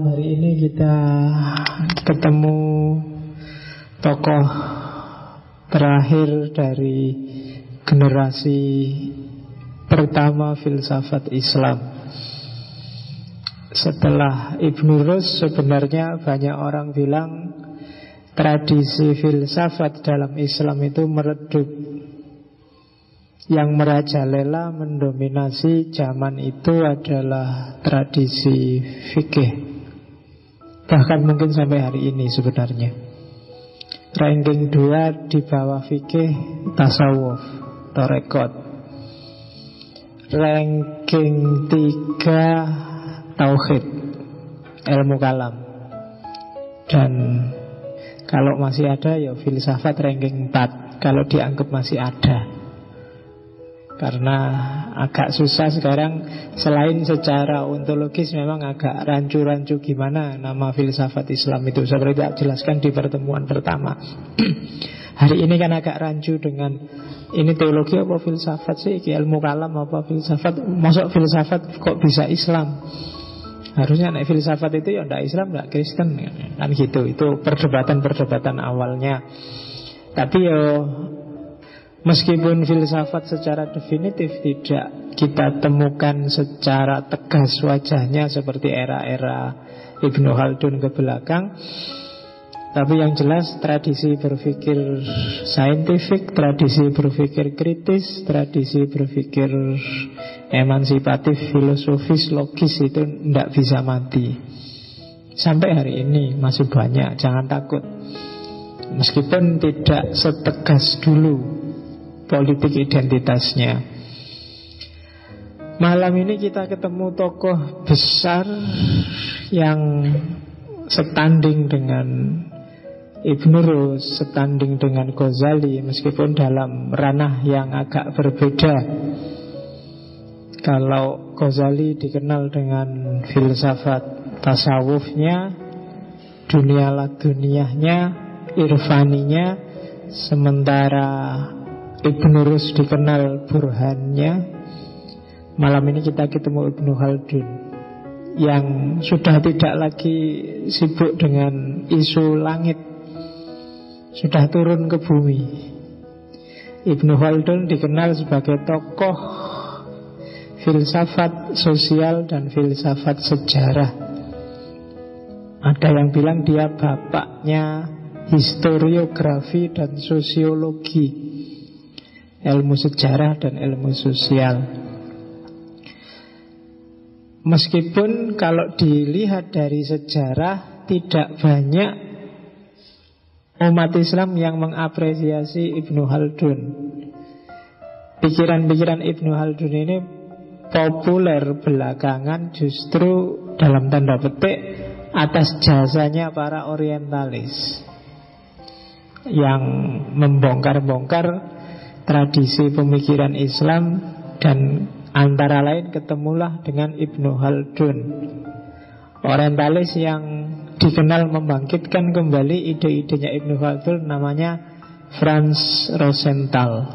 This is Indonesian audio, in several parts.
malam hari ini kita ketemu tokoh terakhir dari generasi pertama filsafat Islam. Setelah Ibnu Rus sebenarnya banyak orang bilang tradisi filsafat dalam Islam itu meredup yang merajalela mendominasi zaman itu adalah tradisi fikih Bahkan mungkin sampai hari ini sebenarnya. Ranking 2 di bawah fikih tasawuf Torekot Ranking 3 tauhid Ilmu kalam. Dan kalau masih ada ya filsafat ranking 4 Kalau dianggap masih ada karena agak susah sekarang. Selain secara ontologis Memang agak rancu-rancu gimana Nama filsafat Islam itu. Seperti tidak jelaskan di pertemuan pertama. Hari ini kan agak rancu dengan Ini teologi apa filsafat sih? Ilmu kalam apa filsafat? Masuk filsafat kok bisa Islam? Harusnya naik filsafat itu ya tidak Islam, tidak Kristen. Kan gitu, itu perdebatan-perdebatan awalnya. Tapi ya Meskipun filsafat secara definitif tidak kita temukan secara tegas wajahnya seperti era-era Ibnu Khaldun ke belakang Tapi yang jelas tradisi berpikir saintifik, tradisi berpikir kritis, tradisi berpikir emansipatif, filosofis, logis itu tidak bisa mati. Sampai hari ini masih banyak, jangan takut. Meskipun tidak setegas dulu politik identitasnya. Malam ini kita ketemu tokoh besar yang setanding dengan Ibn Rus, setanding dengan Ghazali, meskipun dalam ranah yang agak berbeda. Kalau Ghazali dikenal dengan filsafat tasawufnya, dunia laduniahnya, irfaninya, sementara Ibnu Rus dikenal burhannya. Malam ini kita ketemu Ibnu Khaldun Yang sudah tidak lagi sibuk dengan isu langit Sudah turun ke bumi. Ibnu Khaldun dikenal sebagai tokoh filsafat sosial dan filsafat sejarah. Ada yang bilang dia bapaknya historiografi dan sosiologi ilmu sejarah dan ilmu sosial. Meskipun kalau dilihat dari sejarah tidak banyak umat Islam yang mengapresiasi Ibnu Haldun. Pikiran-pikiran Ibnu Haldun ini populer belakangan justru dalam tanda petik atas jasanya para orientalis yang membongkar-bongkar tradisi pemikiran Islam dan antara lain ketemulah dengan Ibnu Haldun orientalis yang dikenal membangkitkan kembali ide-idenya Ibnu Haldun namanya Franz Rosenthal.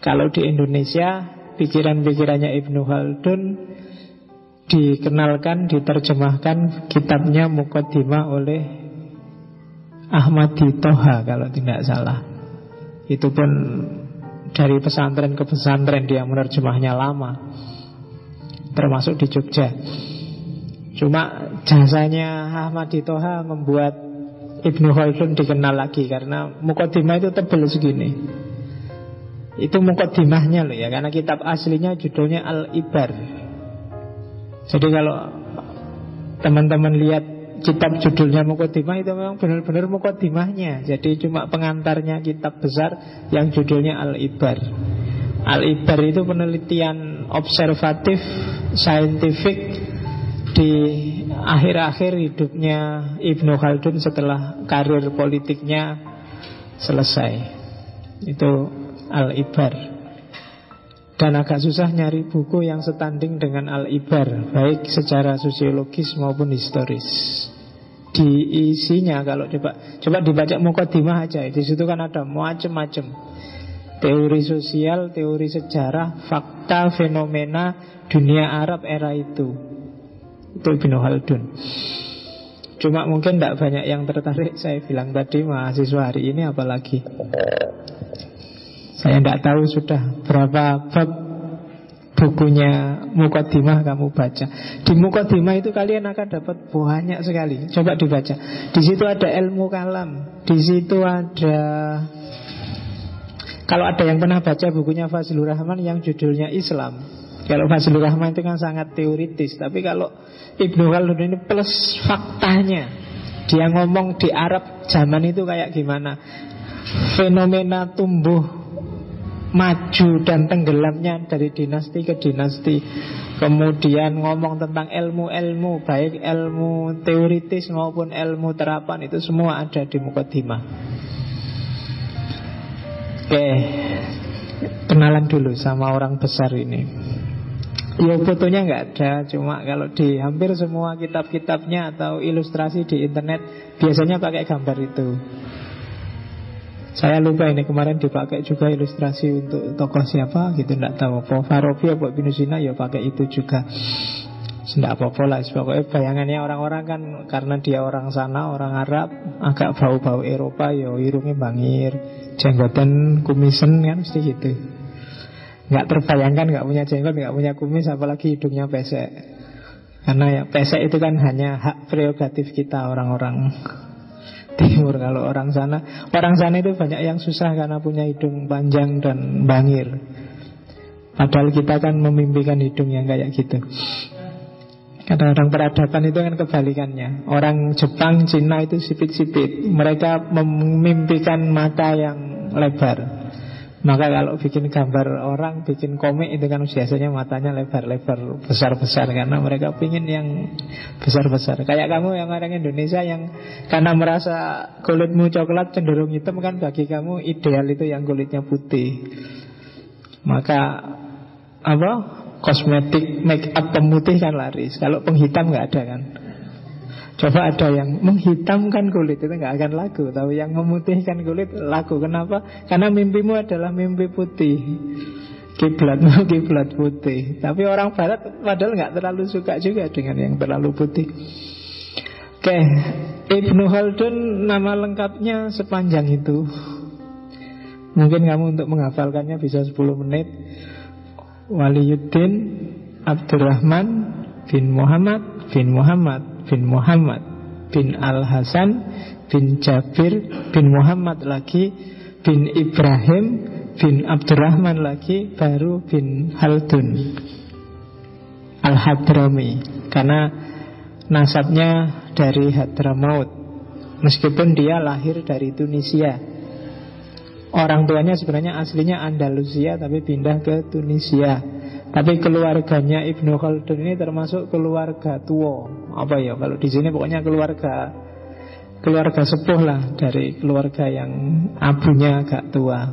Kalau di Indonesia pikiran-pikirannya Ibnu Haldun dikenalkan, diterjemahkan kitabnya Mukaddimah oleh Ahmadi Toha kalau tidak salah itu pun dari pesantren ke pesantren dia menerjemahnya lama Termasuk di Jogja. Cuma jasanya Ahmad Toha membuat Ibnu Khaldun dikenal lagi Karena Mukodimah itu tebel segini. Itu Mukodimahnya loh ya Karena kitab aslinya judulnya Al-Ibar. Jadi kalau teman-teman lihat kitab judulnya Mukodimah itu memang benar-benar Mukodimahnya Jadi cuma pengantarnya kitab besar yang judulnya Al-Ibar. Al-Ibar itu penelitian observatif, saintifik Di akhir-akhir hidupnya Ibnu Khaldun setelah karir politiknya selesai. Itu Al-Ibar dan agak susah nyari buku yang setanding dengan Al-Ibar Baik secara sosiologis maupun historis. Di isinya kalau coba Coba dibaca Mukodimah aja. Di situ kan ada macam-macam Teori sosial, teori sejarah Fakta, fenomena dunia Arab era itu. Itu Ibnu Khaldun. Cuma mungkin tidak banyak yang tertarik Saya bilang tadi mahasiswa hari ini apalagi Saya tidak tahu sudah berapa bab bukunya Mukodimah kamu baca. Di Mukodimah itu kalian akan dapat banyak sekali. Coba dibaca. Di situ ada ilmu kalam. Di situ ada Kalau ada yang pernah baca bukunya Fazlur Rahman Yang judulnya Islam. Kalau Fazlur Rahman itu kan sangat teoritis Tapi kalau Ibnu Khaldun ini plus faktanya. Dia ngomong di Arab zaman itu kayak gimana? Fenomena tumbuh Maju dan tenggelamnya dari dinasti ke dinasti. Kemudian ngomong tentang ilmu-ilmu Baik ilmu teoritis maupun ilmu terapan Itu semua ada di Mukaddimah. Oke Kenalan dulu sama orang besar ini. Ya fotonya nggak ada, cuma kalau di hampir semua kitab-kitabnya atau ilustrasi di internet biasanya pakai gambar itu. Saya lupa ini kemarin dipakai juga ilustrasi untuk tokoh siapa gitu nggak tahu apa Farabi apa Ibnu Sina ya pakai itu juga. Tidak apa-apa lah Pokoknya bayangannya orang-orang kan Karena dia orang sana, orang Arab Agak bau-bau Eropa Ya hidungnya bangir Jenggotan kumisen kan mesti gitu nggak terbayangkan nggak punya jenggot, nggak punya kumis, apalagi hidungnya pesek. Karena ya pesek itu kan hanya hak prerogatif kita orang-orang timur. Kalau orang sana, orang sana itu banyak yang susah karena punya hidung panjang dan bangir. Padahal kita kan memimpikan hidung yang kayak gitu. Kadang-kadang peradaban itu kan kebalikannya Orang Jepang, Cina itu sipit-sipit Mereka memimpikan mata yang lebar maka kalau bikin gambar orang, bikin komik itu kan biasanya matanya lebar-lebar, besar-besar karena mereka pingin yang besar-besar. Kayak kamu yang orang Indonesia yang karena merasa kulitmu coklat cenderung hitam kan bagi kamu ideal itu yang kulitnya putih. Maka apa? Kosmetik make up pemutih kan laris. Kalau penghitam nggak ada kan. Coba ada yang menghitamkan kulit itu nggak akan laku, tapi yang memutihkan kulit laku. Kenapa? Karena mimpimu adalah mimpi putih. Kiblatmu kiblat putih. Tapi orang Barat padahal nggak terlalu suka juga dengan yang terlalu putih. Oke, Ibnu Khaldun nama lengkapnya sepanjang itu. Mungkin kamu untuk menghafalkannya bisa 10 menit. Waliyuddin Abdurrahman bin Muhammad bin Muhammad bin Muhammad bin Al-Hasan bin Jabir bin Muhammad lagi bin Ibrahim bin Abdurrahman lagi baru bin Haldun Al-Hadrami. Karena nasabnya dari Hadramaut. Meskipun dia lahir dari Tunisia. Orang tuanya sebenarnya aslinya Andalusia tapi pindah ke Tunisia tapi keluarganya Ibnu Khaldun ini termasuk keluarga tua. Apa ya? Kalau di sini pokoknya keluarga keluarga sepuh lah dari keluarga yang abunya agak tua.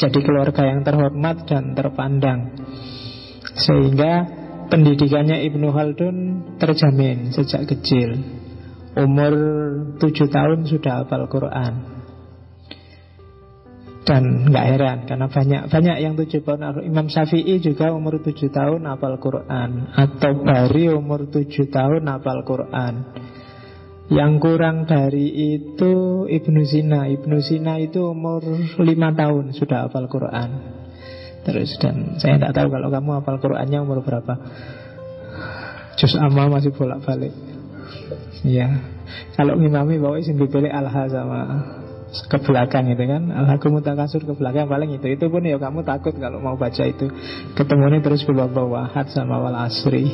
Jadi keluarga yang terhormat dan terpandang. Sehingga pendidikannya Ibnu Khaldun terjamin sejak kecil. Umur tujuh tahun sudah hafal Quran. Dan nggak heran karena banyak banyak yang tujuh tahun. Imam Syafi'i juga umur tujuh tahun hafal Quran. Atau Bari umur tujuh tahun hafal Quran. Yang kurang dari itu Ibnu Sina Ibnu Sina itu umur lima tahun sudah hafal Quran. Terus dan saya tidak tahu kalau kamu hafal Qurannya umur berapa. Jus Amma masih bolak-balik. Ya Kalau ngimami bawa isin dipilih Alha sama ke belakang itu kan. Alhaku mutakasur ke belakang paling itu. Itu pun ya kamu takut kalau mau baca itu. Ketemunya terus bawah hat sama wal asri.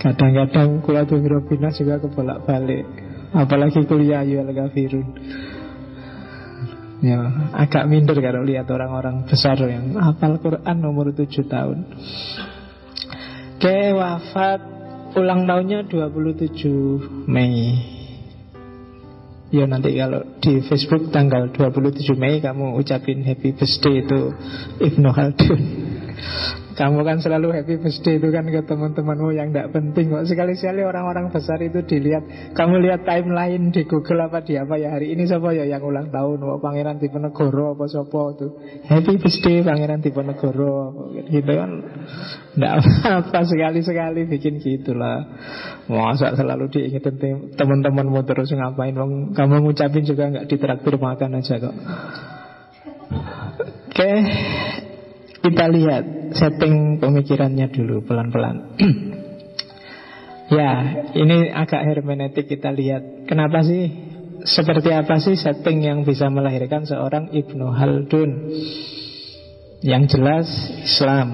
Kadang-kadang kuliah Robina juga kebolak balik Apalagi kuliah Ayuhal Gafirun Ya, agak minder kalau lihat orang-orang besar yang hafal Quran nomor 7 tahun. Oke, wafat ulang tahunnya 27 Mei Ya nanti kalau di Facebook tanggal 27 Mei kamu ucapin happy birthday itu Ibnu Khaldun Kamu kan selalu happy birthday itu kan ke teman-temanmu yang tidak penting kok. Sekali-sekali orang-orang besar itu dilihat. Kamu lihat timeline di Google apa di apa ya hari ini siapa ya yang ulang tahun? Wah, Pangeran Diponegoro apa siapa itu? Happy birthday Pangeran Diponegoro gitu kan. Tidak apa sekali-sekali bikin gitulah. Masa selalu diingetin teman-temanmu terus ngapain? Kamu ngucapin juga nggak ditraktir makan aja kok. Oke, okay. Kita lihat setting pemikirannya dulu pelan-pelan. ya, ini agak hermeneutik kita lihat. Kenapa sih? Seperti apa sih setting yang bisa melahirkan seorang Ibnu Haldun? Yang jelas Islam.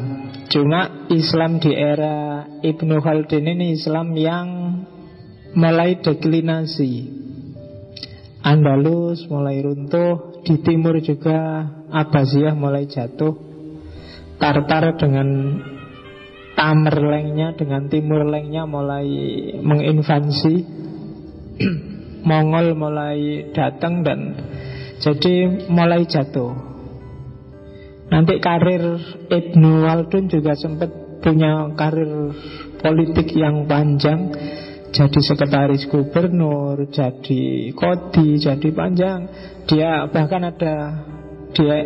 Cuma Islam di era Ibnu Haldun ini Islam yang mulai deklinasi. Andalus mulai runtuh, di timur juga Abbasiyah mulai jatuh Tartar dengan Tamerlengnya dengan Timur Lengnya mulai menginvasi Mongol mulai datang dan jadi mulai jatuh. Nanti karir Ibnu Waldun juga sempat punya karir politik yang panjang. Jadi sekretaris gubernur, jadi kodi, jadi panjang. Dia bahkan ada dia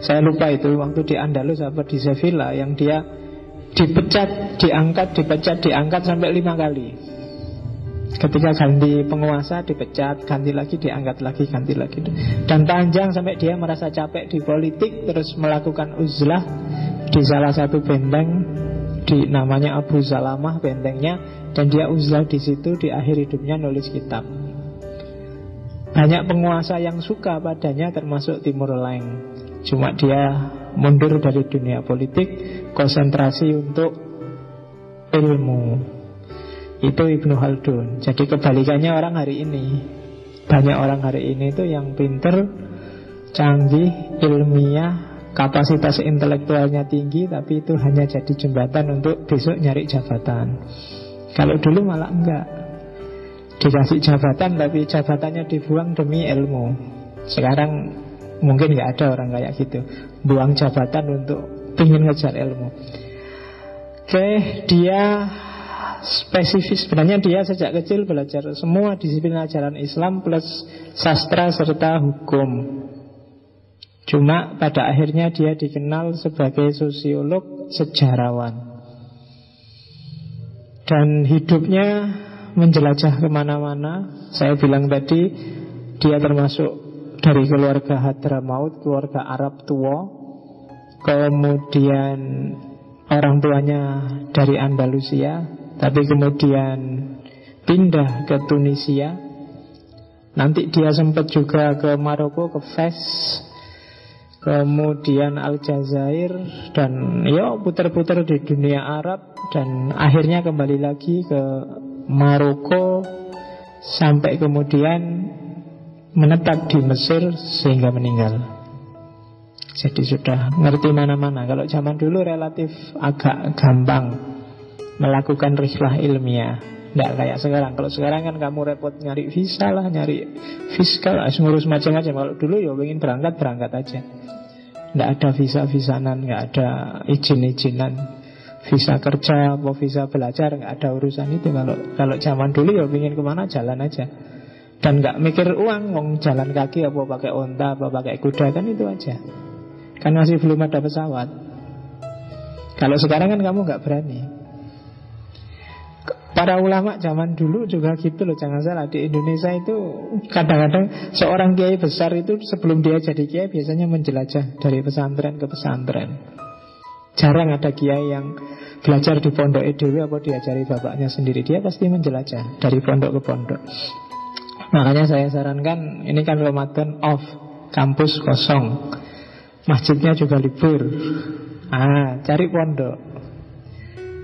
saya lupa itu waktu di Andalus apa di Sevilla yang dia dipecat, diangkat, dipecat, diangkat sampai lima kali. Ketika ganti penguasa dipecat, ganti lagi, diangkat lagi, ganti lagi. Dan panjang sampai dia merasa capek di politik, terus melakukan uzlah di salah satu benteng di namanya Abu Salamah bentengnya dan dia uzlah di situ di akhir hidupnya nulis kitab. Banyak penguasa yang suka padanya termasuk Timur Leng. Cuma dia mundur dari dunia politik, konsentrasi untuk ilmu. Itu Ibnu Haldun. Jadi kebalikannya orang hari ini. Banyak orang hari ini itu yang pinter, canggih, ilmiah, kapasitas intelektualnya tinggi, tapi itu hanya jadi jembatan untuk besok nyari jabatan. Kalau dulu malah enggak Dikasih jabatan tapi jabatannya dibuang demi ilmu Sekarang mungkin enggak ada orang kayak gitu Buang jabatan untuk ingin ngejar ilmu Oke, dia spesifik sebenarnya dia sejak kecil belajar semua disiplin ajaran Islam plus sastra serta hukum. Cuma pada akhirnya dia dikenal sebagai sosiolog sejarawan. Dan hidupnya menjelajah ke mana-mana. Saya bilang tadi Dia termasuk dari keluarga Hadramaut Keluarga Arab tua. Kemudian orang tuanya dari Andalusia Tapi kemudian pindah ke Tunisia. Nanti dia sempat juga ke Maroko, ke Fes kemudian Aljazair dan ya putar-putar di dunia Arab dan akhirnya kembali lagi ke Maroko sampai kemudian menetap di Mesir sehingga meninggal. Jadi sudah ngerti mana-mana. Kalau zaman dulu relatif agak gampang melakukan rislah ilmiah. Tidak kayak sekarang. Kalau sekarang kan kamu repot nyari visa lah, nyari fiskal, ngurus macam-macam. Kalau dulu ya ingin berangkat berangkat aja. Tidak ada visa-visanan, nggak ada izin-izinan visa kerja mau visa belajar nggak ada urusan itu. Kalau kalau zaman dulu ya ingin ke mana jalan aja. Dan nggak mikir uang mau jalan kaki apa pakai onta apa pakai kuda kan itu aja. Kan masih belum ada pesawat. Kalau sekarang kan kamu nggak berani. Para ulama zaman dulu juga gitu loh Jangan salah. Di Indonesia itu Kadang-kadang seorang kiai besar itu Sebelum dia jadi kiai biasanya menjelajah Dari pesantren ke pesantren Jarang ada kiai yang Belajar di pondok EDW Apa diajari bapaknya sendiri. Dia pasti menjelajah dari pondok ke pondok. Makanya saya sarankan Ini kan Ramadan off Kampus kosong. Masjidnya juga libur. Ah, cari pondok.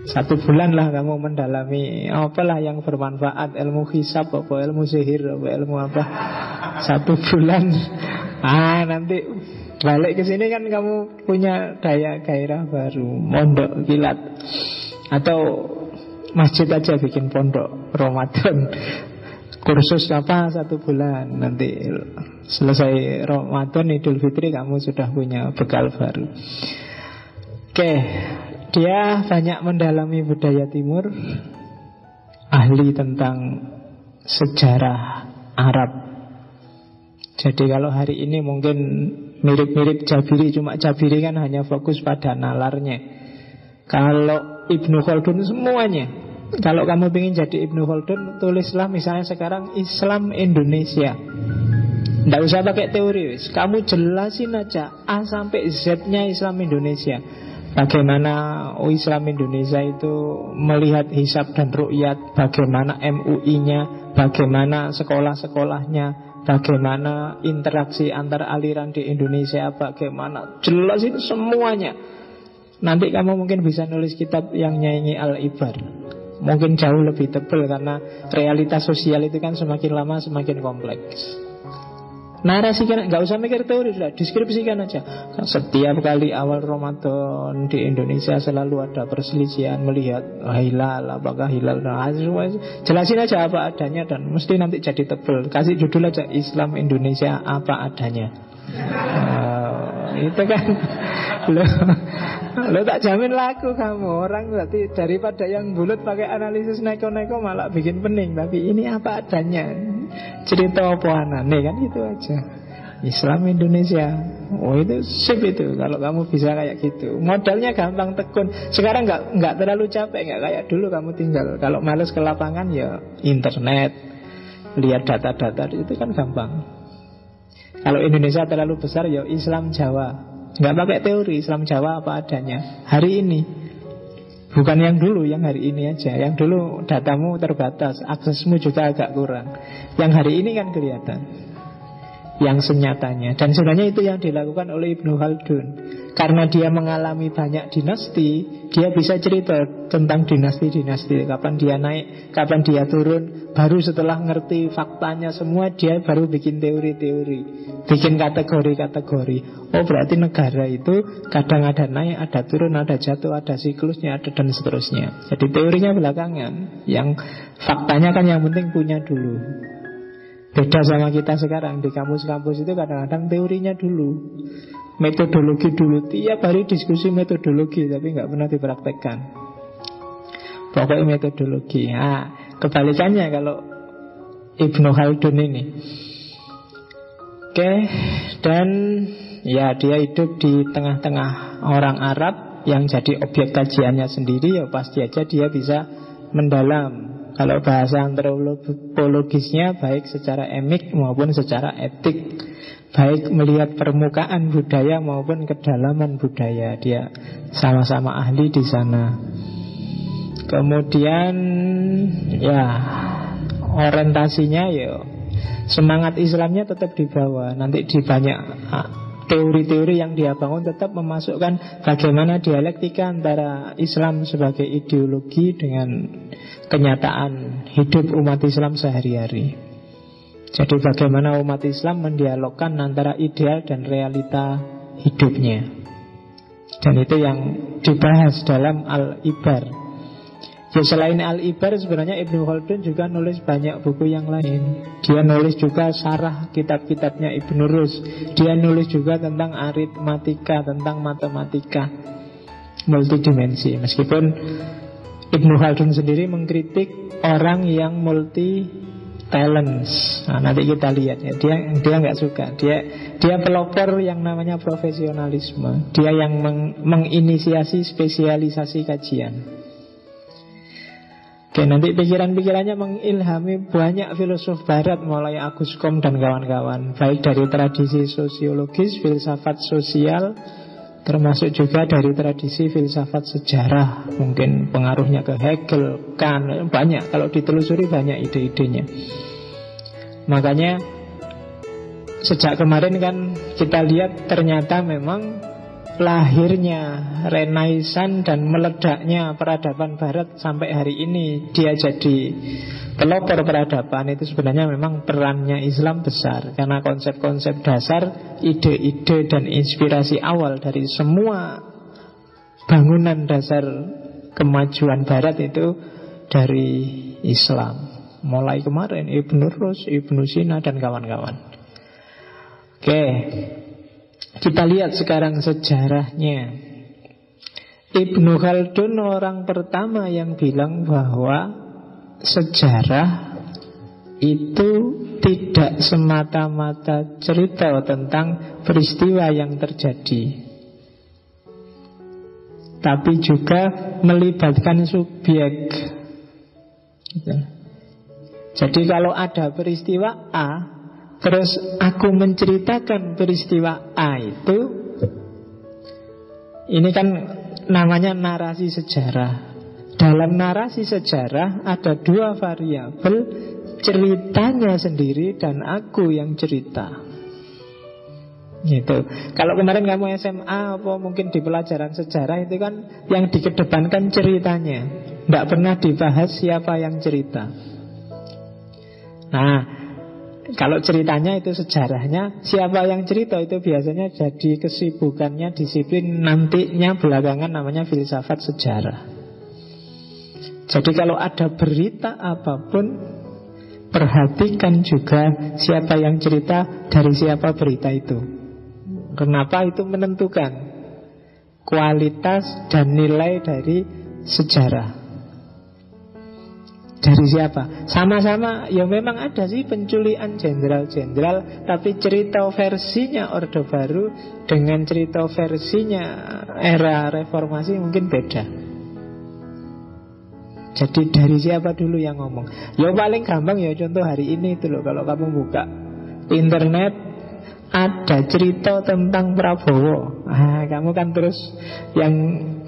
Satu bulan lah kamu mendalami Apalah yang bermanfaat Ilmu hisab apa ilmu sihir apa ilmu apa. Satu bulan. Ah nanti balik ke sini kan kamu punya daya gairah baru Mondok kilat. Atau masjid aja bikin pondok Ramadan. Kursus apa? Satu bulan. Nanti selesai Ramadan Idul Fitri kamu sudah punya bekal baru. Oke, dia banyak mendalami budaya timur, ahli tentang sejarah Arab. Jadi kalau hari ini mungkin mirip-mirip Jabiri, cuma Jabiri kan hanya fokus pada nalarnya. Kalau Ibnu Khaldun semuanya. Kalau kamu ingin jadi Ibnu Khaldun, tulislah misalnya sekarang Islam Indonesia. Tidak usah pakai teori, kamu jelasin aja A sampai Z-nya Islam Indonesia. Bagaimana oh, Islam Indonesia itu melihat hisab dan rukyat Bagaimana MUI-nya Bagaimana sekolah-sekolahnya Bagaimana interaksi antar aliran di Indonesia? Bagaimana? Jelas itu semuanya. Nanti kamu mungkin bisa nulis kitab yang nyanyi Al-Ibar. Mungkin jauh lebih tebal Karena realitas sosial itu kan semakin lama semakin kompleks Narasikan, nggak usah mikir teori sudah, deskripsikan aja. Setiap kali awal Ramadan di Indonesia selalu ada perselisihan melihat hilal, apakah hilal, nah, semua jelasin aja apa adanya dan mesti nanti jadi tebel. Kasih judul aja Islam Indonesia apa adanya. Uh, itu kan. Lo, lo tak jamin laku kamu. Orang berarti daripada yang bulat pakai analisis neko-neko malah bikin pening. Tapi ini apa adanya? Cerita apa anane? Kan itu aja. Islam Indonesia. Oh itu sip itu. Kalau kamu bisa kayak gitu. Modalnya gampang tekun. Sekarang nggak nggak terlalu capek. Nggak kayak dulu kamu tinggal. Kalau males ke lapangan ya internet. Lihat data-data. Itu kan gampang Kalau Indonesia terlalu besar ya Islam Jawa nggak pakai teori Islam Jawa apa adanya Hari ini Bukan yang dulu, yang hari ini aja. Yang dulu datamu terbatas, aksesmu juga agak kurang. Yang hari ini kan kelihatan. Yang senyatanya. Dan sebenarnya itu yang dilakukan oleh Ibnu Khaldun. Karena dia mengalami banyak dinasti, dia bisa cerita tentang dinasti-dinasti. Kapan dia naik, kapan dia turun. Baru setelah ngerti faktanya semua, dia baru bikin teori-teori. Bikin kategori-kategori. Oh berarti negara itu kadang ada naik, ada turun, ada jatuh, ada siklusnya, ada dan seterusnya. Jadi teorinya belakangan. Yang faktanya kan yang penting punya dulu. Beda sama kita sekarang. Di kampus-kampus itu kadang-kadang teorinya dulu metodologi dulu. Tiap hari diskusi metodologi tapi nggak pernah dipraktekkan. Pokoknya metodologi. Nah, kebalikannya kalau Ibnu Khaldun ini. Oke dan ya dia hidup di tengah-tengah orang Arab yang jadi objek kajiannya sendiri ya pasti aja dia bisa mendalam kalau bahasa antropologisnya baik secara emik maupun secara etik. Baik melihat permukaan budaya maupun kedalaman budaya. Dia sama-sama ahli di sana. Kemudian ya orientasinya ya semangat Islamnya tetap dibawa Nanti di banyak ah, teori-teori yang dia bangun tetap memasukkan bagaimana dialektika antara Islam sebagai ideologi dengan kenyataan hidup umat Islam sehari-hari. Jadi bagaimana umat Islam mendialogkan antara ideal dan realita hidupnya. Dan itu yang dibahas dalam Al-Ibar. Ya selain Al-Ibar sebenarnya Ibnu Khaldun juga nulis banyak buku yang lain. Dia nulis juga sarah kitab-kitabnya Ibnu Rus. Dia nulis juga tentang aritmatika, tentang matematika multidimensi. Meskipun Ibnu Khaldun sendiri mengkritik orang yang multi talents. Nah, nanti kita lihat ya. Dia dia nggak suka. Dia dia pelopor yang namanya profesionalisme. Dia yang meng, menginisiasi spesialisasi kajian. Oke, nanti pikiran-pikirannya mengilhami banyak filosof barat mulai Agus Kom dan kawan-kawan, baik dari tradisi sosiologis, filsafat sosial, Termasuk juga dari tradisi filsafat sejarah. Mungkin pengaruhnya ke Hegel, Kant Banyak, kalau ditelusuri banyak ide-idenya. Makanya Sejak kemarin kan kita lihat ternyata memang lahirnya Renaisan dan meledaknya peradaban barat sampai hari ini dia jadi pelopor peradaban itu sebenarnya memang perannya Islam besar karena konsep-konsep dasar, ide-ide dan inspirasi awal dari semua bangunan dasar kemajuan barat itu dari Islam. Mulai kemarin Ibnu Rus, Ibnu Sina dan kawan-kawan. Oke, kita lihat sekarang sejarahnya. Ibnu Khaldun orang pertama yang bilang bahwa sejarah itu tidak semata-mata cerita tentang peristiwa yang terjadi tapi juga melibatkan subjek gitu. jadi kalau ada peristiwa A terus aku menceritakan peristiwa A itu ini kan namanya narasi sejarah dalam narasi sejarah ada dua variabel ceritanya sendiri dan aku yang cerita. Gitu. Kalau kemarin kamu SMA apa mungkin di pelajaran sejarah itu kan yang dikedepankan ceritanya. Tidak pernah dibahas siapa yang cerita. Nah, kalau ceritanya itu sejarahnya, siapa yang cerita itu biasanya jadi kesibukannya disiplin nantinya belakangan namanya filsafat sejarah. Jadi kalau ada berita apa pun Perhatikan juga siapa yang cerita dari siapa berita itu Kenapa itu menentukan Kualitas dan nilai dari sejarah dari siapa? Sama-sama ya memang ada sih penculian jenderal-jenderal Tapi cerita versinya Orde Baru Dengan cerita versinya era reformasi mungkin beda jadi dari siapa dulu yang ngomong? Ya paling gampang ya contoh hari ini itu loh Kalau kamu buka internet ada cerita tentang Prabowo. Ah, Kamu kan terus yang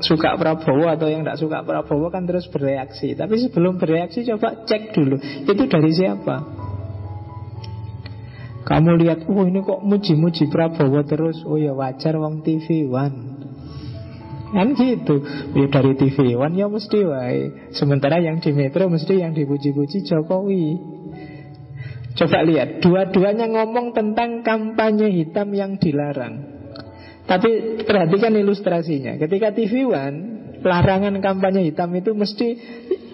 suka Prabowo atau yang tidak suka Prabowo kan terus bereaksi. Tapi sebelum bereaksi coba cek dulu. Itu dari siapa? Kamu lihat, oh ini kok muji-muji Prabowo terus. Oh ya wajar wong TV One. Kan gitu. Ya, Dari TV One ya mesti wae. Sementara yang di Metro mesti yang dipuji-puji Jokowi Coba lihat Dua-duanya ngomong tentang kampanye hitam yang dilarang. Tapi perhatikan ilustrasinya. Ketika TV One Larangan kampanye hitam itu mesti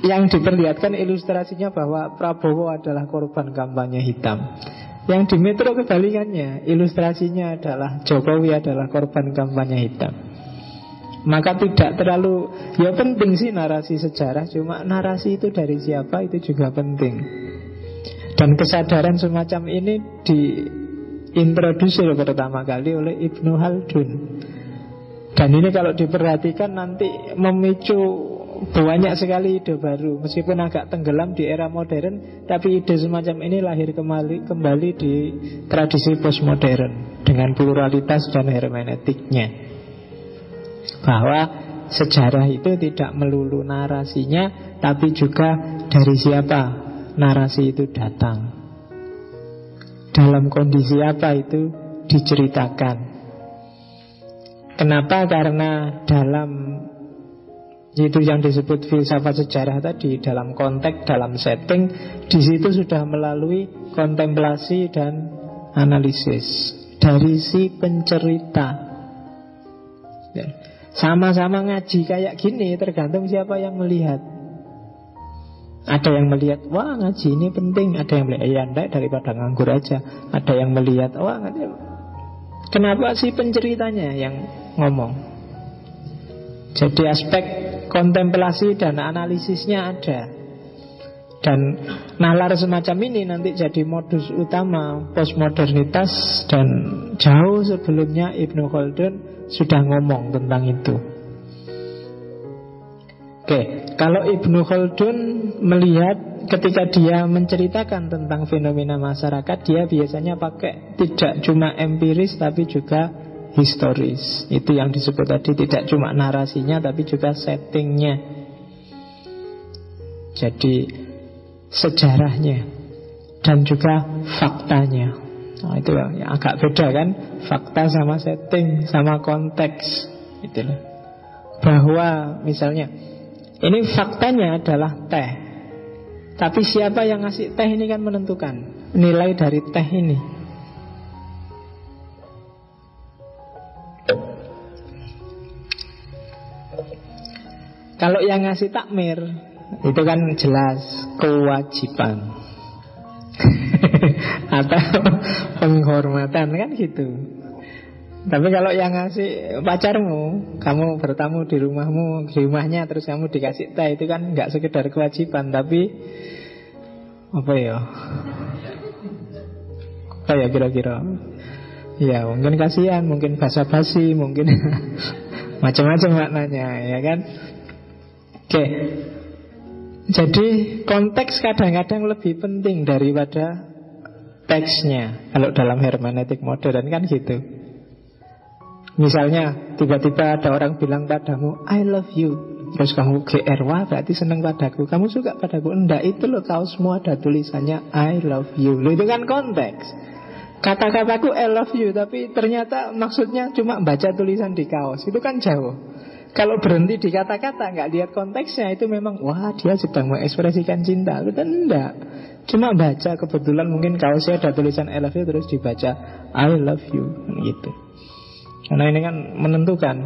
Yang diperlihatkan ilustrasinya bahwa Prabowo adalah korban kampanye hitam. Yang di metro kebalikannya Ilustrasinya adalah Jokowi adalah korban kampanye hitam. Maka tidak terlalu Ya penting sih narasi sejarah Cuma narasi itu dari siapa itu juga penting Dan kesadaran semacam ini Diintrodusir pertama kali oleh Ibnu Haldun Dan ini kalau diperhatikan nanti Memicu banyak sekali ide baru. Meskipun agak tenggelam di era modern Tapi ide semacam ini lahir kembali, kembali di tradisi postmodern Dengan pluralitas dan hermeneutiknya. Bahwa sejarah itu tidak melulu narasinya tapi juga dari siapa narasi itu datang. Dalam kondisi apa itu diceritakan. Kenapa? Karena dalam itu yang disebut filsafat sejarah tadi dalam konteks, dalam setting, di situ sudah melalui kontemplasi dan analisis dari si pencerita. Ya. Sama-sama ngaji kayak gini tergantung siapa yang melihat. Ada yang melihat, wah ngaji ini penting. Ada yang melihat, ya enggak daripada nganggur aja. Ada yang melihat, wah. Kenapa sih penceritanya yang ngomong? Jadi aspek kontemplasi dan analisisnya ada. Dan nalar semacam ini nanti jadi modus utama postmodernitas dan jauh sebelumnya Ibnu Khaldun sudah ngomong tentang itu. Oke, kalau Ibnu Khaldun melihat ketika dia menceritakan tentang fenomena masyarakat, dia biasanya pakai tidak cuma empiris tapi juga historis. Itu yang disebut tadi tidak cuma narasinya tapi juga settingnya. Jadi sejarahnya dan juga faktanya. Nah, itu yang agak beda kan Fakta sama setting Sama konteks loh. Bahwa misalnya Ini faktanya adalah teh. Tapi siapa yang ngasih teh ini kan menentukan Nilai dari teh ini. Kalau yang ngasih takmir Itu kan jelas Kewajiban. Atau penghormatan kan gitu. Tapi kalau yang ngasih pacarmu, kamu bertamu di rumahmu, di rumahnya terus kamu dikasih teh itu kan nggak sekedar kewajiban, tapi apa ya? Apa ya kira-kira? Ya mungkin kasihan, mungkin basa-basi, mungkin macam-macam maknanya, ya kan? Oke. Jadi konteks kadang-kadang lebih penting daripada teksnya. Kalau dalam hermeneutik modern kan gitu. Misalnya tiba-tiba ada orang bilang padamu I love you. Terus kamu GR Wah berarti seneng padaku. Kamu suka padaku? Enggak itu loh kau semua ada tulisannya I love you. Loh, Itu kan konteks. Kata-kataku I love you Tapi ternyata maksudnya cuma baca tulisan di kaos. Itu kan jauh. Kalau berhenti di kata-kata nggak lihat konteksnya Itu memang wah dia sedang mengekspresikan cinta. Itu enggak. Cuma baca kebetulan mungkin kaosnya ada tulisan I love you Terus dibaca I love you Gitu karena ini kan menentukan.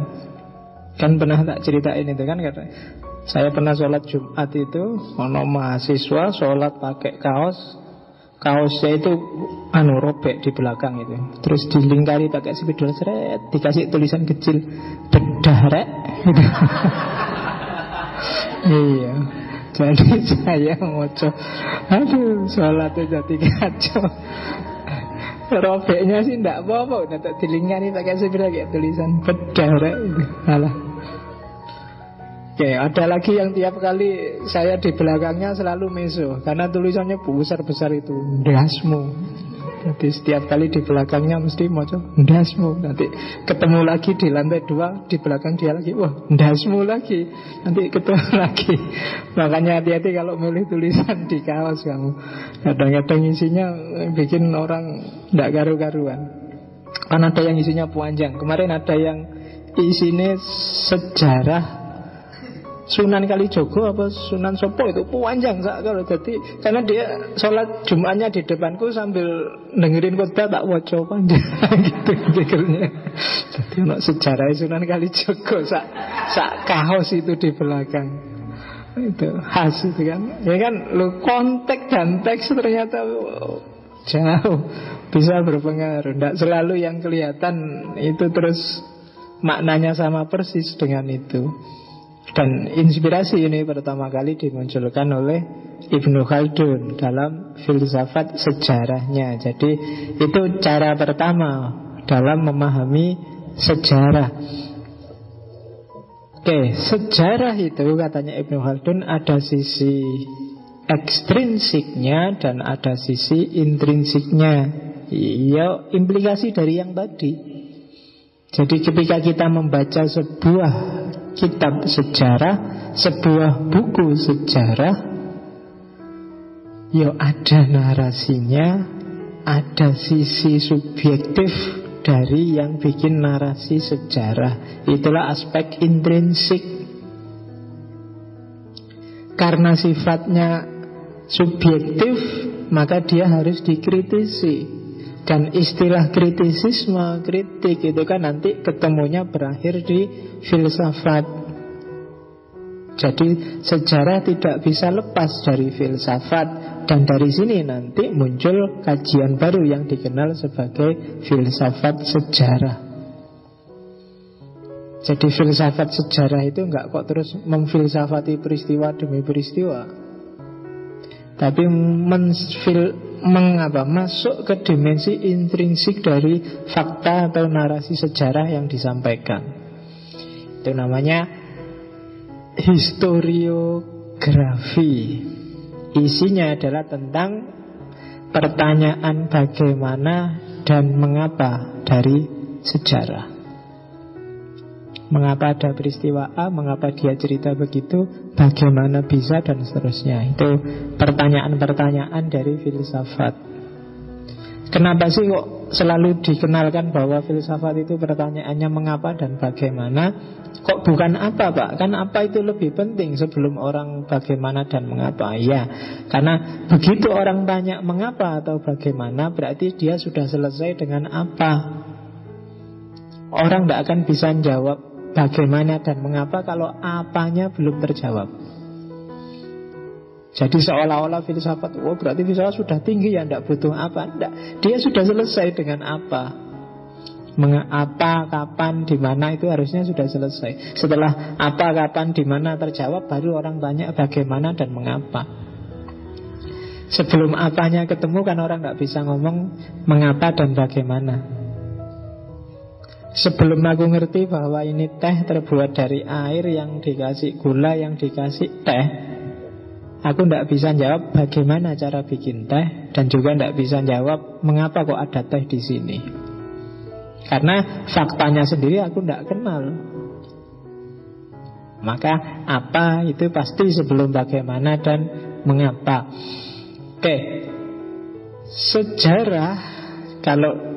Kan pernah tak ceritain itu kan kata Saya pernah sholat Jumat itu Ono mahasiswa sholat pakai kaos. Kaosnya itu anu robek di belakang itu. Terus dilingkari pakai spidol seret Dikasih tulisan kecil Bedah rek. Iya. Jadi saya ngoco Aduh sholatnya jadi kacau Robeknya sih enggak apa-apa. Udah tak dilingkari pakai sepeda kayak tulisan. Berdarah itu Alah. Oke, ada lagi yang tiap kali saya di belakangnya selalu meso. Karena tulisannya besar-besar itu. Dasmu jadi setiap kali di belakangnya mesti mau ndasmu. Nanti ketemu lagi di lantai dua di belakang dia lagi, wah ndasmu lagi. Nanti ketemu lagi. Makanya hati-hati kalau milih tulisan di kaos kamu. Kadang-kadang isinya bikin orang tidak karu-karuan. Kan ada yang isinya panjang. Kemarin ada yang isinya sejarah Sunan Kalijogo apa Sunan Sopo itu panjang sak kalau jadi karena dia sholat Jumatnya di depanku sambil dengerin khotbah tak waco panjang gitu pikirnya. Jadi untuk sejarah Sunan Kalijogo sak sak kaos itu di belakang. Itu khas itu kan. Ya kan lu konteks dan teks ternyata jauh bisa berpengaruh. Tidak selalu yang kelihatan itu terus maknanya sama persis dengan itu dan inspirasi ini pertama kali dimunculkan oleh Ibnu Khaldun dalam filsafat sejarahnya. Jadi itu cara pertama dalam memahami sejarah. Oke, sejarah itu katanya Ibnu Khaldun ada sisi ekstrinsiknya dan ada sisi intrinsiknya. Ya, implikasi dari yang tadi. Jadi ketika kita membaca sebuah kitab sejarah, sebuah buku sejarah, ya ada narasinya, ada sisi subjektif dari yang bikin narasi sejarah. Itulah aspek intrinsik. Karena sifatnya subjektif, maka dia harus dikritisi. Dan istilah kritisisme, kritik itu kan nanti ketemunya berakhir di filsafat. Jadi sejarah tidak bisa lepas dari filsafat dan dari sini nanti muncul kajian baru yang dikenal sebagai filsafat sejarah. Jadi filsafat sejarah itu enggak kok terus memfilsafati peristiwa demi peristiwa. Tapi menfil mengapa masuk ke dimensi intrinsik dari fakta atau narasi sejarah yang disampaikan. Itu namanya historiografi. Isinya adalah tentang pertanyaan bagaimana dan mengapa dari sejarah. Mengapa ada peristiwa A, mengapa dia cerita begitu, bagaimana bisa dan seterusnya. Itu pertanyaan-pertanyaan dari filsafat. Kenapa sih kok selalu dikenalkan bahwa filsafat itu pertanyaannya mengapa dan bagaimana? Kok bukan apa pak? Kan apa itu lebih penting sebelum orang bagaimana dan mengapa? Ya, karena begitu orang tanya mengapa atau bagaimana berarti dia sudah selesai dengan apa. Orang tidak akan bisa jawab bagaimana dan mengapa kalau apanya belum terjawab. Jadi seolah-olah filsafat, oh berarti filsafat sudah tinggi ya, tidak butuh apa, tidak. Dia sudah selesai dengan apa. Mengapa, kapan, di mana itu harusnya sudah selesai. Setelah apa, kapan, di mana terjawab, baru orang tanya bagaimana dan mengapa. Sebelum apanya ketemu kan orang nggak bisa ngomong mengapa dan bagaimana. Sebelum aku ngerti bahwa ini teh terbuat dari air yang dikasih gula, yang dikasih teh, aku tidak bisa jawab bagaimana cara bikin teh dan juga tidak bisa jawab mengapa kok ada teh di sini. Karena faktanya sendiri aku tidak kenal. Maka apa itu pasti sebelum bagaimana dan mengapa. Oke. Sejarah Kalau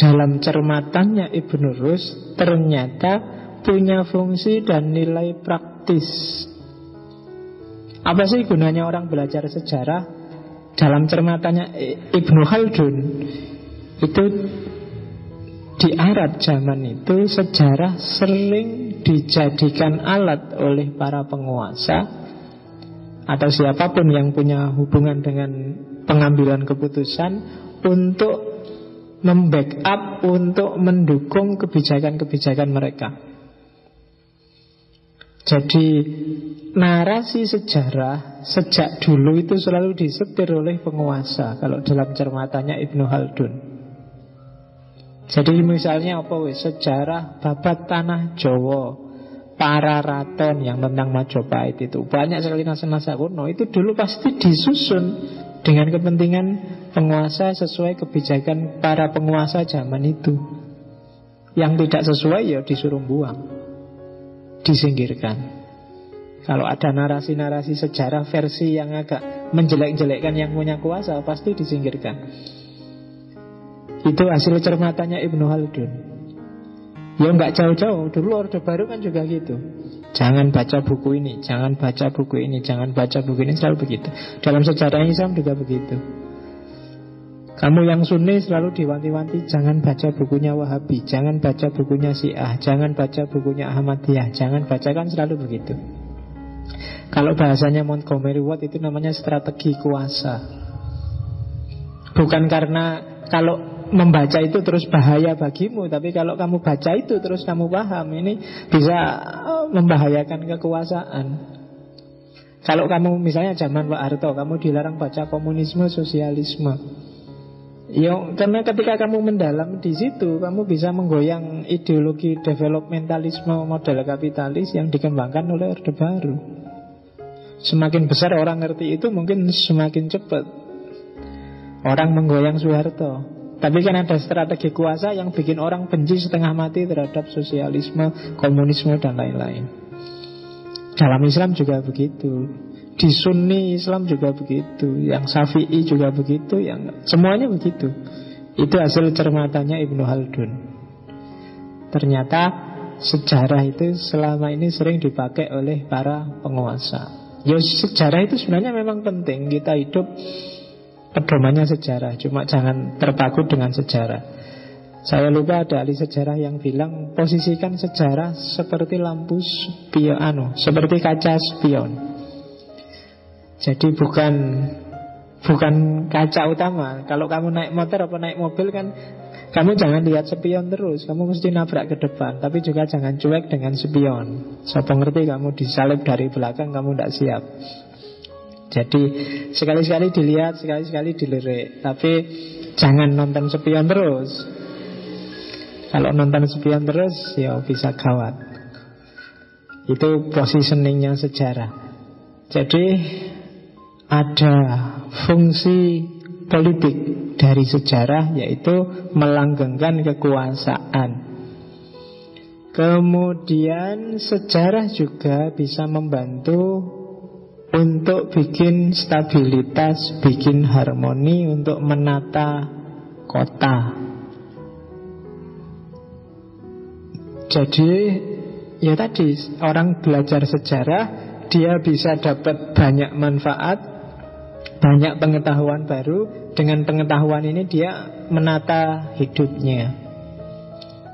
dalam cermatannya Ibnu Rus Ternyata punya fungsi dan nilai praktis. Apa sih gunanya orang belajar sejarah? Dalam cermatannya Ibnu Haldun Itu di Arab zaman itu sejarah sering dijadikan alat oleh para penguasa atau siapa pun yang punya hubungan dengan pengambilan keputusan untuk membackup, untuk mendukung kebijakan-kebijakan mereka. Jadi narasi sejarah sejak dulu itu selalu disetir oleh penguasa kalau dalam cermatannya Ibnu Haldun. Jadi misalnya apa wis sejarah babat tanah Jawa, para raton yang tentang Majapahit itu banyak sekali naskah-naskah kuno itu dulu pasti disusun dengan kepentingan penguasa sesuai kebijakan para penguasa zaman itu. Yang tidak sesuai ya disuruh buang, disingkirkan. Kalau ada narasi-narasi sejarah versi yang agak menjelek-jelekkan yang punya kuasa pasti disingkirkan. Itu hasil cermatannya Ibnu Haldun Ya nggak jauh-jauh Dulu Orde Baru kan juga gitu Jangan baca buku ini Jangan baca buku ini Jangan baca buku ini Selalu begitu. Dalam sejarah Islam juga begitu. Kamu yang sunni selalu diwanti-wanti Jangan baca bukunya Wahabi Jangan baca bukunya Syiah Jangan baca bukunya Ahmadiyah Jangan bacakan selalu begitu. Kalau bahasanya Montgomery Watt Itu namanya strategi kuasa. Bukan karena Kalau membaca itu terus bahaya bagimu Tapi kalau kamu baca itu terus kamu paham Ini bisa eh, membahayakan kekuasaan Kalau kamu misalnya zaman Pak Harto Kamu dilarang baca komunisme, sosialisme Ya, karena ketika kamu mendalam di situ, kamu bisa menggoyang ideologi developmentalisme model kapitalis yang dikembangkan oleh Orde Baru. Semakin besar orang ngerti itu, mungkin semakin cepat orang menggoyang Soeharto. Tapi kan ada strategi kuasa yang bikin orang benci setengah mati terhadap sosialisme, komunisme, dan lain-lain. Dalam Islam juga begitu. Di Sunni Islam juga begitu. Yang Syafi'i juga begitu. Yang semuanya begitu. Itu hasil cermatannya Ibnu Haldun. Ternyata sejarah itu selama ini sering dipakai oleh para penguasa. Ya sejarah itu sebenarnya memang penting Kita hidup pedomannya sejarah Cuma jangan terpaku dengan sejarah saya lupa ada ahli sejarah yang bilang posisikan sejarah seperti lampu spion, anu, seperti kaca spion. Jadi bukan bukan kaca utama. Kalau kamu naik motor atau naik mobil kan kamu jangan lihat spion terus, kamu mesti nabrak ke depan, tapi juga jangan cuek dengan spion. Siapa ngerti kamu disalib dari belakang kamu tidak siap. Jadi sekali-sekali dilihat, sekali-sekali dilirik. Tapi jangan nonton sepion terus. Kalau nonton sepion terus ya bisa gawat. Itu positioningnya sejarah. Jadi ada fungsi politik dari sejarah Yaitu melanggengkan kekuasaan. Kemudian sejarah juga bisa membantu untuk bikin stabilitas, bikin harmoni, untuk menata kota. Jadi, ya tadi orang belajar sejarah, dia bisa dapat banyak manfaat, banyak pengetahuan baru. Dengan pengetahuan ini dia menata hidupnya.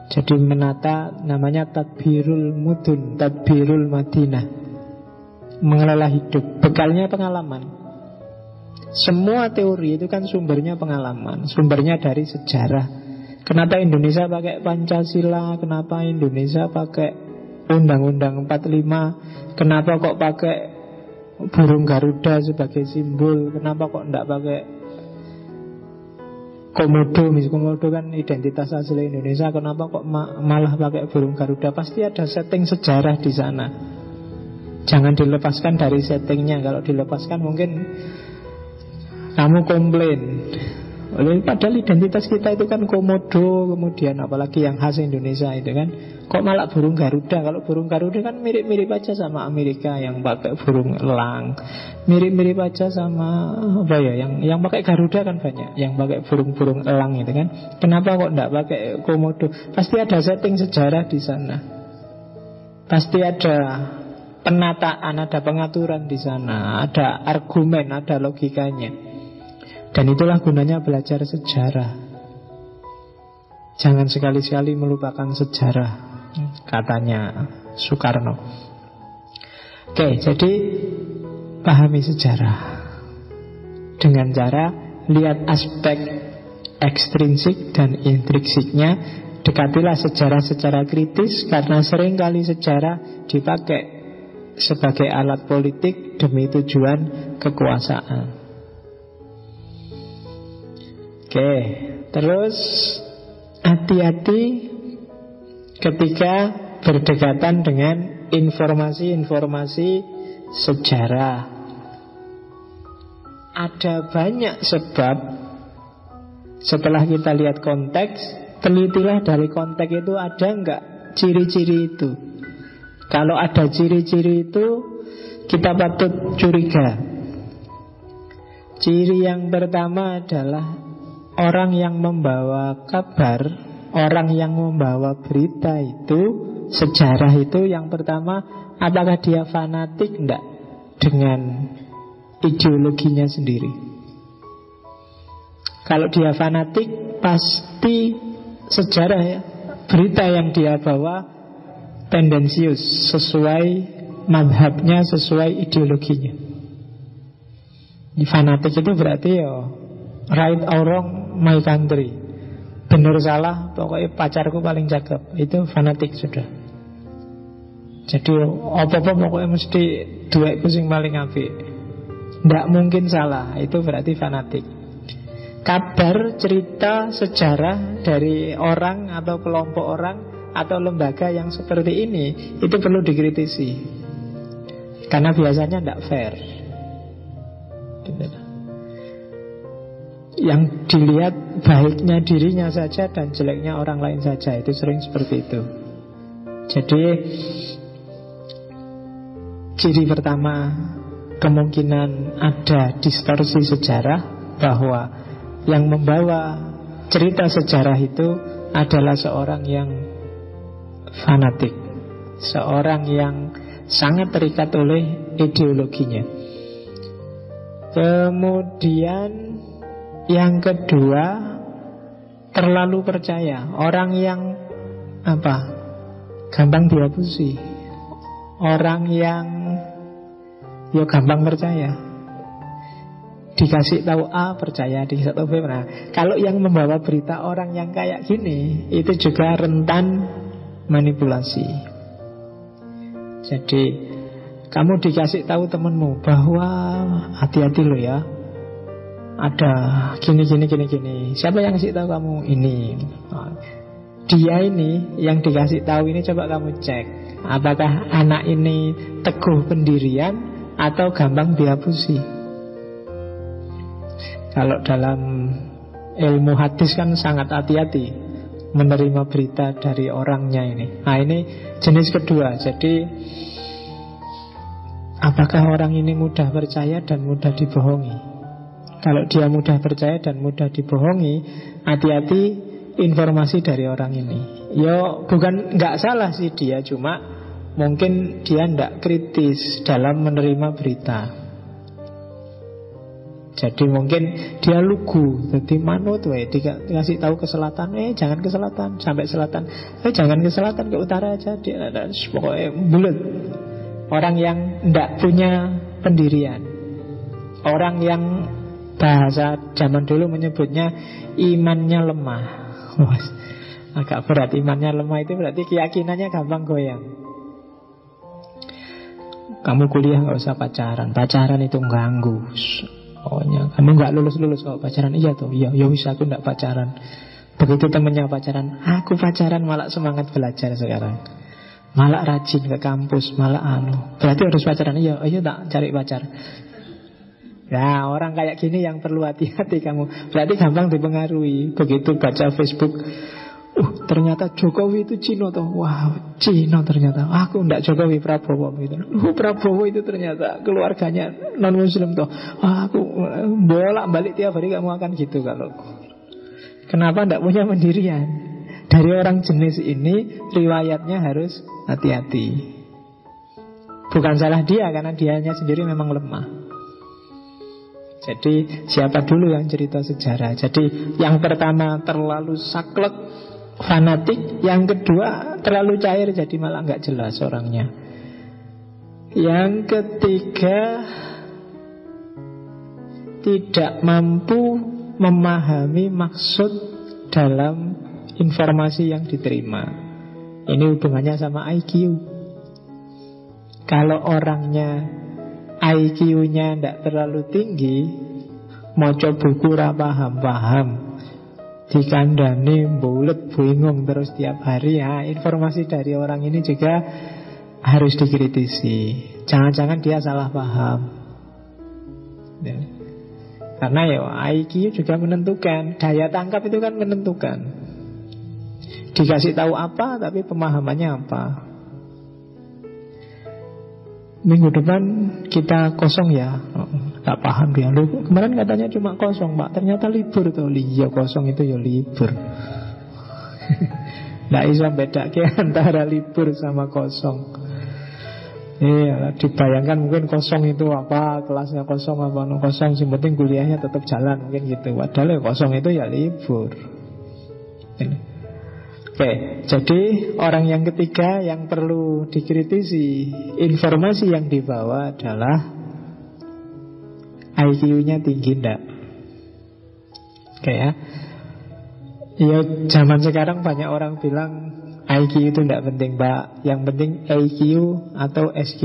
Jadi menata namanya tadbirul mudun, tadbirul madinah mengelola hidup. Bekalnya pengalaman. Semua teori itu kan sumbernya pengalaman, sumbernya dari sejarah. Kenapa Indonesia pakai Pancasila? Kenapa Indonesia pakai Undang-Undang 45? Kenapa kok pakai burung Garuda sebagai simbol? Kenapa kok enggak pakai Komodo, mis Komodo kan identitas asli Indonesia. Kenapa kok ma malah pakai burung Garuda? Pasti ada setting sejarah di sana. Jangan dilepaskan dari settingnya. Kalau dilepaskan mungkin kamu komplain. Padahal identitas kita itu kan komodo, kemudian apalagi yang khas Indonesia itu kan. Kok malah burung Garuda? Kalau burung Garuda kan mirip-mirip aja sama Amerika yang pakai burung elang. Mirip-mirip aja sama apa ya? Yang yang pakai Garuda kan banyak, yang pakai burung-burung elang itu kan. Kenapa kok enggak pakai komodo? Pasti ada setting sejarah di sana. Pasti ada penataan, ada pengaturan di sana, ada argumen, ada logikanya. Dan itulah gunanya belajar sejarah. Jangan sekali-sekali melupakan sejarah, katanya Soekarno. Oke, jadi pahami sejarah dengan cara lihat aspek ekstrinsik dan intrinsiknya. Dekatilah sejarah secara kritis karena sering kali sejarah dipakai sebagai alat politik demi tujuan kekuasaan. Oke, terus hati-hati ketika berdekatan dengan informasi-informasi sejarah. Ada banyak sebab setelah kita lihat konteks, telitilah dari konteks itu ada nggak ciri-ciri itu. Kalau ada ciri-ciri itu, kita patut curiga. Ciri yang pertama adalah orang yang membawa kabar, orang yang membawa berita itu, sejarah itu yang pertama, apakah dia fanatik enggak dengan ideologinya sendiri? Kalau dia fanatik, pasti sejarah ya, berita yang dia bawa tendensius, sesuai madhabnya, sesuai ideologinya. Fanatik itu berarti ya right or wrong my country. Benar salah Pokoknya pacarku paling cakep. Itu fanatik sudah. Jadi apa-apa pokoknya mesti Dua yang paling api Tidak mungkin salah Itu berarti fanatik. Kabar, cerita, sejarah Dari orang atau kelompok orang Atau lembaga yang seperti ini Itu perlu dikritisi. Karena biasanya tidak fair. Gitu. Yang dilihat baiknya dirinya saja dan jeleknya orang lain saja itu sering seperti itu. Jadi ciri pertama kemungkinan ada distorsi sejarah bahwa yang membawa cerita sejarah itu adalah seorang yang fanatik seorang yang sangat terikat oleh ideologinya kemudian yang kedua terlalu percaya. Orang yang apa? Gampang diapusi. Orang yang ya gampang percaya. Dikasih tahu A percaya, dikasih tahu B nah, Kalau yang membawa berita orang yang kayak gini itu juga rentan manipulasi. Jadi kamu dikasih tahu temenmu bahwa hati-hati lo ya, ada gini gini gini gini. Siapa yang kasih tahu kamu ini? Dia ini yang dikasih tahu ini coba kamu cek. Apakah anak ini teguh pendirian atau gampang diapusi? Kalau dalam ilmu hadis kan sangat hati-hati menerima berita dari orangnya ini. Nah ini jenis kedua. Jadi apakah orang ini mudah percaya dan mudah dibohongi? Kalau dia mudah percaya dan mudah dibohongi, hati-hati informasi dari orang ini. Yo bukan nggak salah sih dia, cuma mungkin dia tidak kritis dalam menerima berita. Jadi mungkin dia lugu, jadi manut wae dikasih tahu ke selatan, eh jangan ke selatan, sampai selatan, eh jangan ke selatan ke utara aja, dia ada pokoknya bulat. Orang yang tidak punya pendirian, orang yang Bahasa zaman dulu menyebutnya imannya lemah. Agak berat. Imannya lemah itu berarti keyakinannya gampang goyang. Kamu kuliah nggak usah pacaran, pacaran itu ganggu. Pokoknya kamu nggak lulus lulus kalau pacaran iya tuh, iya, ya bisa aku nggak pacaran. Begitu temennya pacaran, aku pacaran malah semangat belajar sekarang. Malah rajin ke kampus, malah anu. Berarti harus pacaran, iya, iya tak cari pacar. Ya orang kayak gini yang perlu hati-hati kamu Berarti gampang dipengaruhi Begitu baca Facebook Uh, ternyata Jokowi itu Cino tuh. Wow, Cino ternyata. Aku enggak Jokowi Prabowo gitu. Uh, Prabowo itu ternyata keluarganya non muslim tuh. Wah, aku eh, bolak balik tiap hari kamu akan gitu kalau. Kenapa enggak punya pendirian? Dari orang jenis ini riwayatnya harus hati-hati. Bukan salah dia karena dianya sendiri memang lemah. Jadi siapa dulu yang cerita sejarah Jadi yang pertama terlalu saklek fanatik, yang kedua terlalu cair jadi malah nggak jelas orangnya. Yang ketiga tidak mampu memahami maksud dalam informasi yang diterima. Ini hubungannya sama IQ. Kalau orangnya IQ-nya tidak terlalu tinggi, mau buku paham-paham, dikandani bulat bingung terus tiap hari. Ya informasi dari orang ini juga harus dikritisi. Jangan-jangan dia salah paham. Ya. karena ya IQ juga menentukan daya tangkap itu kan menentukan. Dikasih tahu apa tapi pemahamannya apa. Minggu depan kita kosong ya Tak paham dia Lu kemarin katanya cuma kosong pak Ternyata libur tuh Iya kosong itu ya libur Nggak bisa beda ke antara libur sama kosong Iya, dibayangkan mungkin kosong itu apa, kelasnya kosong apa, no kosong, sih penting kuliahnya tetap jalan mungkin gitu. Padahal ya kosong itu ya libur. Ini. Oke, jadi orang yang ketiga yang perlu dikritisi informasi yang dibawa adalah IQ-nya tinggi enggak? Oke ya. Ya zaman sekarang banyak orang bilang IQ itu tidak penting pak. Yang penting IQ atau SQ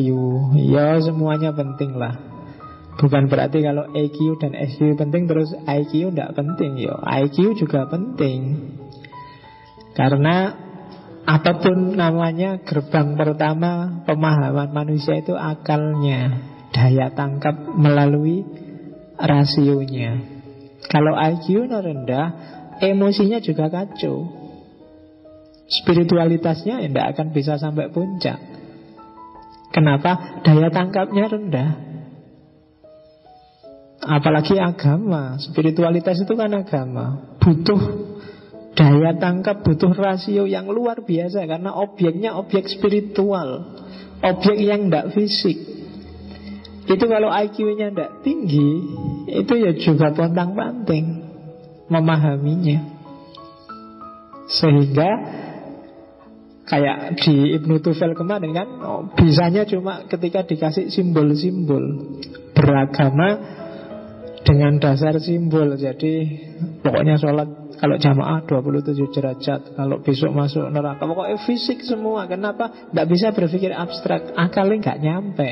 Ya semuanya penting lah. Bukan berarti kalau IQ dan SQ penting Terus IQ tidak penting. Ya IQ juga penting. Karena Apa pun namanya gerbang pertama Pemahaman manusia itu akalnya. Daya tangkap melalui rasionya. Kalau IQ-nya rendah, emosinya juga kacau. Spiritualitasnya tidak akan bisa sampai puncak. Kenapa? Daya tangkapnya rendah. Apalagi agama, spiritualitas itu kan agama. Butuh daya tangkap, butuh rasio yang luar biasa karena objeknya objek spiritual, objek yang tidak fisik. Itu kalau IQ-nya tidak tinggi Itu ya juga pontang-panting Memahaminya. Sehingga Kayak di Ibnu Tufel kemarin kan oh, Bisanya cuma ketika dikasih simbol-simbol Beragama dengan dasar simbol. Jadi pokoknya sholat kalau jamaah 27 derajat Kalau besok masuk neraka. Pokoknya fisik semua. Kenapa? Tidak bisa berpikir abstrak. Akalnya nggak nyampe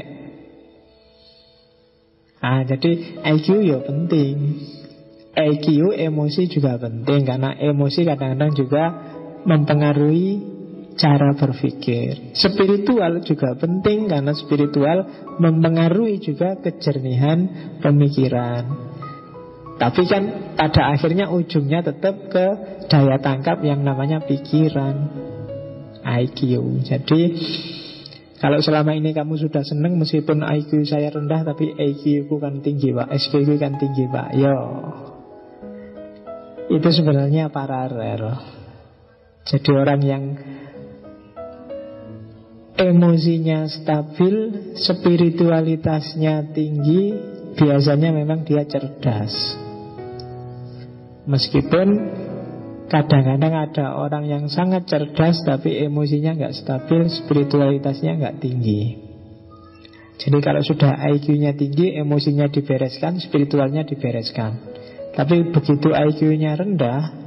Ah, jadi IQ ya penting. IQ emosi juga penting karena emosi kadang-kadang juga mempengaruhi cara berpikir. Spiritual juga penting karena spiritual mempengaruhi juga kejernihan pemikiran. Tapi kan pada akhirnya ujungnya tetap ke daya tangkap yang namanya pikiran IQ. Jadi kalau selama ini kamu sudah seneng meskipun IQ saya rendah tapi IQ ku kan tinggi pak, SQ ku kan tinggi pak. Yo, itu sebenarnya paralel. Jadi orang yang emosinya stabil, spiritualitasnya tinggi, biasanya memang dia cerdas. Meskipun Kadang-kadang ada orang yang sangat cerdas tapi emosinya nggak stabil, spiritualitasnya nggak tinggi. Jadi kalau sudah IQ-nya tinggi, emosinya dibereskan, spiritualnya dibereskan. Tapi begitu IQ-nya rendah,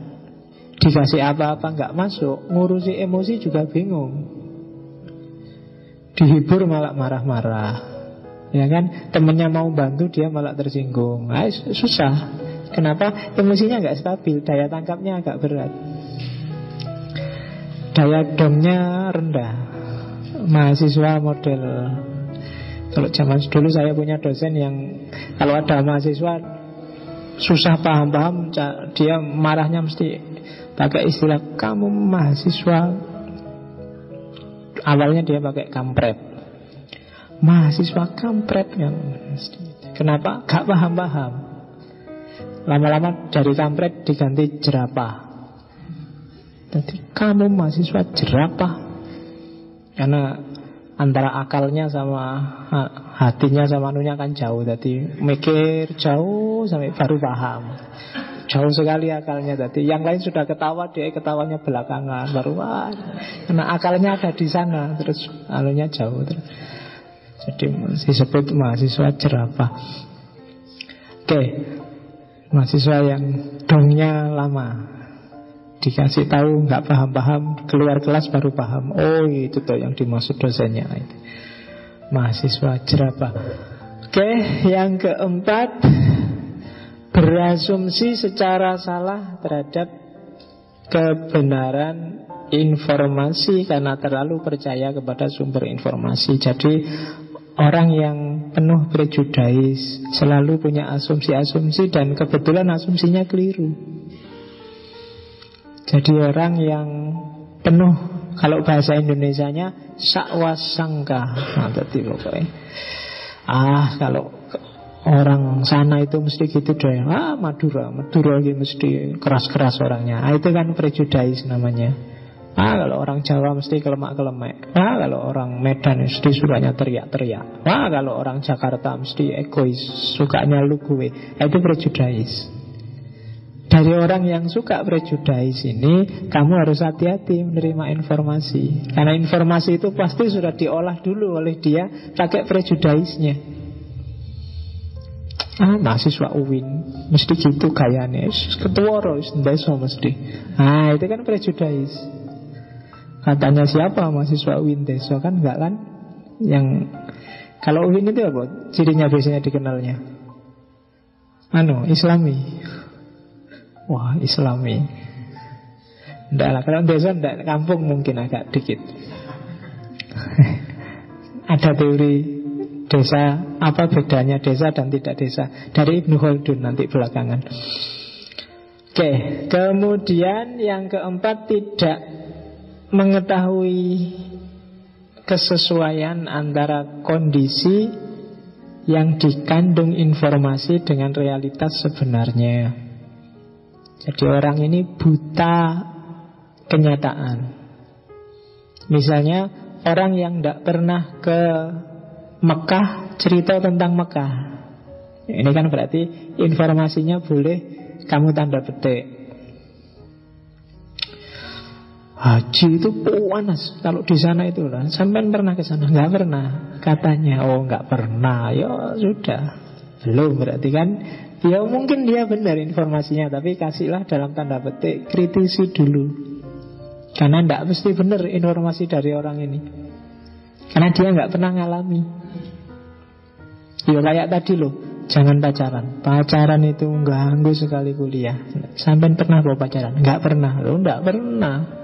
Dikasih apa-apa nggak masuk, ngurusi emosi juga bingung. Dihibur malah marah-marah. Ya kan, temennya mau bantu dia malah tersinggung. Nah, susah. Kenapa? Emosinya nggak stabil, daya tangkapnya agak berat. Daya domnya rendah. Mahasiswa model kalau zaman dulu saya punya dosen yang kalau ada mahasiswa susah paham-paham, dia marahnya mesti pakai istilah kamu mahasiswa. Awalnya dia pakai kampret. Mahasiswa kampret kan. Kenapa? Gak paham-paham. Lama-lama dari kampret diganti jerapah. Jadi kamu mahasiswa jerapah. Karena antara akalnya sama hatinya sama anunya kan jauh Jadi mikir jauh sampai baru paham Jauh sekali akalnya Jadi yang lain sudah ketawa Dia ketawanya belakangan Baru wah Karena akalnya ada di sana Terus anunya jauh terus. Jadi disebut mahasiswa jerapah Oke Mahasiswa yang dongnya lama. Dikasih tahu nggak paham-paham keluar kelas baru paham. Oh itu tuh yang dimaksud dosennya. Itu mahasiswa jerapah. Oke yang keempat berasumsi secara salah terhadap kebenaran informasi karena terlalu percaya kepada sumber informasi. Jadi orang yang penuh prejudais selalu punya asumsi-asumsi dan kebetulan asumsinya keliru jadi orang yang penuh kalau bahasa Indonesianya sakwasangka. Nah, tadi pokoknya. Ah, kalau orang sana itu mesti gitu deh. Ah, Madura, Madura gitu mesti keras-keras orangnya. Ah, itu kan prejudais namanya. Ah, kalau orang Jawa mesti kelemak-kelemek. Ah, kalau orang Medan mesti sukanya teriak-teriak. Ah, kalau orang Jakarta mesti egois, sukanya lu gue. Ah, itu prejudais. Dari orang yang suka prejudais ini Kamu harus hati-hati menerima informasi Karena informasi itu pasti sudah diolah dulu oleh dia Pakai prejudaisnya Ah, mahasiswa UIN Mesti gitu kayaknya Ketua Rois, mesti Ah, itu kan prejudais Katanya siapa? Mahasiswa UIN Deso kan enggak kan? Yang Kalau UIN itu apa? Cirinya biasanya dikenalnya. Anu, Islami. Wah islami. Tidak lah, kalau desa tidak kampung mungkin agak dikit. Ada teori desa Apa bedanya desa dan tidak desa? Dari Ibnu Khaldun nanti belakangan. Oke, kemudian yang keempat tidak mengetahui kesesuaian antara kondisi yang dikandung informasi dengan realitas sebenarnya. Jadi orang ini buta kenyataan. Misalnya orang yang tidak pernah ke Mekah cerita tentang Mekah. Ini kan berarti informasinya boleh kamu tanda petik. Haji itu panas kalau di sana itu lah. Sampai pernah ke sana? Nggak pernah. Katanya, oh nggak pernah. Ya sudah, belum berarti kan Ya mungkin dia benar informasinya Tapi kasihlah dalam tanda petik Kritisi dulu Karena tidak mesti benar informasi dari orang ini Karena dia nggak pernah ngalami Ya kayak tadi loh Jangan pacaran Pacaran itu ganggu sekali kuliah Sampai pernah bawa pacaran? Nggak pernah Loh nggak pernah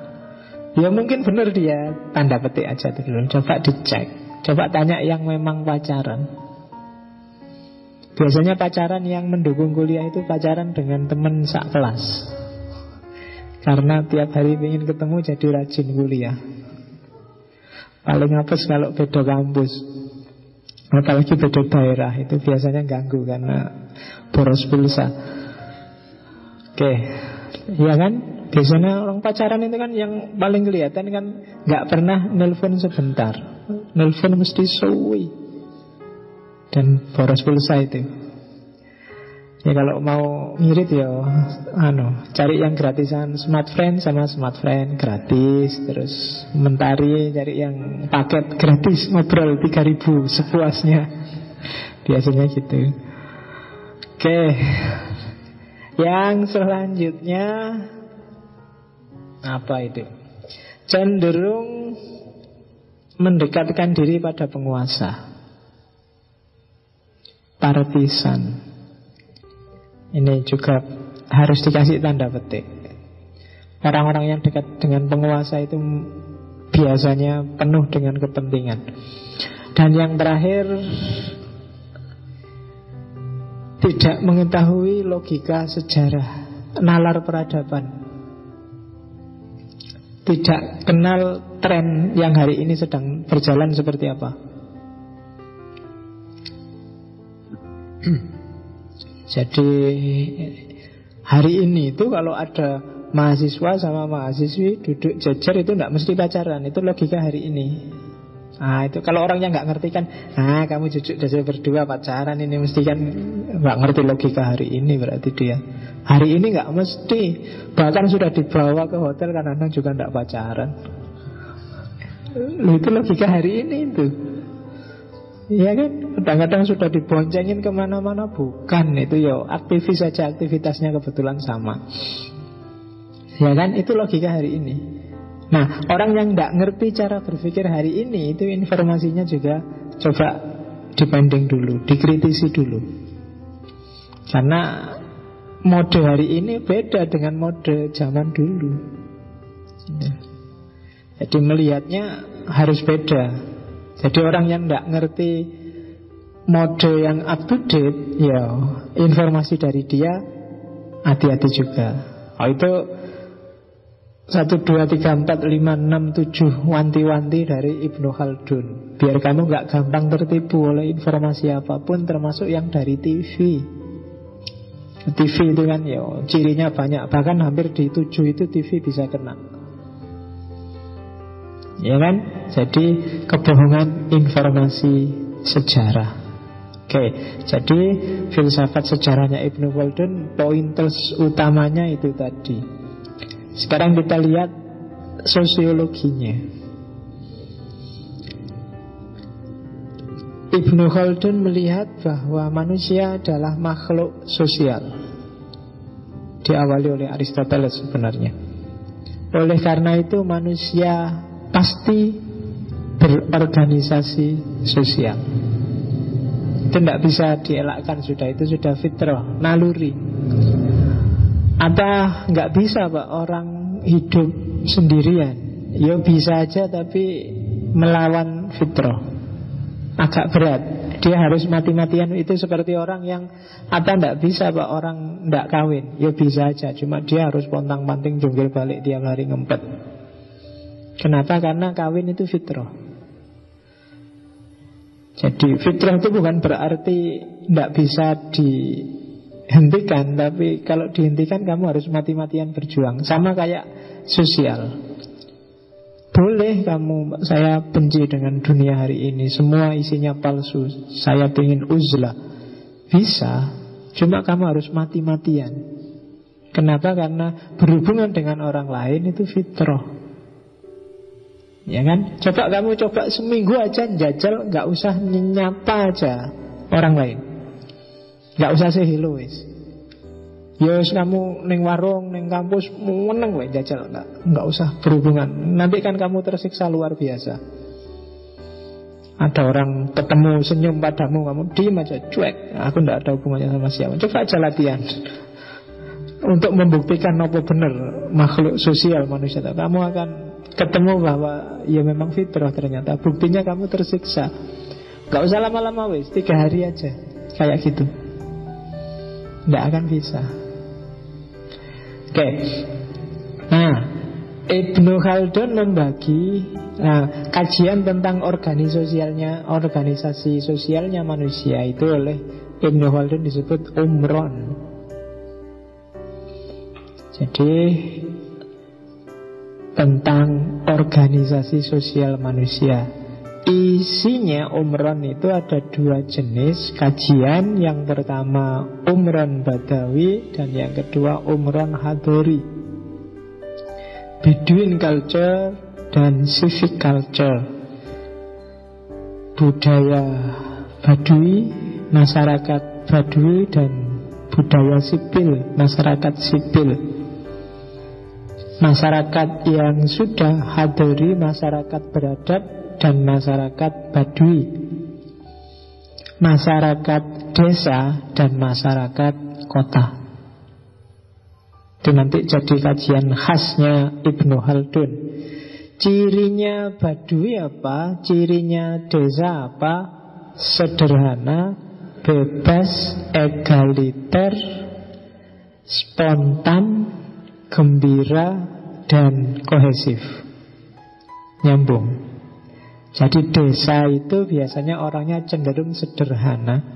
Ya mungkin benar dia. Tanda petik aja dulu Coba dicek. Coba tanya yang memang pacaran. Biasanya pacaran yang mendukung kuliah itu pacaran dengan teman sak kelas. Karena tiap hari ingin ketemu jadi rajin kuliah. Paling apes kalau beda kampus. Apalagi beda daerah Itu biasanya ganggu karena boros pulsa. Oke Ya kan Biasanya orang pacaran itu kan yang paling kelihatan kan nggak pernah nelpon sebentar Nelpon mesti suwi dan boros pulsa itu. Ya kalau mau ngirit ya anu, cari yang gratisan smart friend sama smart friend gratis terus mentari cari yang paket gratis ngobrol 3000 sepuasnya. Biasanya gitu. Oke. Yang selanjutnya Apa itu? Cenderung mendekatkan diri pada penguasa. Partisan. Ini juga harus dikasih tanda petik. Orang-orang yang dekat dengan penguasa itu biasanya penuh dengan kepentingan. Dan yang terakhir tidak mengetahui logika sejarah, nalar peradaban. Tidak kenal tren yang hari ini sedang berjalan seperti apa. Jadi hari ini itu kalau ada mahasiswa sama mahasiswi duduk jajar itu tidak mesti pacaran. Itu logika hari ini. Nah itu kalau orang yang nggak ngerti kan, ah kamu duduk jajar berdua pacaran ini mesti kan nggak ngerti logika hari ini berarti dia. Hari ini nggak mesti, bahkan sudah dibawa ke hotel karena juga nggak pacaran. Itu logika hari ini itu. Iya kan? Kadang-kadang sudah diboncengin ke mana-mana Bukan, itu ya aktivis saja Aktivitasnya kebetulan sama Ya kan? Itu logika hari ini Nah, orang yang tidak ngerti cara berpikir hari ini Itu informasinya juga Coba dibanding dulu Dikritisi dulu Karena mode hari ini beda dengan mode zaman dulu ya. Jadi melihatnya harus beda jadi orang yang tidak ngerti mode yang up to date, ya informasi dari dia hati-hati juga. Oh itu satu dua tiga empat lima enam tujuh wanti-wanti dari Ibnu Khaldun. Biar kamu nggak gampang tertipu oleh informasi apa pun, termasuk yang dari TV. TV itu kan ya cirinya banyak, bahkan hampir di tujuh itu TV bisa kena. Ya kan? Jadi kebohongan informasi sejarah. Oke, jadi filsafat sejarahnya Ibnu Khaldun pointers utamanya itu tadi. Sekarang kita lihat sosiologinya. Ibnu Khaldun melihat bahwa manusia adalah makhluk sosial. Diawali oleh Aristoteles sebenarnya. Oleh karena itu manusia pasti berorganisasi sosial. Itu tidak bisa dielakkan sudah itu sudah fitrah, naluri. Apa nggak bisa pak orang hidup sendirian? Ya bisa aja tapi melawan fitrah. Agak berat. Dia harus mati-matian itu seperti orang yang apa ndak bisa pak orang ndak kawin. Ya bisa aja, cuma dia harus pontang-panting jungkir balik tiap hari ngempet. Kenapa? Karena kawin itu fitrah. Jadi fitrah itu bukan berarti tidak bisa dihentikan, tapi kalau dihentikan kamu harus mati-matian berjuang. Sama kayak sosial. Boleh kamu, saya benci dengan dunia hari ini, semua isinya palsu, saya ingin uzlah. Bisa, cuma kamu harus mati-matian. Kenapa? Karena berhubungan dengan orang lain itu fitrah. Ya kan? Coba kamu coba seminggu aja jajal nggak usah nyapa aja orang lain. Nggak usah hello wis. Ya kamu neng warung, neng kampus meneng wae jajal nggak nggak usah berhubungan. Nanti kan kamu tersiksa luar biasa. Ada orang ketemu senyum padamu, kamu diem aja, cuek. Aku nggak ada hubungannya sama siapa. Coba aja latihan untuk membuktikan apa benar makhluk sosial manusia. Kamu akan ketemu bahwa ya memang fitrah ternyata. Buktinya kamu tersiksa. Gak usah lama-lama wes, tiga hari aja kayak gitu. Nggak akan bisa. Oke. Nah, Ibnu Khaldun membagi nah, kajian tentang organisasi sosialnya, organisasi sosialnya manusia itu oleh Ibnu Khaldun disebut umron. Jadi tentang organisasi sosial manusia. Isinya umron itu ada dua jenis kajian. Yang pertama umron badawi dan yang kedua umron hadori. Bedouin culture dan civic culture. Budaya Badui, masyarakat Badui dan budaya sipil, masyarakat sipil. Masyarakat yang sudah hadiri masyarakat beradab dan masyarakat badui Masyarakat desa dan masyarakat kota Itu nanti jadi kajian khasnya Ibnu Haldun Cirinya badui apa? Cirinya desa apa? Sederhana, bebas, egaliter, spontan, gembira, dan kohesif. Nyambung. Jadi desa itu biasanya orangnya cenderung sederhana.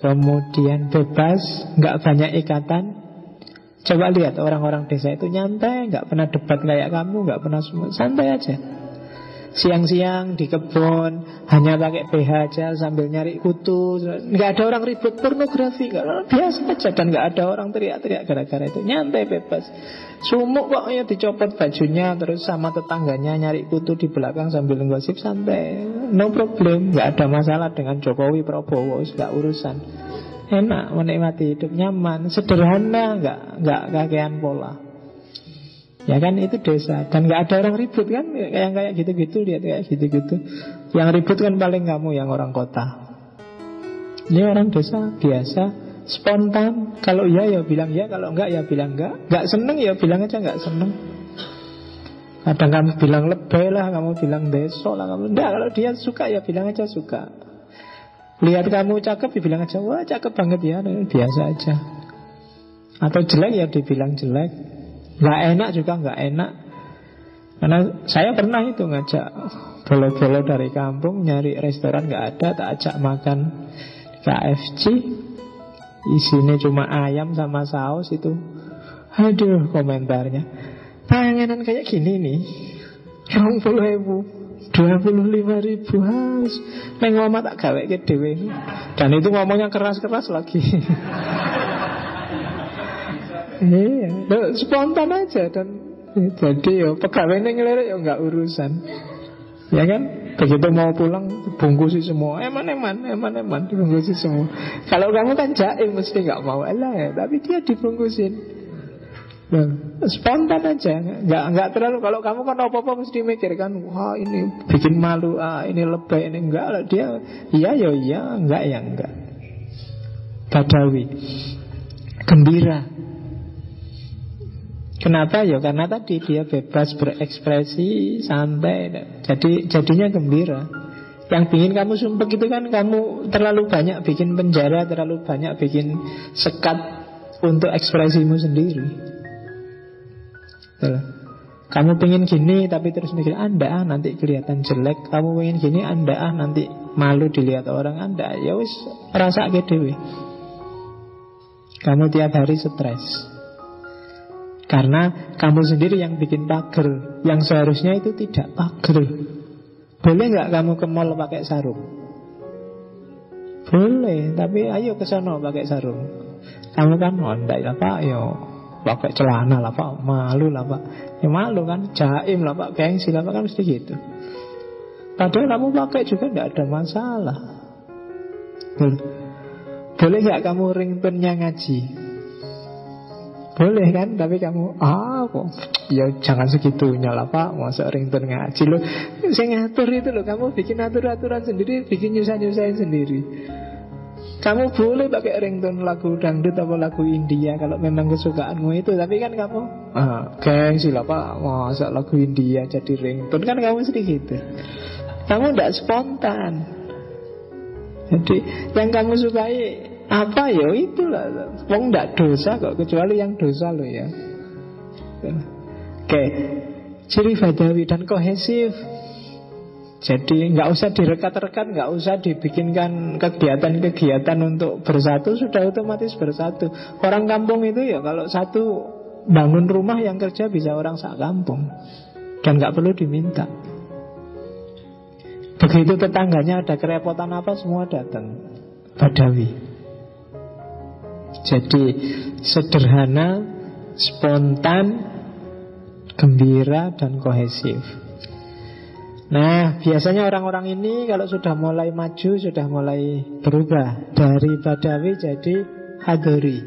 Kemudian bebas, nggak banyak ikatan. Coba lihat orang-orang desa itu nyantai, nggak pernah debat kayak kamu, nggak pernah semua santai aja. Siang-siang di kebun Hanya pakai PH aja sambil nyari kutu. Nggak ada orang ribut pornografi gak, Biasa aja. Dan nggak ada orang teriak-teriak gara-gara itu. Nyantai bebas. Sumuk kok ya dicopot bajunya Terus sama tetangganya nyari kutu di belakang Sambil ngosip santai. No problem Nggak ada masalah dengan Jokowi Prabowo Nggak urusan. Enak menikmati hidup nyaman Sederhana nggak nggak kakean pola Ya kan itu desa Dan gak ada orang ribut kan? Yang kayak gitu-gitu Lihat kayak gitu-gitu. Yang ribut kan paling kamu yang orang kota. Ini orang desa biasa Spontan. Kalau iya ya bilang ya Kalau enggak ya bilang enggak Enggak seneng ya bilang aja enggak seneng. Kadang kamu bilang lebay lah Kamu bilang besok lah kamu Enggak kalau dia suka ya bilang aja suka. Lihat kamu cakep ya bilang aja Wah cakep banget ya Biasa aja. Atau jelek ya dibilang jelek Nggak enak juga nggak enak. Karena saya pernah itu ngajak Bolo-bolo dari kampung Nyari restoran nggak ada Tak ajak makan KFC Isinya cuma ayam sama saus itu. Aduh komentarnya. Panganan kayak gini nih Yang puluh ribu Dua puluh lima ribu has Neng ngomong tak gawe ke Dan itu ngomongnya keras-keras lagi Iya, spontan aja dan jadi ya pegawainya ngelirik ya nggak urusan. Ya kan? Begitu mau pulang bungkusi semua. Eman eman, eman eman dibungkusi semua. Kalau kamu kan jaim mesti nggak mau lah ya, tapi dia dibungkusin. Nah, spontan aja, nggak nggak terlalu. Kalau kamu kan apa apa mesti mikir kan, wah ini bikin malu, ah ini lebay, ini enggak lah dia, iya ya iya, enggak ya enggak. Badawi, gembira, Kenapa ya? Karena tadi dia bebas berekspresi, santai. Jadi jadinya gembira. Yang bikin kamu sumpah itu kan kamu terlalu banyak bikin penjara, terlalu banyak bikin sekat untuk ekspresimu sendiri. Tuh. Kamu pengen gini tapi terus mikir Anda ah nanti kelihatan jelek Kamu pengen gini Anda ah nanti malu dilihat orang Anda Ya wis rasa dewe Kamu tiap hari stres karena kamu sendiri yang bikin pagar. Yang seharusnya itu tidak pagar. Boleh nggak kamu ke mall pakai sarung? Boleh, tapi ayo ke sana pakai sarung. Kamu kan, oh enggak ya pak, yo pakai celana lah pak, malu lah pak. Ya malu kan, jaim lah pak, gengsi lah pak, kan mesti gitu. Padahal kamu pakai juga tidak ada masalah. Boleh nggak kamu ringtone-nya ngaji? Boleh kan, tapi kamu Ah kok Ya jangan segitunya lah pak Masa ringtone ngaji lo Saya ngatur itu loh Kamu bikin atur-aturan sendiri Bikin nyusah-nyusahin sendiri kamu boleh pakai ringtone lagu dangdut atau lagu India kalau memang kesukaanmu itu. Tapi kan kamu, ah, gengsi lah pak, masa lagu India jadi ringtone kan kamu sedikit gitu. Kamu tidak spontan. Jadi yang kamu sukai apa ya itulah Wong ndak dosa kok Kecuali yang dosa lo ya Oke Ciri badawi dan kohesif jadi nggak usah direkat-rekat, nggak usah dibikinkan kegiatan-kegiatan untuk bersatu, sudah otomatis bersatu. Orang kampung itu ya kalau satu bangun rumah yang kerja bisa orang sak kampung dan nggak perlu diminta. Begitu tetangganya ada kerepotan apa semua datang. Badawi. Jadi sederhana, spontan, gembira dan kohesif. Nah, biasanya orang-orang ini kalau sudah mulai maju, sudah mulai berubah dari Badawi jadi Hadori.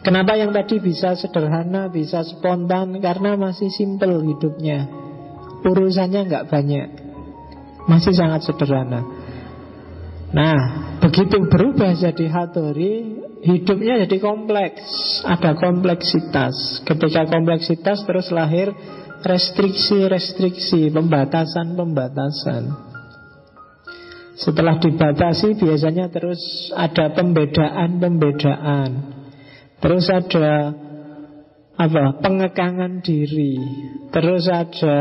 Kenapa yang tadi bisa sederhana, bisa spontan? Karena masih simple hidupnya. Urusannya nggak banyak. Masih sangat sederhana. Nah, begitu berubah jadi hatori, hidupnya jadi kompleks. Ada kompleksitas. Ketika kompleksitas terus lahir restriksi-restriksi, pembatasan-pembatasan. Setelah dibatasi biasanya terus ada pembedaan-pembedaan. Terus ada apa? pengekangan diri. Terus ada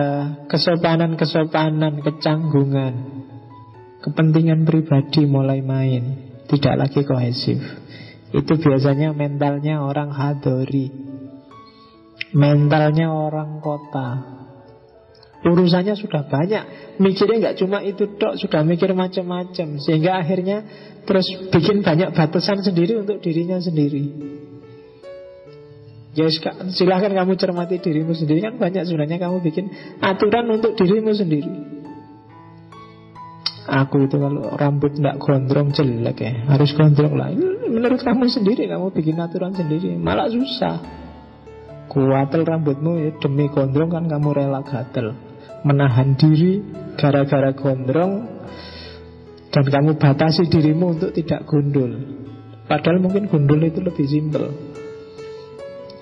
kesopanan-kesopanan, kecanggungan. Kepentingan pribadi mulai main, tidak lagi kohesif. Itu biasanya mentalnya orang hadori. Mentalnya orang kota. Urusannya sudah banyak Mikirnya nggak cuma itu dok Sudah mikir macam-macam Sehingga akhirnya terus bikin banyak batasan sendiri Untuk dirinya sendiri Ya silahkan kamu cermati dirimu sendiri Kan banyak sebenarnya kamu bikin aturan untuk dirimu sendiri Aku itu kalau rambut nggak gondrong jelek ya Harus gondrong lah Menurut kamu sendiri kamu bikin aturan sendiri Malah susah Kuatel rambutmu ya demi gondrong kan kamu rela gatel menahan diri gara-gara gondrong dan kamu batasi dirimu untuk tidak gundul. Padahal mungkin gundul itu lebih simpel.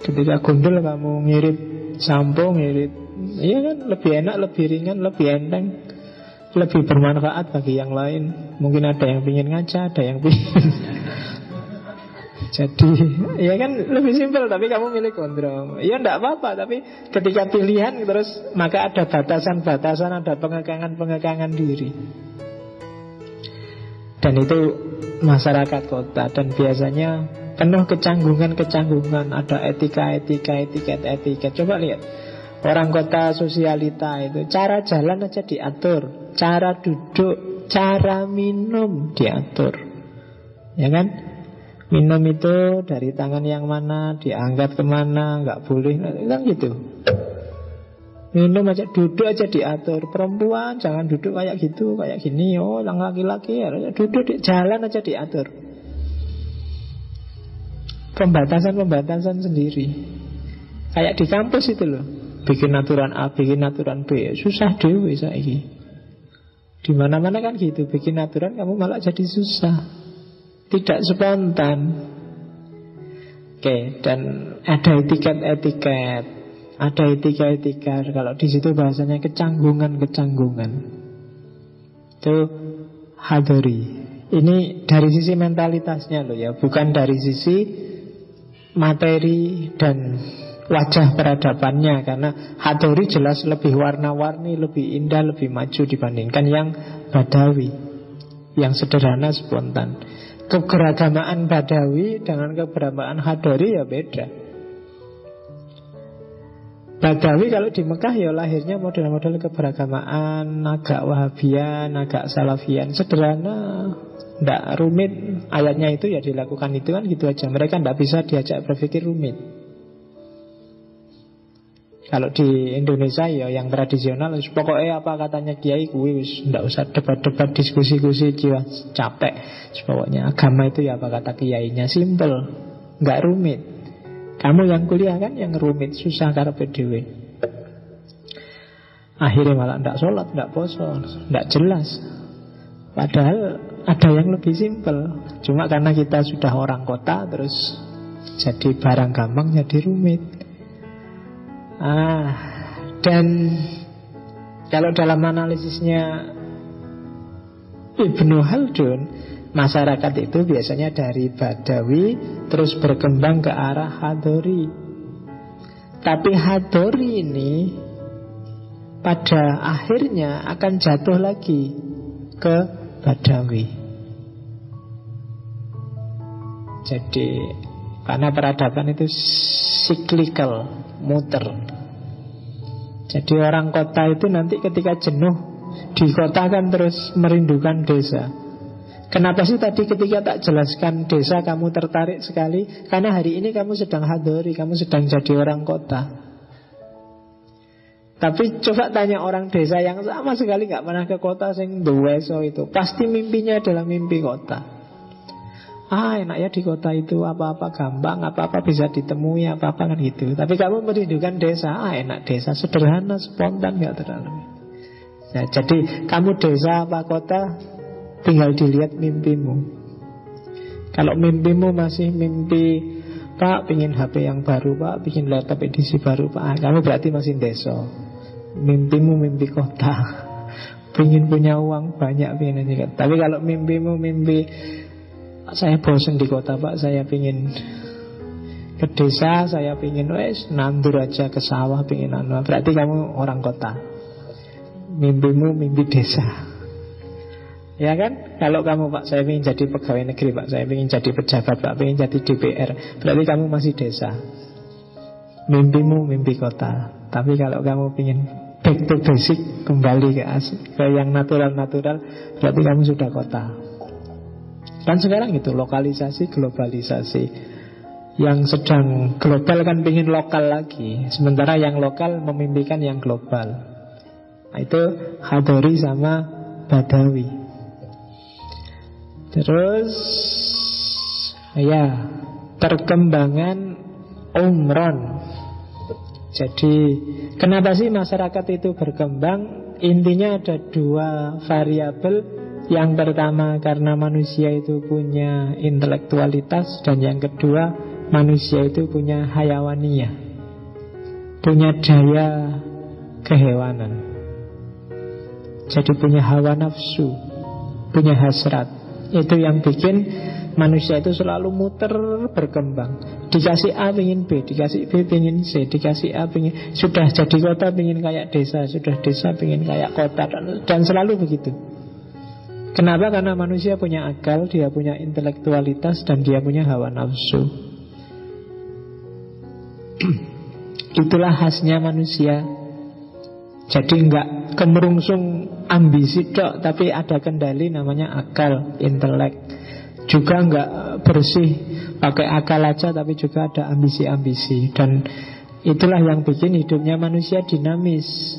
Ketika gundul kamu ngirit sampo, ngirit, iya kan lebih enak, lebih ringan, lebih enteng, lebih bermanfaat bagi yang lain. Mungkin ada yang ingin ngaca, ada yang ingin jadi ya kan lebih simpel tapi kamu milih gondrong. Ya enggak apa-apa tapi ketika pilihan terus maka ada batasan-batasan, ada pengekangan-pengekangan diri. Dan itu masyarakat kota dan biasanya penuh kecanggungan-kecanggungan, ada etika-etika, etiket-etiket. Coba lihat orang kota sosialita itu cara jalan aja diatur, cara duduk, cara minum diatur. Ya kan? Minum itu dari tangan yang mana, diangkat ke mana, nggak boleh, kan gitu. Minum aja, duduk aja diatur. Perempuan jangan duduk kayak gitu, kayak gini. Oh, yang laki-laki ya duduk di jalan aja diatur. Pembatasan-pembatasan sendiri. Kayak di kampus itu loh. Bikin aturan A, bikin aturan B. Susah dewe saiki. Di mana-mana kan gitu, bikin aturan kamu malah jadi susah. Tidak spontan. Oke, dan ada etiket-etiket. Ada etika-etika Kalau di situ bahasanya kecanggungan-kecanggungan. Itu hadori. Ini dari sisi mentalitasnya loh ya Bukan dari sisi materi dan wajah peradabannya Karena hadori jelas lebih warna-warni Lebih indah, lebih maju dibandingkan yang badawi Yang sederhana, spontan keberagamaan Badawi dengan keberagamaan Hadori ya beda. Badawi kalau di Mekah ya lahirnya model-model keberagamaan agak Wahabian, agak Salafian, sederhana, tidak rumit. Ayatnya itu ya dilakukan itu kan gitu aja. Mereka tidak bisa diajak berpikir rumit. Kalau di Indonesia ya yang tradisional pokoknya apa katanya kiai kuwi wis ndak usah debat-debat diskusi-diskusi jiwa capek. Pokoknya agama itu ya apa kata kiainya simple, nggak rumit. Kamu yang kuliah kan yang rumit susah karena PDW. Akhirnya malah ndak sholat, ndak poso, ndak jelas. Padahal ada yang lebih simple. Cuma karena kita sudah orang kota terus jadi barang gampang jadi rumit. Ah, dan kalau dalam analisisnya Ibnu Haldun, masyarakat itu biasanya dari Badawi terus berkembang ke arah Hadori. Tapi Hadori ini pada akhirnya akan jatuh lagi ke Badawi. Jadi karena peradaban itu cyclical, muter. Jadi orang kota itu nanti ketika jenuh di kota kan terus merindukan desa. Kenapa sih tadi ketika tak jelaskan desa kamu tertarik sekali? Karena hari ini kamu sedang hadori, kamu sedang jadi orang kota. Tapi coba tanya orang desa yang sama sekali nggak pernah ke kota sing duweso itu, pasti mimpinya adalah mimpi kota. Ah enak ya di kota itu apa-apa gampang, apa-apa bisa ditemui, apa-apa kan gitu. Tapi kamu merindukan desa, ah enak desa, sederhana, spontan, nggak terlalu. Ya, jadi kamu desa apa kota, tinggal dilihat mimpimu. Kalau mimpimu masih mimpi Pak pingin HP yang baru Pak Pingin laptop edisi baru Pak ah, Kamu berarti masih desa Mimpimu mimpi kota Pingin punya uang banyak pingin. Tapi kalau mimpimu mimpi Saya bosen di kota Pak Saya pingin ke desa Saya pingin wes nandur aja ke sawah pingin anu Berarti kamu orang kota Mimpimu mimpi desa Ya kan? Kalau kamu Pak, saya ingin jadi pegawai negeri Pak, saya ingin jadi pejabat Pak, ingin jadi DPR, berarti kamu masih desa. Mimpimu mimpi kota. Tapi kalau kamu ingin back to basic, kembali ke asli, ke yang natural-natural, berarti kamu sudah kota. Kan sekarang itu lokalisasi, globalisasi. Yang sedang global kan ingin lokal lagi Sementara yang lokal memimpikan yang global Nah itu Hadori sama Badawi Terus ya perkembangan umron. Jadi kenapa sih masyarakat itu berkembang? Intinya ada dua variabel. Yang pertama karena manusia itu punya intelektualitas dan yang kedua manusia itu punya hayawaniyah. Punya daya kehewanan. Jadi punya hawa nafsu, punya hasrat. Itu yang bikin manusia itu selalu muter berkembang Dikasih A pengen B, dikasih B pengen C Dikasih A pengen, sudah jadi kota pengen kayak desa Sudah desa pengen kayak kota dan selalu begitu Kenapa? Karena manusia punya akal Dia punya intelektualitas Dan dia punya hawa nafsu. Itulah khasnya manusia. Jadi enggak kemerungsung ambisi dok Tapi ada kendali namanya akal, intelek. Juga nggak bersih pakai akal aja Tapi juga ada ambisi-ambisi. Dan itulah yang bikin hidupnya manusia dinamis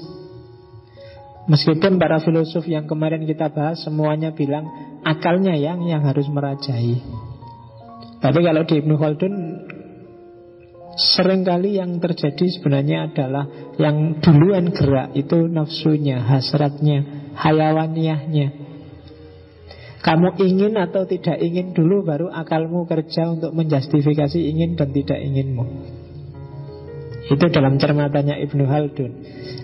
Meskipun para filosof yang kemarin kita bahas Semuanya bilang akalnya yang yang harus merajai. Tapi kalau di Ibnu Khaldun Seringkali yang terjadi sebenarnya adalah Yang duluan gerak itu nafsunya, hasratnya, hayawaniahnya. Kamu ingin atau tidak ingin dulu Baru akalmu kerja untuk menjustifikasi ingin dan tidak inginmu Itu dalam cermatannya Ibnu Haldun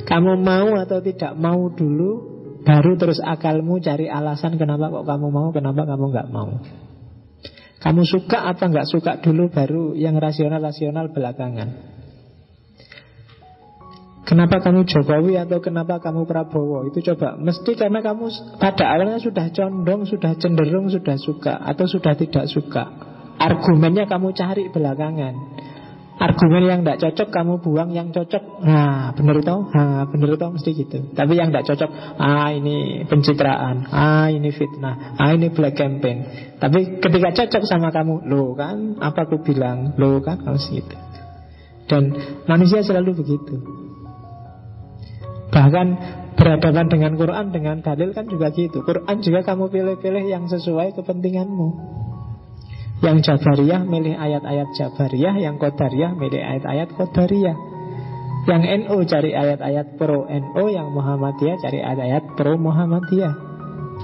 Kamu mau atau tidak mau dulu Baru terus akalmu cari alasan Kenapa kok kamu mau, kenapa kamu nggak mau kamu suka apa nggak suka dulu baru yang rasional-rasional belakangan. Kenapa kamu Jokowi atau kenapa kamu Prabowo? Itu coba, mesti karena kamu pada awalnya sudah condong, sudah cenderung, sudah suka atau sudah tidak suka. Argumennya kamu cari belakangan. Argumen yang tidak cocok kamu buang yang cocok. Nah, benar tau? Nah, benar tau mesti gitu. Tapi yang tidak cocok, ah ini pencitraan, ah ini fitnah, ah ini black campaign. Tapi ketika cocok sama kamu, lo kan, apa aku bilang, lo kan harus gitu. Dan manusia selalu begitu. Bahkan berhadapan dengan Quran dengan dalil kan juga gitu. Quran juga kamu pilih-pilih yang sesuai kepentinganmu. Yang Jabariyah milih ayat-ayat Jabariyah Yang Qadariyah milih ayat-ayat Qadariyah Yang NU cari ayat-ayat pro NU Yang Muhammadiyah cari ayat-ayat pro Muhammadiyah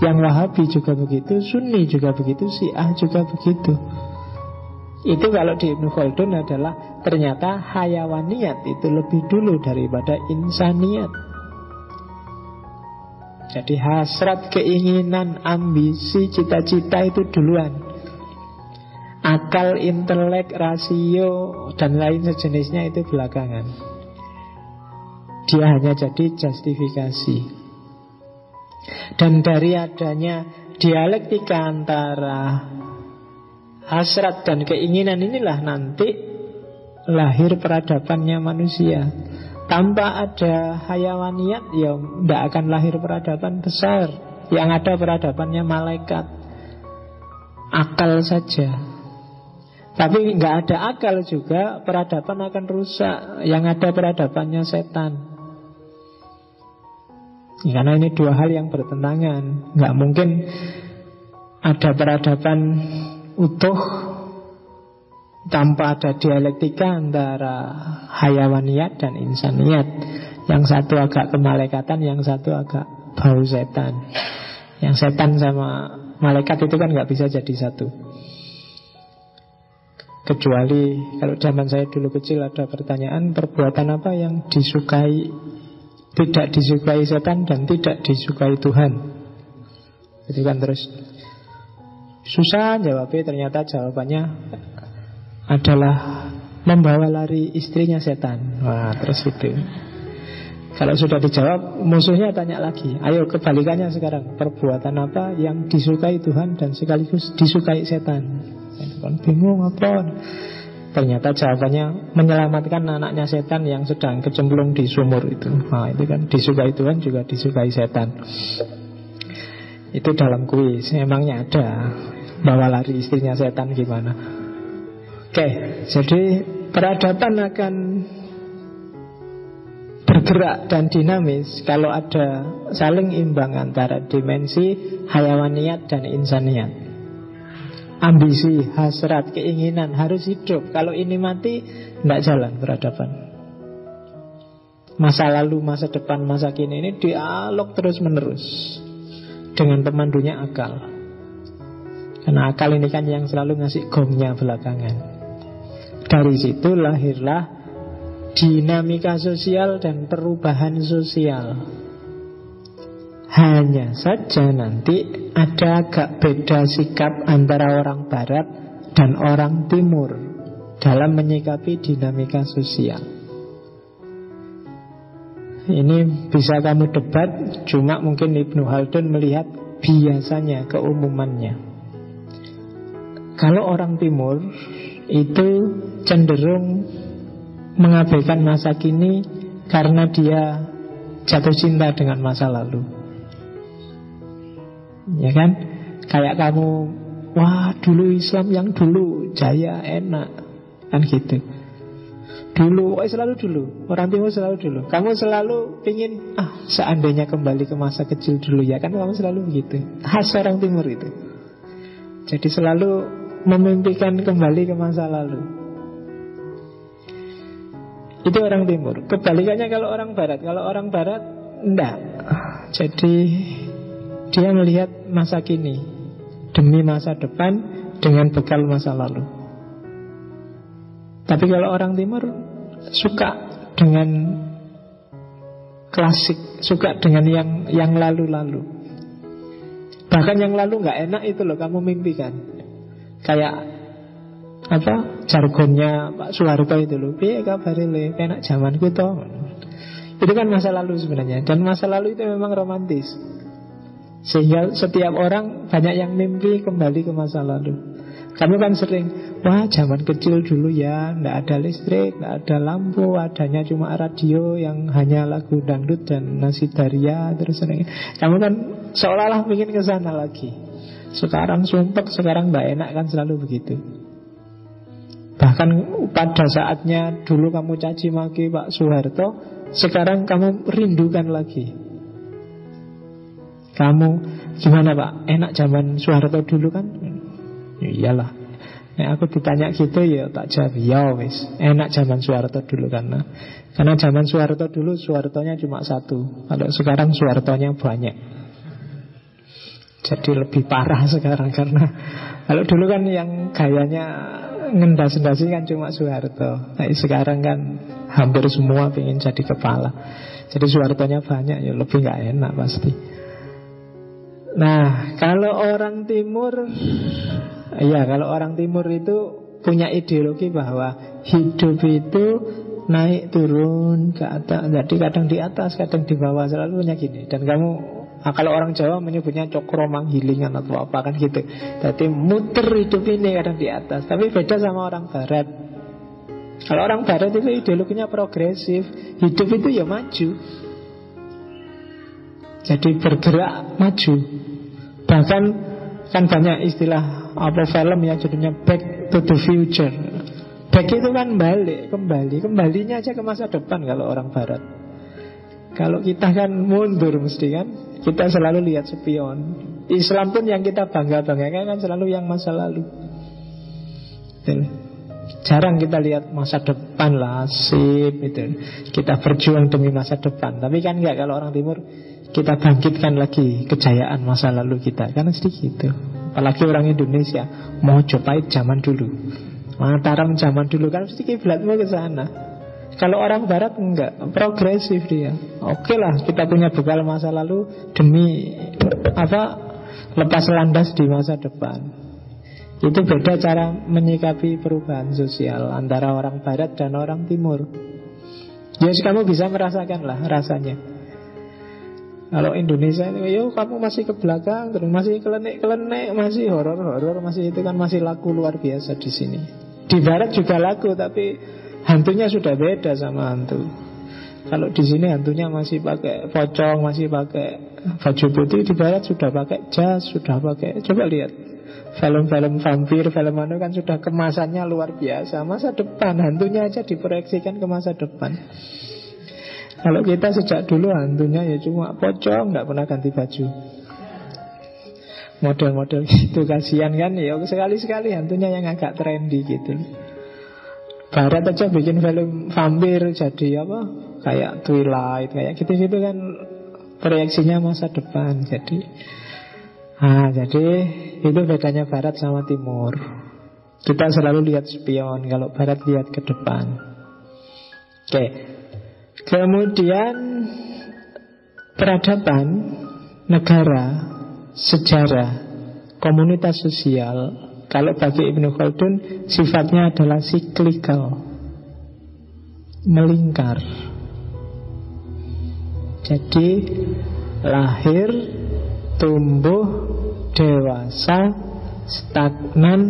Yang Wahabi juga begitu Sunni juga begitu Syiah juga begitu itu kalau di Ibnu Khaldun adalah ternyata hayawaniat itu lebih dulu daripada insaniat. Jadi hasrat, keinginan, ambisi, cita-cita itu duluan. Akal, intelek, rasio, dan lain sejenisnya itu belakangan. Dia hanya jadi justifikasi. Dan dari adanya dialektika antara hasrat dan keinginan inilah nanti lahir peradabannya manusia. Tanpa ada hayawaniat, ya tidak akan lahir peradaban besar. Yang ada peradabannya malaikat. Akal saja. Tapi nggak ada akal juga Peradaban akan rusak Yang ada peradabannya setan Karena ini dua hal yang bertentangan Nggak mungkin Ada peradaban utuh tanpa ada dialektika antara hayawaniat dan insaniat. Yang satu agak kemalekatan, yang satu agak bau setan. Yang setan sama malaikat itu kan nggak bisa jadi satu. Kecuali kalau zaman saya dulu kecil ada pertanyaan perbuatan apa yang disukai tidak disukai setan dan tidak disukai Tuhan. Itu kan terus susah jawabnya ternyata jawabannya adalah membawa lari istrinya setan. Wah, terus itu. Kalau sudah dijawab, musuhnya tanya lagi. Ayo kebalikannya sekarang. Perbuatan apa yang disukai Tuhan dan sekaligus disukai setan? Kan bingung apa? Ternyata jawabannya menyelamatkan anaknya setan yang sedang kecemplung di sumur itu. Nah, itu kan disukai Tuhan juga disukai setan. Itu dalam kuis. Emangnya ada bawa lari istrinya setan gimana? Oke, jadi peradaban akan bergerak dan dinamis kalau ada saling imbang antara dimensi hayawaniat dan insaniat. Ambisi, hasrat, keinginan harus hidup. Kalau ini mati, tidak jalan peradaban. Masa lalu, masa depan, masa kini ini dialog terus menerus dengan pemandunya akal. Karena akal ini kan yang selalu ngasih gongnya belakangan. Dari situ lahirlah dinamika sosial dan perubahan sosial. Hanya saja nanti ada agak beda sikap antara orang barat dan orang timur dalam menyikapi dinamika sosial. Ini bisa kamu debat, cuma mungkin Ibnu Haldun melihat biasanya keumumannya. Kalau orang timur itu cenderung mengabaikan masa kini karena dia jatuh cinta dengan masa lalu. Ya kan? Kayak kamu, wah dulu Islam yang dulu jaya enak, kan gitu. Dulu, oh selalu dulu Orang timur selalu dulu Kamu selalu ingin Ah seandainya kembali ke masa kecil dulu ya kan Kamu selalu begitu Khas orang timur itu Jadi selalu memimpikan kembali ke masa lalu itu orang timur. Kebalikannya kalau orang barat. Kalau orang barat, enggak. Jadi dia melihat masa kini demi masa depan dengan bekal masa lalu. Tapi kalau orang timur suka dengan klasik, suka dengan yang yang lalu-lalu. Bahkan yang lalu nggak enak itu loh kamu mimpikan. Kayak apa jargonnya Pak Soeharto itu loh piye kabare le enak zamanku to itu kan masa lalu sebenarnya dan masa lalu itu memang romantis sehingga setiap orang banyak yang mimpi kembali ke masa lalu. Kami kan sering Wah zaman kecil dulu ya Tidak ada listrik, tidak ada lampu Adanya cuma radio yang hanya lagu dangdut dan nasi daria Terus sering Kamu kan seolah-olah ingin ke sana lagi. Sekarang sumpek, sekarang mbak enak kan selalu begitu. Bahkan pada saatnya dulu kamu caci maki Pak Soeharto, sekarang kamu rindukan lagi. Kamu gimana Pak? Enak zaman Soeharto dulu kan? Ya, iyalah. Nah, aku ditanya gitu ya tak jawab ya wis. Enak zaman Soeharto dulu karena karena zaman Soeharto dulu Soehartonya cuma satu. Kalau sekarang Soehartonya banyak. Jadi lebih parah sekarang karena kalau dulu kan yang gayanya ngendas-endasi kan cuma Soeharto. Nah, sekarang kan hampir semua ingin jadi kepala. Jadi Soehartonya banyak ya lebih nggak enak pasti. Nah, kalau orang timur ya kalau orang timur itu punya ideologi bahwa hidup itu naik turun ke atas. Jadi kadang di atas, kadang di bawah selalu punya gini. Dan kamu Nah, kalau orang Jawa menyebutnya cokro manggilingan atau apa kan gitu. Jadi muter hidup ini kadang di atas. Tapi beda sama orang Barat. Kalau orang Barat itu ideologinya progresif, hidup itu ya maju. Jadi bergerak maju. Bahkan kan banyak istilah apa film yang judulnya Back to the Future. Back itu kan balik, kembali, kembalinya aja ke masa depan kalau orang Barat. Kalau kita kan mundur mesti kan Kita selalu lihat spion Islam pun yang kita bangga-banggakan kan selalu yang masa lalu. Jarang kita lihat masa depan lah Asik gitu. Kita berjuang demi masa depan Tapi kan enggak kalau orang timur Kita bangkitkan lagi kejayaan masa lalu kita Karena sedikit gitu Apalagi orang Indonesia Mau Pahit zaman dulu Mataram zaman dulu kan mesti kiblatmu ke sana kalau orang barat enggak, progresif dia. Oke lah, kita punya bekal masa lalu demi apa? Lepas landas di masa depan. Itu beda cara menyikapi perubahan sosial antara orang barat dan orang timur. Ya, kamu bisa merasakan lah rasanya. Kalau Indonesia itu, yo kamu masih ke belakang, terus masih kelenek-kelenek, masih horor-horor, masih itu kan masih laku luar biasa di sini. Di barat juga laku, tapi Hantunya sudah beda sama hantu. Kalau di sini hantunya masih pakai pocong, masih pakai baju putih, di barat sudah pakai jas, sudah pakai. Coba lihat film-film vampir, film mana kan sudah kemasannya luar biasa. Masa depan hantunya aja diproyeksikan ke masa depan. Kalau kita sejak dulu hantunya ya cuma pocong, nggak pernah ganti baju. Model-model itu kasihan kan ya sekali-sekali hantunya yang agak trendy gitu. Barat aja bikin film vampir jadi apa? Kayak Twilight, kayak gitu-gitu kan proyeksinya masa depan. Jadi Nah, jadi itu bedanya Barat sama Timur. Kita selalu lihat spion, kalau Barat lihat ke depan. Oke. Kemudian peradaban negara, sejarah, komunitas sosial kalau bagi Ibnu Khaldun sifatnya adalah cyclical Melingkar. Jadi lahir, tumbuh, dewasa, stagnan,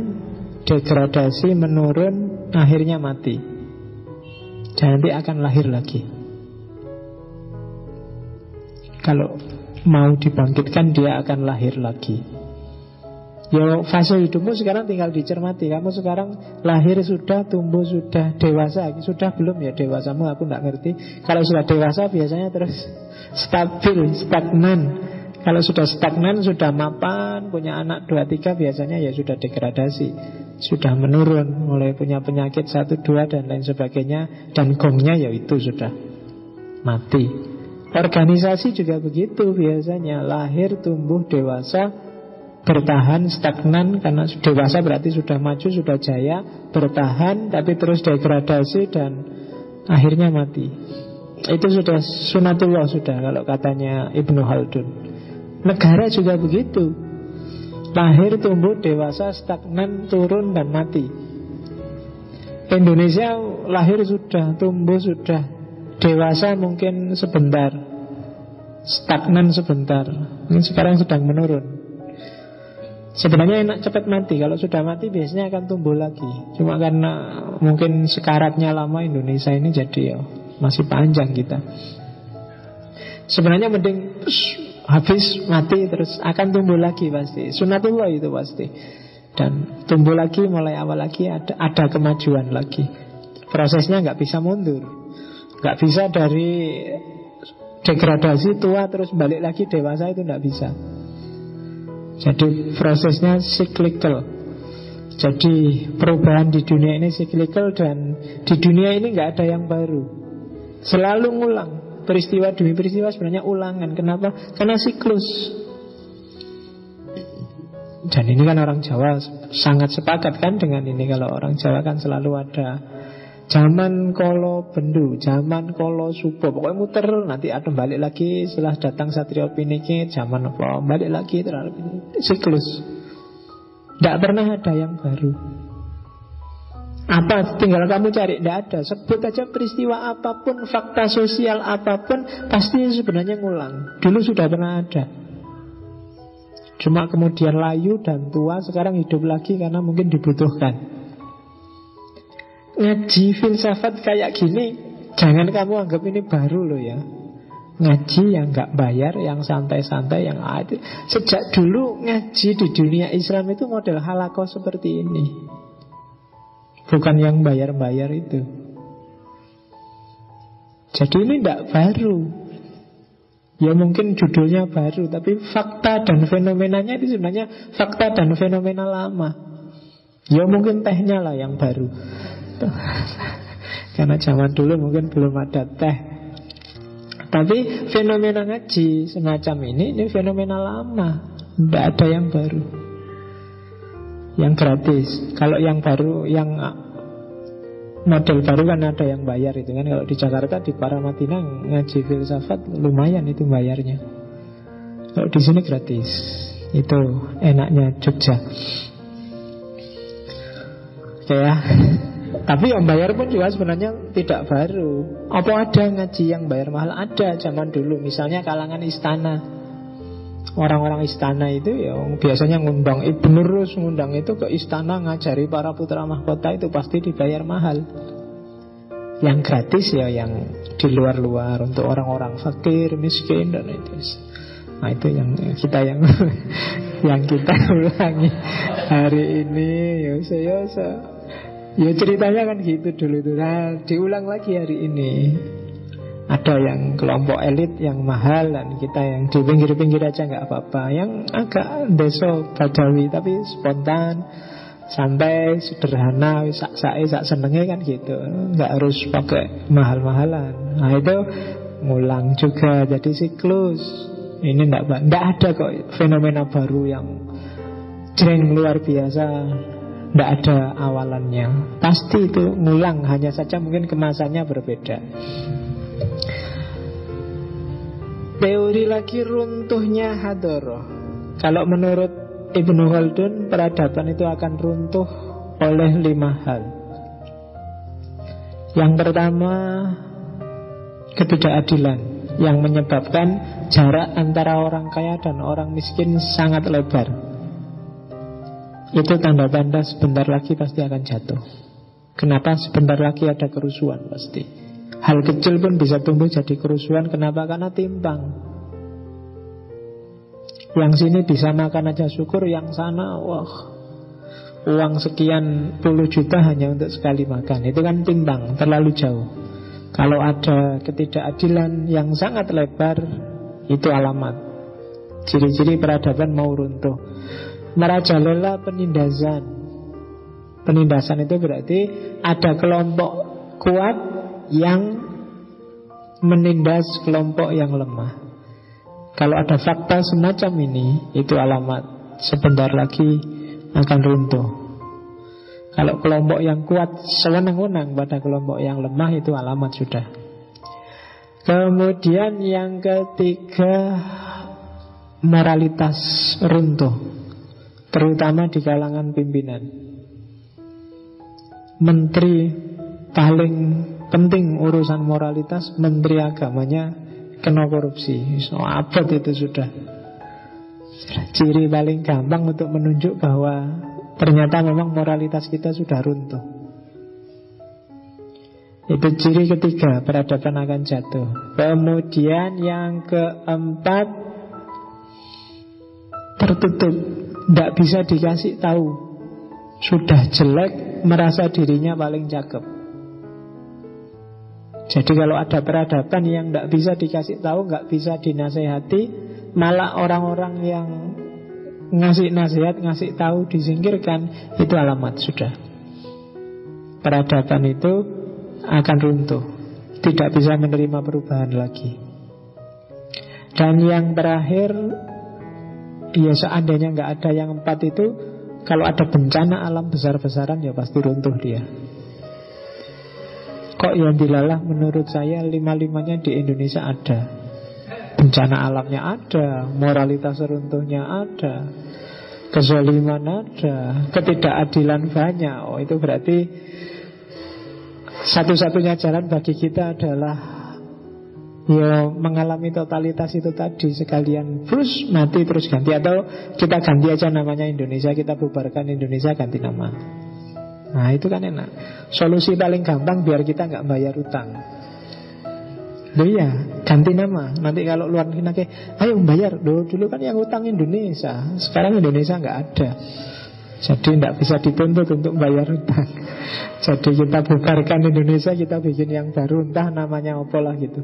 degradasi, menurun, akhirnya mati Dan nanti akan lahir lagi. Kalau mau dibangkitkan dia akan lahir lagi. Ya fase hidupmu sekarang tinggal dicermati. Kamu sekarang lahir sudah, tumbuh sudah, dewasa. Sudah belum ya dewasamu? Aku tidak ngerti. Kalau sudah dewasa biasanya terus stabil, stagnan Kalau sudah stagnan, sudah mapan Punya anak dua tiga biasanya ya sudah degradasi. Sudah menurun Mulai punya penyakit satu dua dan lain sebagainya. Dan gongnya ya itu sudah mati. Organisasi juga begitu biasanya. Lahir, tumbuh, dewasa bertahan stagnan. Karena dewasa berarti sudah maju sudah jaya bertahan tapi terus degradasi dan akhirnya mati. Itu sudah sunatullah sudah kalau katanya Ibnu Haldun negara juga begitu. Lahir tumbuh dewasa stagnan turun dan mati. Indonesia lahir sudah tumbuh sudah. Dewasa mungkin sebentar. Stagnan sebentar. Ini sekarang sedang menurun. Sebenarnya enak cepat mati. Kalau sudah mati biasanya akan tumbuh lagi. Cuma karena mungkin sekaratnya lama Indonesia ini jadi ya Masih panjang kita. Sebenarnya mending Habis mati terus akan tumbuh lagi pasti. Sunatullah itu pasti. Dan tumbuh lagi mulai awal lagi Ada, ada kemajuan lagi. Prosesnya nggak bisa mundur. Nggak bisa dari degradasi tua terus balik lagi dewasa itu nggak bisa. Jadi prosesnya cyclical Jadi perubahan di dunia ini cyclical Dan di dunia ini nggak ada yang baru. Selalu ngulang Peristiwa demi peristiwa sebenarnya ulangan. Kenapa? Karena siklus. Dan ini kan orang Jawa sangat sepakat kan dengan ini. Kalau orang Jawa kan selalu ada Zaman kolo bendu, zaman kolo subo Pokoknya muter, nanti ada balik lagi. Setelah datang Satrio Piniki Zaman apa, balik lagi Siklus. Tidak pernah ada yang baru Apa, tinggal kamu cari. Tidak ada, sebut aja peristiwa apa pun Fakta sosial apa pun Pasti sebenarnya ngulang. Dulu sudah pernah ada. Cuma kemudian layu dan tua Sekarang hidup lagi karena mungkin dibutuhkan. Ngaji filsafat kayak gini Jangan kamu anggap ini baru loh ya. Ngaji yang nggak bayar Yang santai-santai yang ada Sejak dulu ngaji di dunia Islam itu model halako seperti ini Bukan yang bayar-bayar itu. Jadi ini tidak baru. Ya mungkin judulnya baru Tapi fakta dan fenomenanya itu sebenarnya Fakta dan fenomena lama. Ya mungkin tehnya lah yang baru. Karena zaman dulu mungkin belum ada teh. Tapi fenomena ngaji semacam ini Ini fenomena lama. Tidak ada yang baru Yang gratis Kalau yang baru Yang model baru kan ada yang bayar itu kan Kalau di Jakarta di Paramatina Ngaji filsafat lumayan itu bayarnya Kalau di sini gratis Itu enaknya Jogja Oke ya tapi yang bayar pun juga sebenarnya tidak baru. Apa ada ngaji yang bayar mahal? Ada zaman dulu. Misalnya kalangan istana. Orang-orang istana itu ya biasanya ngundang Ibnu Rus ngundang itu ke istana ngajari para putra mahkota itu pasti dibayar mahal. Yang gratis ya yang di luar-luar untuk orang-orang fakir, miskin dan itu. Nah itu yang kita yang yang kita ulangi hari ini ya saya Ya ceritanya kan gitu dulu itu Nah diulang lagi hari ini Ada yang kelompok elit yang mahal Dan kita yang di pinggir-pinggir aja nggak apa-apa. Yang agak deso bajawi Tapi spontan Santai, sederhana Sak sae sak senengnya kan gitu. Nggak harus pakai mahal-mahalan. Nah itu ngulang juga. Jadi siklus. Ini enggak, enggak ada kok fenomena baru yang Jeng luar biasa. Tidak ada awalannya. Pasti itu ngulang Hanya saja mungkin kemasannya berbeda Teori lagi runtuhnya Hadoro. Kalau menurut Ibnu Khaldun Peradaban itu akan runtuh oleh lima hal. Yang pertama Ketidakadilan Yang menyebabkan jarak antara orang kaya dan orang miskin sangat lebar. Itu tanda-tanda sebentar lagi pasti akan jatuh. Kenapa sebentar lagi ada kerusuhan pasti Hal kecil pun bisa tumbuh jadi kerusuhan. Kenapa? Karena timbang. Yang sini bisa makan aja syukur Yang sana wah. Uang sekian puluh juta hanya untuk sekali makan. Itu kan timbang, terlalu jauh. Kalau ada ketidakadilan yang sangat lebar Itu alamat. Ciri-ciri peradaban mau runtuh. Merajalela penindasan. Penindasan itu berarti Ada kelompok kuat Yang Menindas kelompok yang lemah. Kalau ada fakta semacam ini Itu alamat Sebentar lagi akan runtuh. Kalau kelompok yang kuat Sewenang-wenang pada kelompok yang lemah Itu alamat sudah. Kemudian yang ketiga Moralitas runtuh Terutama di kalangan pimpinan. Menteri paling penting urusan moralitas Menteri agamanya kena korupsi. So, Abad itu sudah. Ciri paling gampang untuk menunjuk bahwa Ternyata memang moralitas kita sudah runtuh. Itu ciri ketiga Peradaban akan jatuh. Kemudian yang keempat Tertutup. Tidak bisa dikasih tahu. Sudah jelek Merasa dirinya paling cakep Jadi kalau ada peradaban yang tidak bisa dikasih tahu nggak bisa dinasehati Malah orang-orang yang Ngasih nasihat, ngasih tahu Disingkirkan Itu alamat sudah. Peradaban itu akan runtuh Tidak bisa menerima perubahan lagi. Dan yang terakhir Ya seandainya nggak ada yang empat itu Kalau ada bencana alam besar-besaran Ya pasti runtuh dia Kok yang dilalah menurut saya Lima-limanya di Indonesia ada. Bencana alamnya ada Moralitas runtuhnya ada Kezaliman ada Ketidakadilan banyak. Oh itu berarti Satu-satunya jalan bagi kita adalah ya mengalami totalitas itu tadi. Sekalian terus mati terus ganti. Atau kita ganti aja namanya Indonesia kita bubarkan Indonesia ganti nama nah itu kan enak solusi paling gampang biar kita nggak bayar utang Loh iya, ganti nama. Nanti kalau luar negeri ayo bayar. Loh, dulu kan yang utang Indonesia. Sekarang Indonesia nggak ada. Jadi tidak bisa dituntut untuk bayar utang. Jadi kita bubarkan Indonesia, kita bikin yang baru, entah namanya apa lah gitu.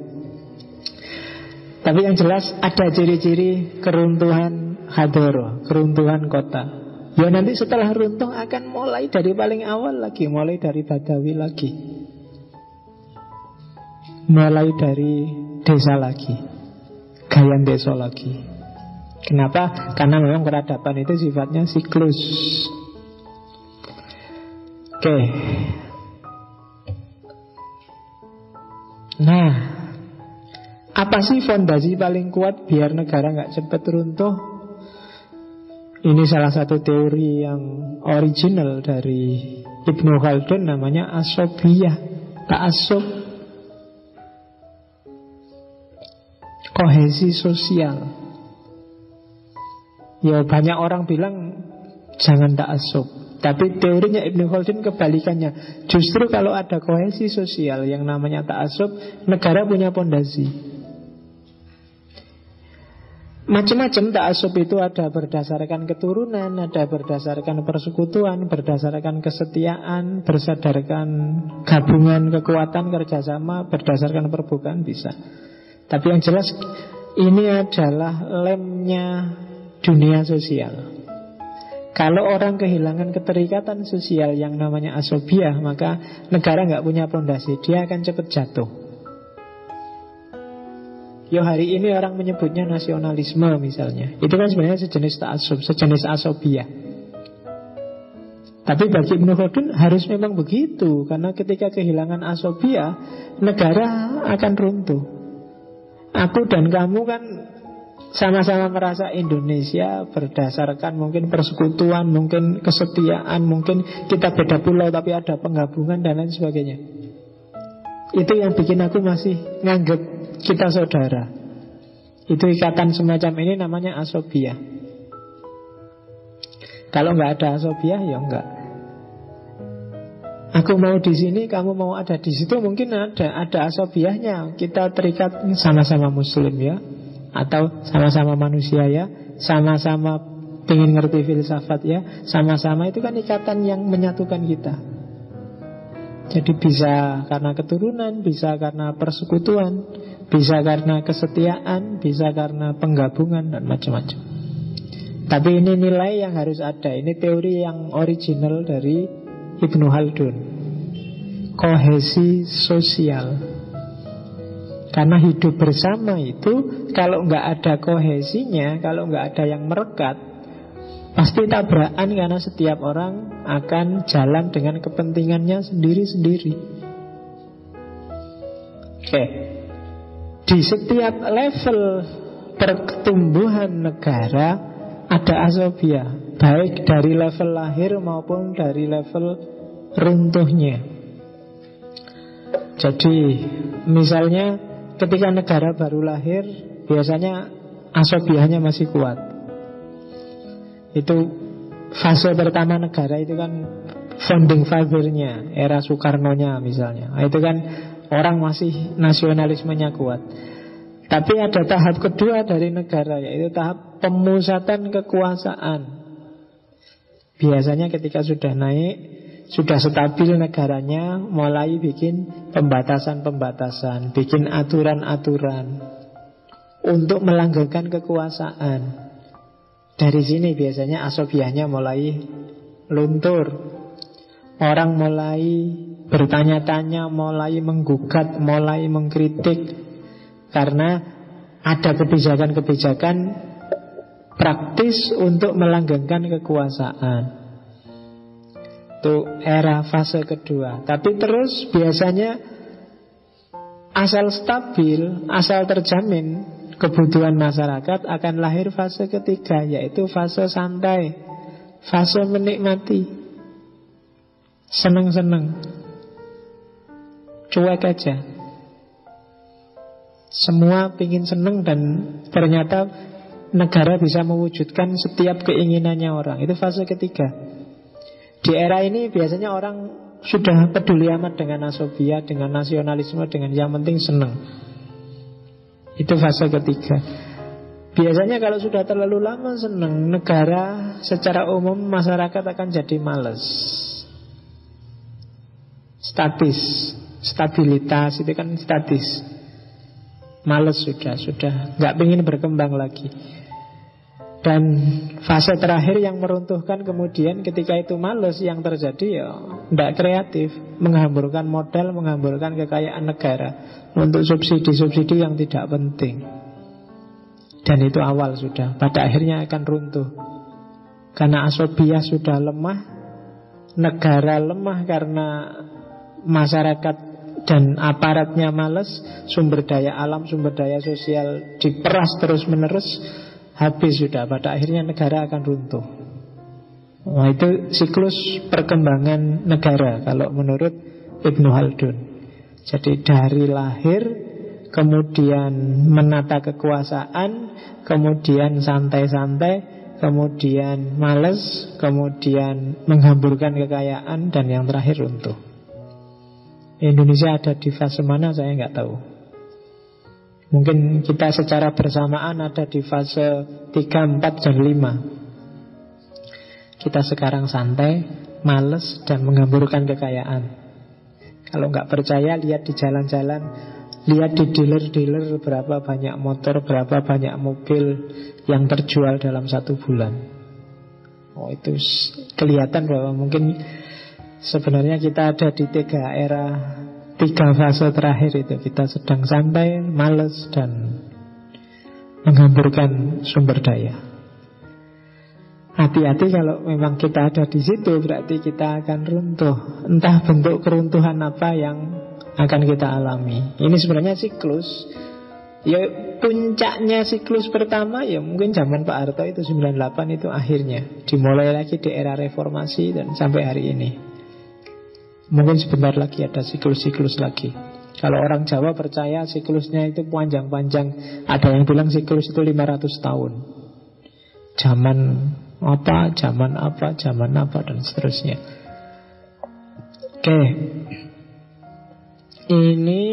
Tapi yang jelas ada ciri-ciri keruntuhan hadoro, keruntuhan kota. Ya nanti setelah runtuh akan mulai dari paling awal lagi Mulai dari Badawi lagi. Mulai dari desa lagi Gayan desa lagi. Kenapa? Karena memang peradaban itu sifatnya siklus. Oke. Nah Apa sih fondasi paling kuat Biar negara nggak cepat runtuh ini salah satu teori yang original dari Ibnu Khaldun namanya asobiyah, ta'asub. Kohesi sosial. Ya banyak orang bilang jangan ta'asub. Tapi teorinya Ibnu Khaldun kebalikannya. Justru kalau ada kohesi sosial yang namanya ta'asub, negara punya pondasi. Macam-macam ta'asub itu ada berdasarkan keturunan, ada berdasarkan persekutuan, berdasarkan kesetiaan, berdasarkan gabungan kekuatan kerjasama, berdasarkan perbukaan bisa. Tapi yang jelas ini adalah lemnya dunia sosial. Kalau orang kehilangan keterikatan sosial yang namanya asobiah, maka negara nggak punya pondasi, dia akan cepat jatuh. Yo hari ini orang menyebutnya nasionalisme misalnya. Itu kan sebenarnya sejenis ta'asub Sejenis asobia Tapi bagi Ibnu Khaldun harus memang begitu Karena ketika kehilangan asobia Negara akan runtuh. Aku dan kamu kan sama-sama merasa Indonesia berdasarkan mungkin persekutuan, mungkin kesetiaan, mungkin kita beda pulau tapi ada penggabungan dan lain sebagainya. Itu yang bikin aku masih nganggep kita saudara. Itu ikatan semacam ini namanya asobia. Kalau nggak ada asobia ya enggak. Aku mau di sini, kamu mau ada di situ, mungkin ada ada asobiahnya. Kita terikat sama-sama Muslim ya, atau sama-sama manusia ya, sama-sama ingin ngerti filsafat ya, sama-sama itu kan ikatan yang menyatukan kita. Jadi bisa karena keturunan, bisa karena persekutuan, bisa karena kesetiaan, bisa karena penggabungan dan macam-macam. Tapi ini nilai yang harus ada. Ini teori yang original dari Ibnu Haldun. Kohesi sosial. Karena hidup bersama itu kalau nggak ada kohesinya, kalau nggak ada yang merekat, pasti tabrakan karena setiap orang akan jalan dengan kepentingannya sendiri-sendiri. Oke, di setiap level pertumbuhan negara ada asobia Baik dari level lahir maupun dari level runtuhnya. Jadi misalnya ketika negara baru lahir Biasanya asobiahnya masih kuat. Itu fase pertama negara itu kan founding father-nya Era Soekarno-nya misalnya. Nah, Itu kan Orang masih nasionalismenya kuat. Tapi ada tahap kedua dari negara Yaitu tahap pemusatan kekuasaan. Biasanya ketika sudah naik Sudah stabil negaranya Mulai bikin pembatasan-pembatasan Bikin aturan-aturan Untuk melanggengkan kekuasaan. Dari sini biasanya asobiahnya mulai luntur. Orang mulai bertanya-tanya, mulai menggugat, mulai mengkritik karena ada kebijakan-kebijakan praktis untuk melanggengkan kekuasaan. Itu era fase kedua. Tapi terus biasanya asal stabil, asal terjamin kebutuhan masyarakat akan lahir fase ketiga yaitu fase santai, fase menikmati, seneng-seneng cuek aja. Semua ingin seneng dan ternyata negara bisa mewujudkan setiap keinginannya orang. Itu fase ketiga. Di era ini biasanya orang sudah peduli amat dengan asobia, dengan nasionalisme, dengan yang penting seneng. Itu fase ketiga. Biasanya kalau sudah terlalu lama seneng, negara secara umum masyarakat akan jadi males. Statis stabilitas itu kan statis. Males sudah sudah. Nggak ingin berkembang lagi. Dan fase terakhir yang meruntuhkan kemudian ketika itu males yang terjadi ya tidak kreatif, menghamburkan modal, menghamburkan kekayaan negara. Untuk subsidi-subsidi yang tidak penting. Dan itu awal sudah, pada akhirnya akan runtuh. Karena asobia sudah lemah, negara lemah karena masyarakat dan aparatnya males, sumber daya alam, sumber daya sosial diperas terus menerus, habis sudah. Pada akhirnya negara akan runtuh. Nah itu siklus perkembangan negara kalau menurut Ibnu Haldun. Jadi dari lahir kemudian menata kekuasaan, kemudian santai-santai, kemudian males, kemudian menghamburkan kekayaan, dan yang terakhir runtuh. Indonesia ada di fase mana saya nggak tahu. Mungkin kita secara bersamaan ada di fase 3, 4, dan 5. Kita sekarang santai, males, dan menghamburkan kekayaan. Kalau nggak percaya, lihat di jalan-jalan Lihat di dealer-dealer berapa banyak motor, berapa banyak mobil yang terjual dalam satu bulan. Oh itu kelihatan bahwa mungkin sebenarnya kita ada di tiga era, tiga fase terakhir itu. Kita sedang santai, males, dan menghamburkan sumber daya. Hati-hati kalau memang kita ada di situ berarti kita akan runtuh. Entah bentuk keruntuhan apa yang akan kita alami. Ini sebenarnya siklus. Ya puncaknya siklus pertama ya mungkin zaman Pak Harto itu 98 itu akhirnya. Dimulai lagi di era reformasi dan sampai hari ini. Mungkin sebentar lagi ada siklus-siklus lagi. Kalau orang Jawa percaya siklusnya itu panjang-panjang. Ada yang bilang siklus itu 500 tahun. Zaman apa, zaman apa, zaman apa, dan seterusnya. Oke, ini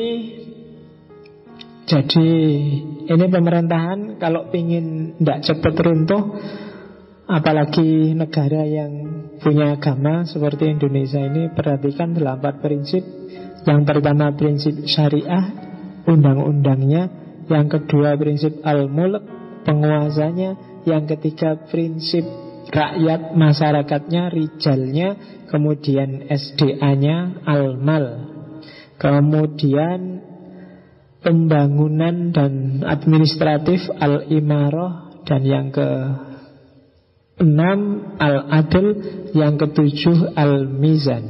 jadi ini pemerintahan kalau ingin tidak cepat runtuh Apalagi negara yang punya agama seperti Indonesia ini Perhatikan delapan prinsip. Yang pertama prinsip syariah Undang-undangnya. Yang kedua prinsip al-mulk Penguasanya. Yang ketiga prinsip rakyat masyarakatnya Rijalnya. Kemudian SDA-nya al-mal. Kemudian pembangunan dan administratif al-imarah. Dan yang ke enam al-adl, yang ketujuh al-mizan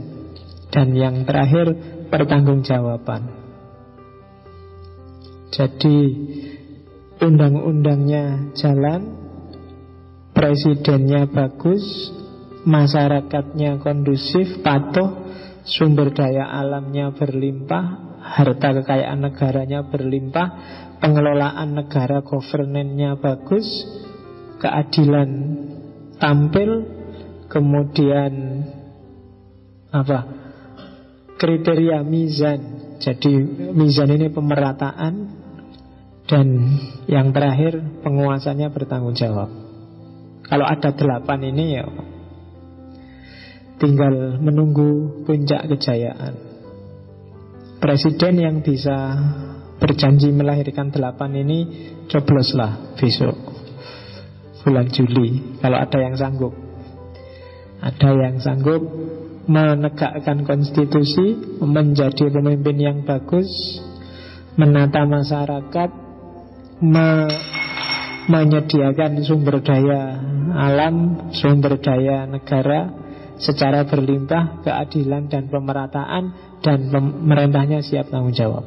dan yang terakhir pertanggungjawaban. Jadi undang-undangnya jalan, presidennya bagus, masyarakatnya kondusif, patuh, sumber daya alamnya berlimpah, harta kekayaan negaranya berlimpah, pengelolaan negara governance bagus, keadilan tampil, kemudian apa? kriteria mizan. Jadi mizan ini pemerataan dan yang terakhir penguasanya bertanggung jawab. Kalau ada delapan ini ya Tinggal menunggu puncak kejayaan Presiden yang bisa berjanji melahirkan delapan ini Cobloslah besok Bulan Juli Kalau ada yang sanggup Ada yang sanggup menegakkan konstitusi Menjadi pemimpin yang bagus Menata masyarakat me Menyediakan sumber daya alam Sumber daya negara secara berlimpah, keadilan dan pemerataan dan pemerintahnya siap tanggung jawab.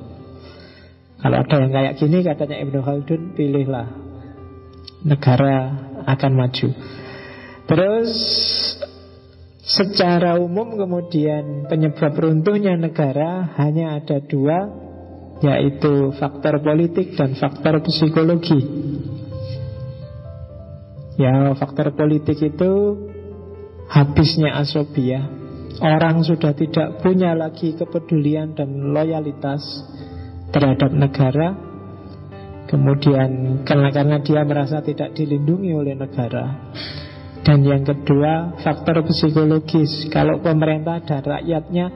Kalau ada yang kayak gini katanya Ibnu Khaldun pilihlah negara akan maju. Terus secara umum kemudian penyebab runtuhnya negara hanya ada dua yaitu faktor politik dan faktor psikologi. Ya, faktor politik itu habisnya asobia Orang sudah tidak punya lagi kepedulian dan loyalitas terhadap negara Kemudian karena, karena dia merasa tidak dilindungi oleh negara. Dan yang kedua faktor psikologis. Kalau pemerintah dan rakyatnya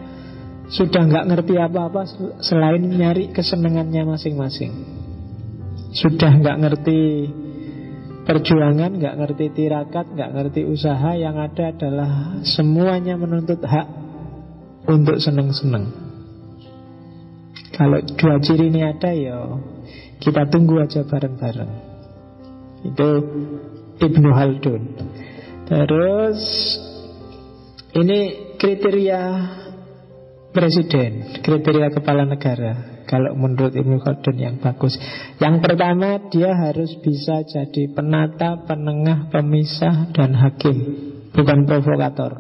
sudah nggak ngerti apa-apa Selain nyari kesenangannya masing-masing. Sudah nggak ngerti perjuangan, nggak ngerti tirakat, nggak ngerti usaha, yang ada adalah semuanya menuntut hak untuk seneng-seneng. Kalau dua ciri ini ada ya kita tunggu aja bareng-bareng. Itu Ibnu Haldun. Terus ini kriteria presiden, kriteria kepala negara. Kalau menurut Ibnu Khaldun yang bagus Yang pertama dia harus bisa jadi penata, penengah, pemisah, dan hakim Bukan provokator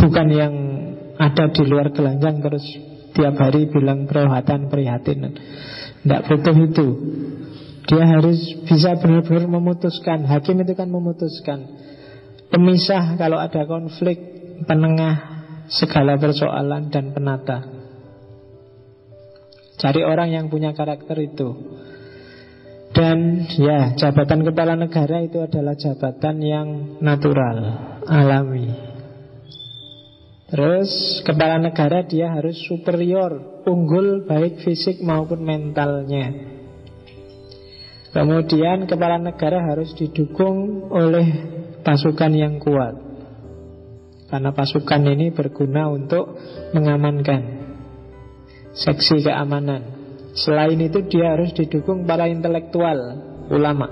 Bukan yang ada di luar gelanggang terus tiap hari bilang perhatian prihatin. Tidak butuh itu. Dia harus bisa benar-benar memutuskan. Hakim itu kan memutuskan. Pemisah kalau ada konflik Penengah segala persoalan dan penata. Cari orang yang punya karakter itu. Dan ya, jabatan kepala negara itu adalah jabatan yang natural, alami. Terus kepala negara dia harus superior, unggul baik fisik maupun mentalnya. Kemudian kepala negara harus didukung oleh pasukan yang kuat. Karena pasukan ini berguna untuk mengamankan seksi keamanan. Selain itu dia harus didukung para intelektual, ulama.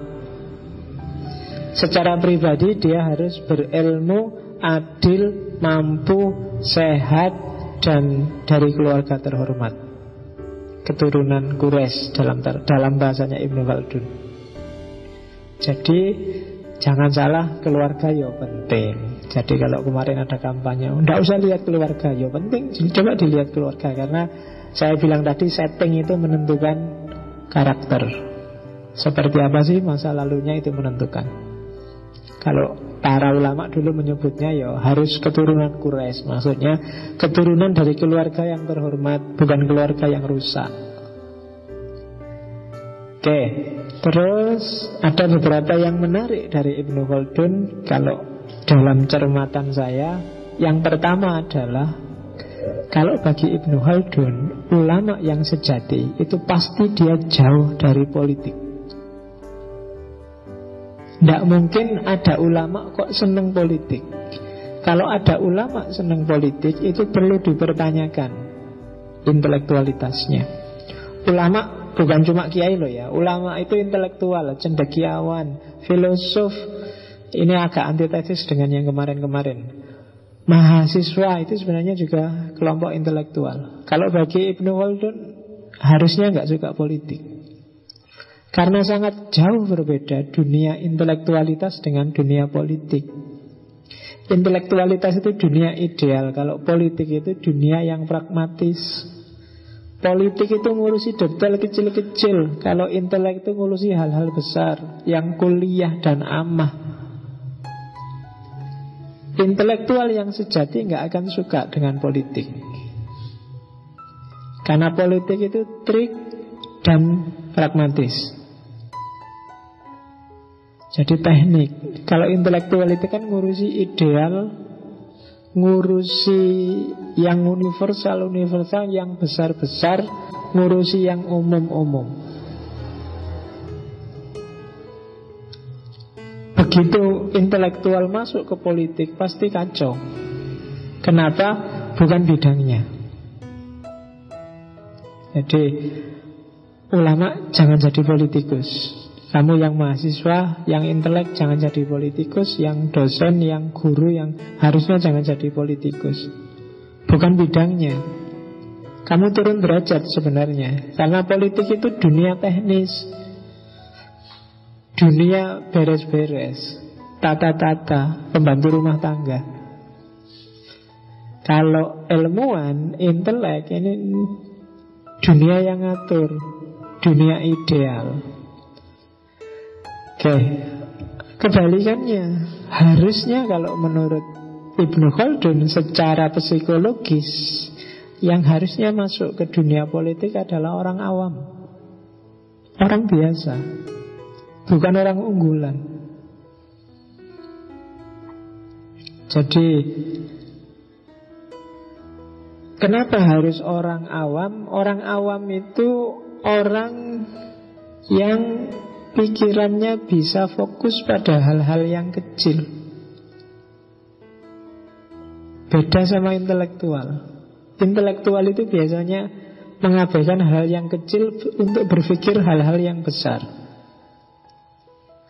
Secara pribadi dia harus berilmu, adil, mampu, sehat, dan dari keluarga terhormat. Keturunan Quraisy dalam dalam bahasanya Ibnu Khaldun. Jadi jangan salah keluarga ya penting. Jadi kalau kemarin ada kampanye, tidak usah lihat keluarga, ya penting. Coba dilihat keluarga karena saya bilang tadi setting itu menentukan karakter. Seperti apa sih masa lalunya itu menentukan. Kalau para ulama dulu menyebutnya ya harus keturunan Quraisy, maksudnya keturunan dari keluarga yang terhormat, bukan keluarga yang rusak. Oke, terus ada beberapa yang menarik dari Ibnu Khaldun kalau dalam cermatan saya. Yang pertama adalah kalau bagi Ibnu Khaldun, ulama yang sejati itu pasti dia jauh dari politik. Tidak mungkin ada ulama kok seneng politik. Kalau ada ulama seneng politik itu perlu dipertanyakan intelektualitasnya. Ulama bukan cuma kiai loh ya. Ulama itu intelektual, cendekiawan, filosof. Ini agak antitesis dengan yang kemarin-kemarin. Mahasiswa itu sebenarnya juga kelompok intelektual. Kalau bagi Ibnu Khaldun harusnya nggak suka politik. Karena sangat jauh berbeda dunia intelektualitas dengan dunia politik. Intelektualitas itu dunia ideal, kalau politik itu dunia yang pragmatis. Politik itu ngurusi detail kecil-kecil, kalau intelek itu ngurusi hal-hal besar yang kuliah dan amah. Intelektual yang sejati nggak akan suka dengan politik. Karena politik itu trik dan pragmatis. Jadi teknik. Kalau intelektual itu kan ngurusi ideal, ngurusi yang universal-universal, yang besar-besar, ngurusi yang umum-umum. Begitu intelektual masuk ke politik pasti kacau. Kenapa? Bukan bidangnya. Jadi ulama jangan jadi politikus. Kamu yang mahasiswa, yang intelek jangan jadi politikus, yang dosen, yang guru, yang harusnya jangan jadi politikus. Bukan bidangnya. Kamu turun derajat sebenarnya. Karena politik itu dunia teknis. Dunia beres-beres Tata-tata Pembantu rumah tangga Kalau ilmuwan Intelek ini Dunia yang ngatur Dunia ideal Oke Kebalikannya Harusnya kalau menurut Ibnu Khaldun Secara psikologis Yang harusnya masuk ke dunia politik adalah orang awam Orang biasa bukan orang unggulan. Jadi Kenapa harus orang awam? Orang awam itu orang yang pikirannya bisa fokus pada hal-hal yang kecil. Beda sama intelektual. Intelektual itu biasanya mengabaikan hal yang kecil untuk berpikir hal-hal yang besar.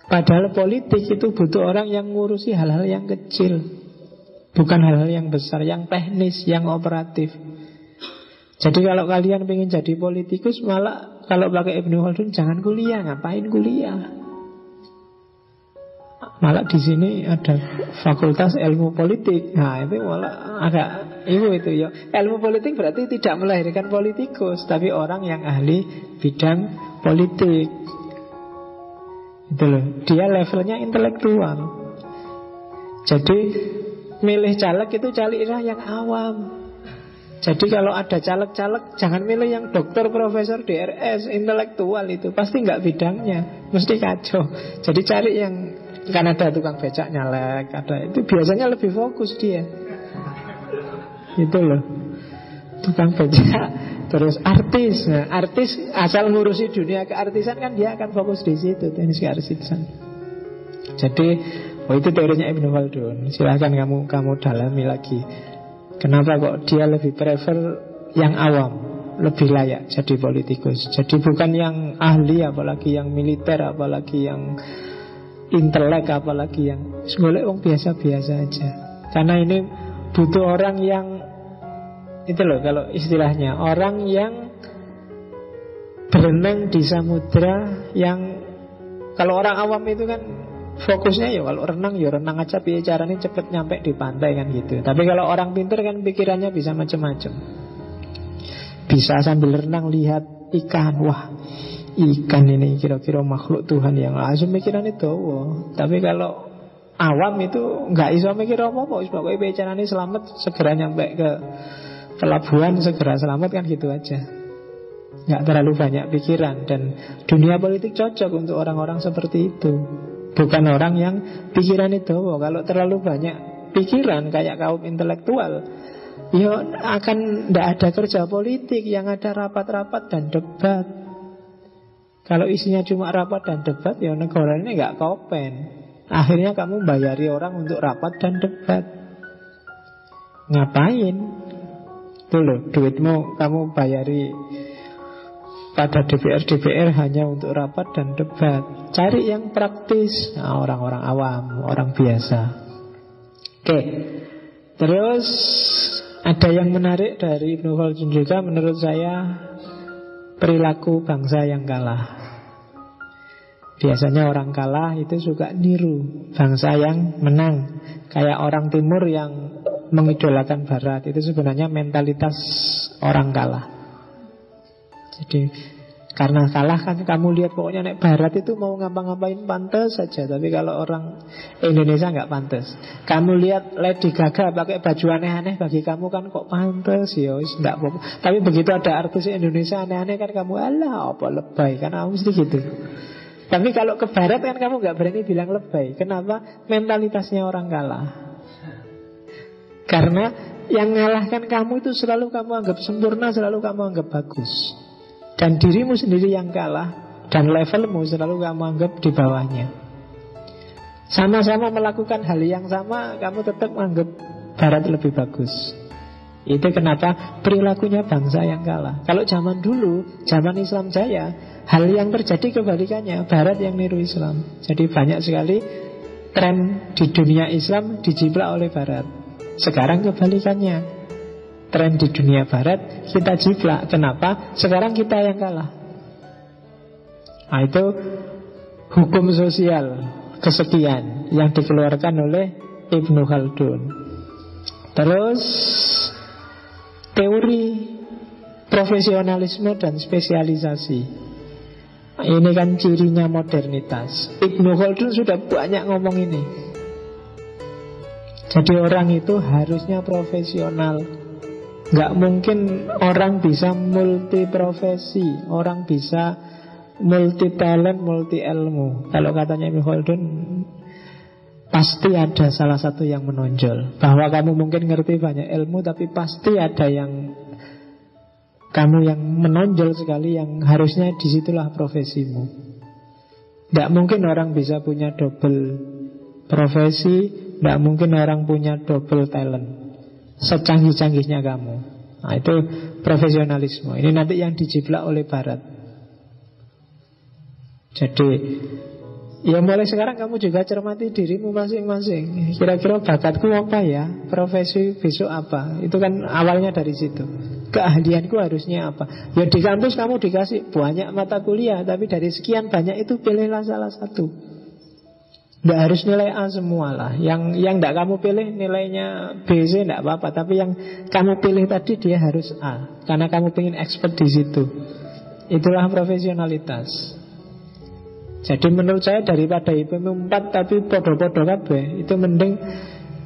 Padahal politik itu butuh orang yang ngurusi hal-hal yang kecil Bukan hal-hal yang besar, yang teknis, yang operatif Jadi kalau kalian ingin jadi politikus Malah kalau pakai Ibnu Khaldun Jangan kuliah, ngapain kuliah Malah di sini ada fakultas ilmu politik. Nah itu malah agak itu itu ya. Ilmu politik berarti tidak melahirkan politikus, tapi orang yang ahli bidang politik. Itu loh. Dia levelnya intelektual. Jadi milih caleg itu carilah yang awam. Jadi kalau ada caleg-caleg Jangan milih yang dokter, profesor, DRS Intelektual itu Pasti nggak bidangnya Mesti kacau Jadi cari yang Kan ada tukang becak nyalek ada Itu biasanya lebih fokus dia Itu loh Tukang becak Terus artis, nah, artis asal ngurusi dunia keartisan kan dia akan fokus di situ teknis keartisan. Jadi, oh itu teorinya Ibnu Khaldun. Silahkan kamu kamu dalami lagi. Kenapa kok dia lebih prefer yang awam, lebih layak jadi politikus. Jadi bukan yang ahli, apalagi yang militer, apalagi yang intelek, apalagi yang golek wong biasa-biasa aja. Karena ini butuh orang yang itu loh kalau istilahnya Orang yang berenang di samudra yang kalau orang awam itu kan fokusnya ya kalau renang ya renang aja biar caranya cepet nyampe di pantai kan gitu. Tapi kalau orang pinter kan pikirannya bisa macam-macam. Bisa sambil renang lihat ikan, wah ikan ini kira-kira makhluk Tuhan yang langsung itu. Tapi kalau awam itu nggak iso mikir apa-apa, pokoknya bicaranya selamat segera nyampe ke pelabuhan segera selamat kan gitu aja nggak terlalu banyak pikiran dan dunia politik cocok untuk orang-orang seperti itu bukan orang yang pikiran itu. Kalau terlalu banyak pikiran kayak kaum intelektual ya akan tidak ada kerja politik yang ada rapat-rapat dan debat. Kalau isinya cuma rapat dan debat ya negara ini nggak kopen. Akhirnya kamu bayari orang untuk rapat dan debat. Ngapain? Itu loh, duitmu kamu bayari pada DPR-DPR hanya untuk rapat dan debat. Cari yang praktis, nah, orang-orang awam, orang biasa. Oke, terus ada yang menarik dari Ibnu Khaldun juga menurut saya perilaku bangsa yang kalah. Biasanya orang kalah itu suka niru bangsa yang menang. Kayak orang timur yang mengidolakan barat itu sebenarnya mentalitas orang kalah. Jadi karena kalah kan kamu lihat pokoknya naik barat itu mau ngapa-ngapain pantas saja. Tapi kalau orang Indonesia nggak pantas Kamu lihat Lady Gaga pakai baju aneh-aneh Bagi kamu kan kok pantas ya nggak apa-apa. Tapi begitu ada artis Indonesia aneh-aneh kan kamu Alah apa lebay? Kan mesti gitu. Tapi kalau ke barat kan kamu nggak berani bilang lebay. Kenapa? Mentalitasnya orang kalah. Karena yang mengalahkan kamu itu selalu kamu anggap sempurna, selalu kamu anggap bagus. Dan dirimu sendiri yang kalah dan levelmu selalu kamu anggap di bawahnya. Sama-sama melakukan hal yang sama, kamu tetap menganggap barat lebih bagus. Itu kenapa perilakunya bangsa yang kalah. Kalau zaman dulu, zaman Islam jaya, hal yang terjadi kebalikannya, barat yang niru Islam. Jadi banyak sekali tren di dunia Islam dijiplak oleh barat. Sekarang kebalikannya Tren di dunia barat kita jiplak Kenapa? Sekarang kita yang kalah Nah itu hukum sosial kesekian yang dikeluarkan oleh Ibnu Khaldun. Terus teori profesionalisme dan spesialisasi. Ini kan cirinya modernitas. Ibnu Khaldun sudah banyak ngomong ini. Jadi orang itu harusnya profesional Gak mungkin orang bisa multi profesi Orang bisa multi talent, multi ilmu Kalau katanya Ibn Pasti ada salah satu yang menonjol. Bahwa kamu mungkin ngerti banyak ilmu Tapi pasti ada yang Kamu yang menonjol sekali Yang harusnya di situlah profesimu. Tidak mungkin orang bisa punya double profesi, tidak mungkin orang punya double talent. Secanggih-canggihnya kamu. Nah, itu profesionalisme. Ini nanti yang dijiplak oleh Barat. Jadi Ya mulai sekarang kamu juga cermati dirimu masing-masing Kira-kira bakatku apa ya Profesi besok apa Itu kan awalnya dari situ Keahlianku harusnya apa Ya di kampus kamu dikasih banyak mata kuliah Tapi dari sekian banyak itu pilihlah salah satu Tidak harus nilai A semua lah Yang yang tidak kamu pilih nilainya B, C Tidak apa-apa. Tapi yang kamu pilih tadi dia harus A. Karena kamu ingin expert di situ. Itulah profesionalitas. Jadi menurut saya daripada IPM 4 tapi podo-podo kabeh itu mending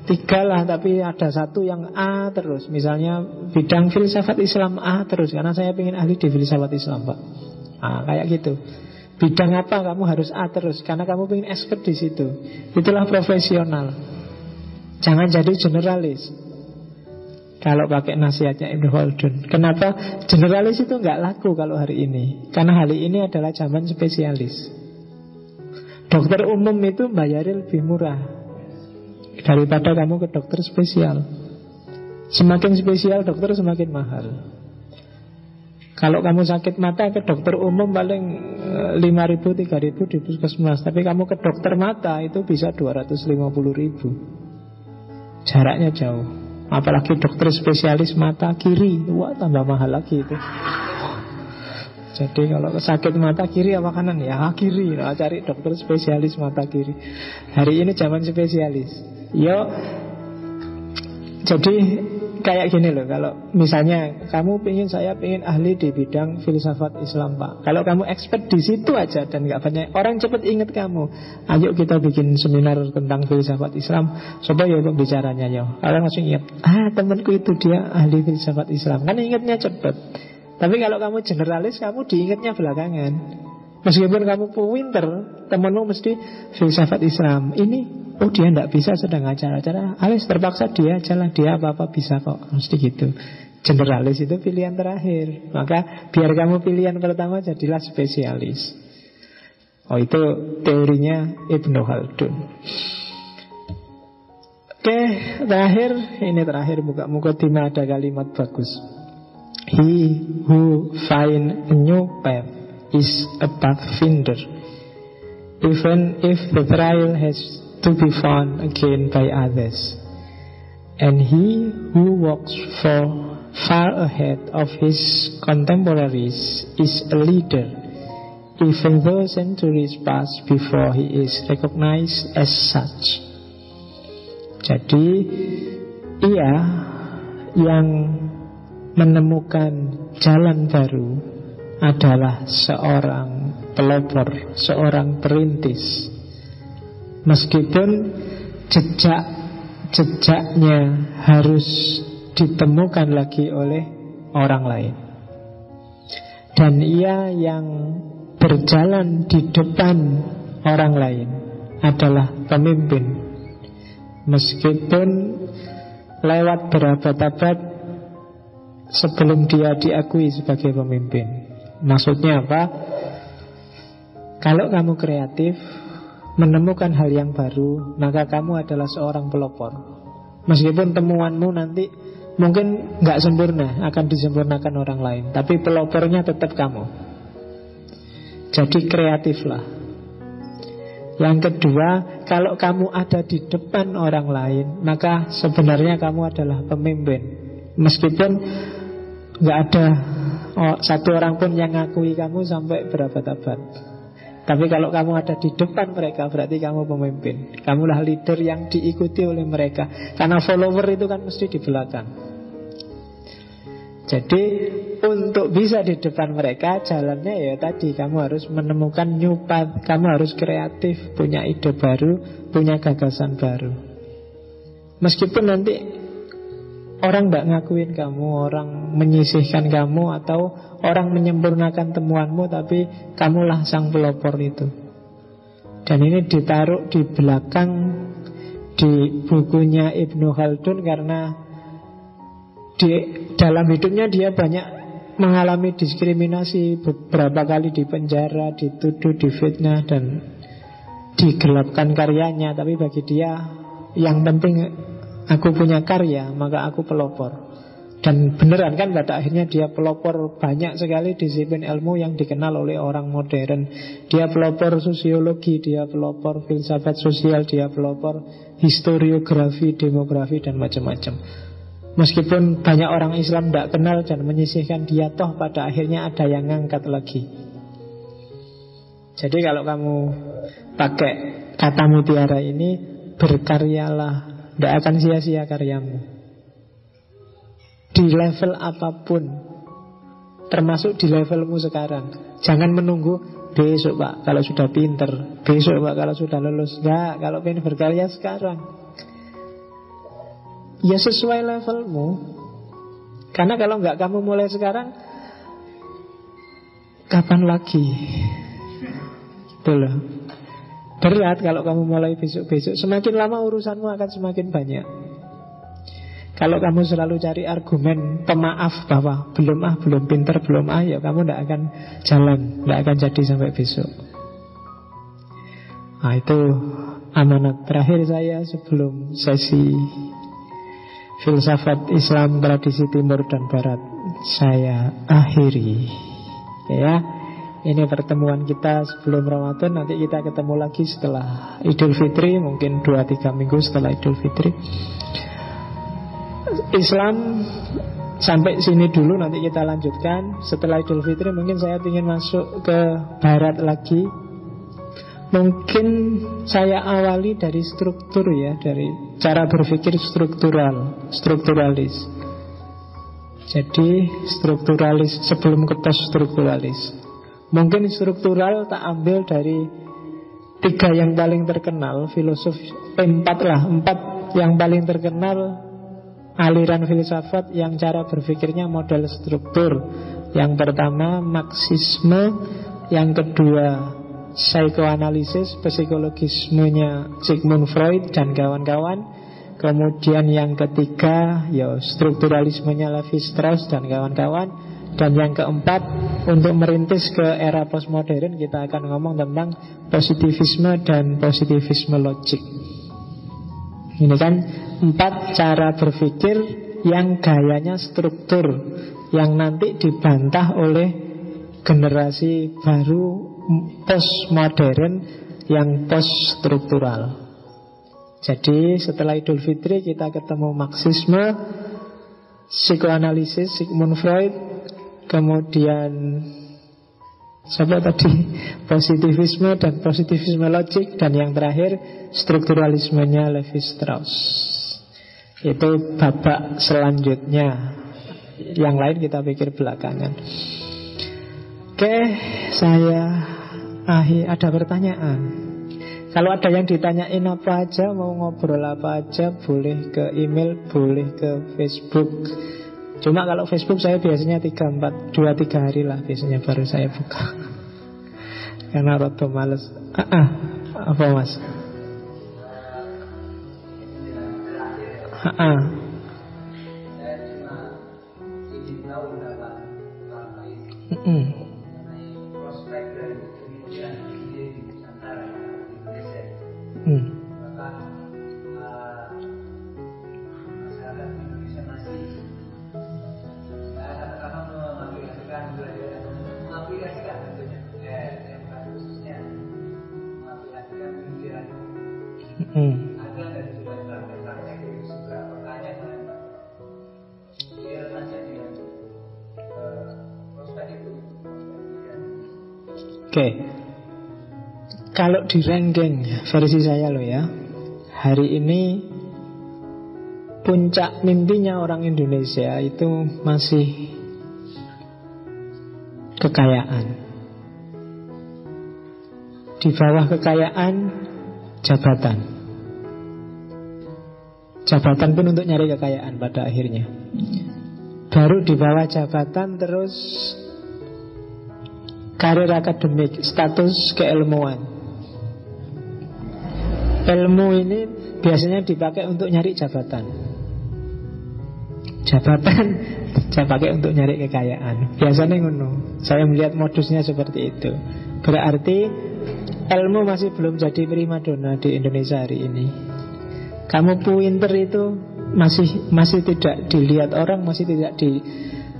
tiga lah. Tapi ada satu yang A terus. Misalnya bidang filsafat Islam A terus. Karena saya ingin ahli di filsafat Islam pak. Ah kayak gitu bidang apa kamu harus A terus? Karena kamu ingin expert di situ. Itulah profesional. Jangan jadi generalis. Kalau pakai nasihatnya Ibnu Khaldun. Kenapa? Generalis itu nggak laku kalau hari ini. Karena hari ini adalah zaman spesialis. Dokter umum itu bayarnya lebih murah Daripada kamu ke dokter spesial. Semakin spesial dokter semakin mahal. Kalau kamu sakit mata ke dokter umum paling 5 eh, ribu, 3 ribu di puskesmas. Tapi kamu ke dokter mata itu bisa 250 ribu. Jaraknya jauh. Apalagi dokter spesialis mata kiri. Wah tambah mahal lagi itu. Jadi kalau sakit mata kiri apa kanan? Ya kiri. Nah, cari dokter spesialis mata kiri. Hari ini zaman spesialis. Yo, jadi kayak gini loh kalau misalnya kamu pingin saya pingin ahli di bidang filsafat Islam pak. Kalau kamu expert di situ aja dan nggak banyak orang cepet inget kamu. Ayo kita bikin seminar tentang filsafat Islam. Coba ya bicaranya ya orang langsung ingat ah temanku itu dia ahli filsafat Islam. Kan ingetnya cepet. Tapi kalau kamu generalis, kamu diingatnya belakangan. Meskipun kamu pinter, temenmu mesti filsafat Islam. Ini, oh dia tidak bisa sedang acara-acara. Alis terpaksa dia jalan, dia apa-apa bisa kok. Mesti gitu. Generalis itu pilihan terakhir. Maka biar kamu pilihan pertama jadilah spesialis. Oh itu teorinya Ibnu Khaldun. Oke, terakhir ini terakhir muka-muka tima ada kalimat bagus. He who find a new path is a pathfinder, even if the trail has to be found again by others. And he who walks for far ahead of his contemporaries is a leader, even though centuries pass before he is recognized as such. Jadi, ia yang menemukan jalan baru adalah seorang pelopor, seorang perintis. Meskipun jejak-jejaknya harus ditemukan lagi oleh orang lain. Dan ia yang berjalan di depan orang lain adalah pemimpin. Meskipun lewat berabad-abad sebelum dia diakui sebagai pemimpin. Maksudnya apa? Kalau kamu kreatif, menemukan hal yang baru, maka kamu adalah seorang pelopor. Meskipun temuanmu nanti mungkin nggak sempurna, akan disempurnakan orang lain, tapi pelopornya tetap kamu. Jadi kreatiflah. Yang kedua, kalau kamu ada di depan orang lain, maka sebenarnya kamu adalah pemimpin. Meskipun nggak ada oh, satu orang pun yang ngakui kamu sampai berabad-abad. Tapi kalau kamu ada di depan mereka berarti kamu pemimpin. Kamulah leader yang diikuti oleh mereka. Karena follower itu kan mesti di belakang. Jadi untuk bisa di depan mereka jalannya ya tadi kamu harus menemukan new kamu harus kreatif, punya ide baru, punya gagasan baru. Meskipun nanti Orang tidak ngakuin kamu, orang menyisihkan kamu Atau orang menyempurnakan temuanmu Tapi kamulah sang pelopor itu. Dan ini ditaruh di belakang Di bukunya Ibnu Khaldun Karena di dalam hidupnya dia banyak mengalami diskriminasi beberapa kali di penjara, dituduh, difitnah dan digelapkan karyanya, tapi bagi dia yang penting aku punya karya, maka aku pelopor. Dan beneran kan pada akhirnya dia pelopor banyak sekali disiplin ilmu yang dikenal oleh orang modern. Dia pelopor sosiologi, dia pelopor filsafat sosial, dia pelopor historiografi, demografi dan macam-macam. Meskipun banyak orang Islam tidak kenal dan menyisihkan dia toh pada akhirnya ada yang ngangkat lagi. Jadi kalau kamu pakai kata mutiara ini berkaryalah, tidak akan sia-sia karyamu. Di level apa pun termasuk di levelmu sekarang jangan menunggu besok pak kalau sudah pinter besok pak kalau sudah lulus. Enggak kalau pengen berkarya sekarang. Ya sesuai levelmu. Karena kalau enggak kamu mulai sekarang kapan lagi? Itu loh berat kalau kamu mulai besok-besok semakin lama urusanmu akan semakin banyak kalau kamu selalu cari argumen pemaaf bahwa belum ah, belum pinter, belum ah, ya kamu tidak akan jalan, tidak akan jadi sampai besok. Nah itu amanat terakhir saya sebelum sesi filsafat Islam tradisi Timur dan Barat saya akhiri. Ya, ini pertemuan kita sebelum Ramadan Nanti kita ketemu lagi setelah Idul Fitri Mungkin 2-3 minggu setelah Idul Fitri. Islam sampai sini dulu nanti kita lanjutkan. Setelah Idul Fitri mungkin saya ingin masuk ke Barat lagi. Mungkin saya awali dari struktur ya dari cara berpikir struktural strukturalis. Jadi strukturalis sebelum ke strukturalis mungkin struktural tak ambil dari tiga yang paling terkenal filosof eh, empat lah empat yang paling terkenal aliran filsafat yang cara berpikirnya model struktur. Yang pertama Marxisme, yang kedua psikoanalisis, psikologismenya Sigmund Freud dan kawan-kawan. Kemudian yang ketiga ya strukturalismenya Levi Strauss dan kawan-kawan. Dan yang keempat untuk merintis ke era postmodern kita akan ngomong tentang positivisme dan positivisme logik. Ini kan empat cara berpikir yang gayanya struktur yang nanti dibantah oleh generasi baru postmodern yang post struktural. Jadi setelah Idul Fitri kita ketemu Marxisme, psikoanalisis Sigmund Freud, kemudian Siapa tadi? Positivisme dan positivisme logik. Dan yang terakhir Strukturalismenya Levi Strauss. Itu babak selanjutnya. Yang lain kita pikir belakangan. Oke Saya akhir Ada pertanyaan. Kalau ada yang ditanyain apa aja Mau ngobrol apa aja Boleh ke email Boleh ke Facebook Cuma kalau Facebook saya biasanya 3, 4, 2, 3 hari lah Biasanya baru saya buka Karena roto males ah, ah, Apa mas? Ah, ah. Mm -mm. Oke. Kalau di ranking versi saya loh ya. Hari ini Puncak mimpinya orang Indonesia itu masih Kekayaan. Di bawah kekayaan Jabatan. Jabatan pun untuk nyari kekayaan pada akhirnya. Baru di bawah jabatan terus karir akademik, status keilmuan. Ilmu ini biasanya dipakai untuk nyari jabatan. jabatan saya pakai untuk nyari kekayaan biasanya ngono saya melihat modusnya seperti itu berarti ilmu masih belum jadi primadona di Indonesia hari ini kamu pinter itu masih masih tidak dilihat orang masih tidak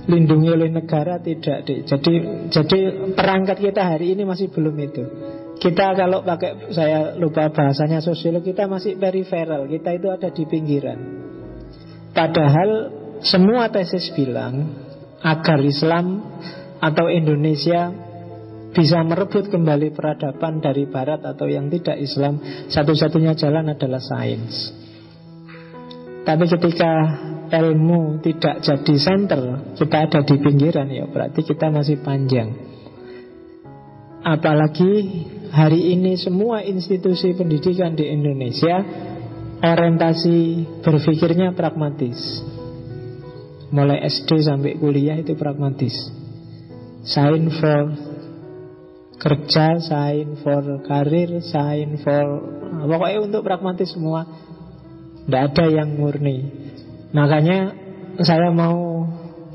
dilindungi oleh negara tidak di, jadi jadi perangkat kita hari ini masih belum itu. Kita kalau pakai saya lupa bahasanya sosiolog kita masih periferal kita itu ada di pinggiran. Padahal semua tesis bilang agar Islam atau Indonesia bisa merebut kembali peradaban dari Barat atau yang tidak Islam, satu-satunya jalan adalah sains. Tapi ketika ilmu tidak jadi center, kita ada di pinggiran ya berarti kita masih panjang. Apalagi hari ini semua institusi pendidikan di Indonesia orientasi berpikirnya pragmatis. Mulai SD sampai kuliah itu pragmatis Sign for kerja, sign for karir, sign for Pokoknya untuk pragmatis semua Tidak ada yang murni Makanya saya mau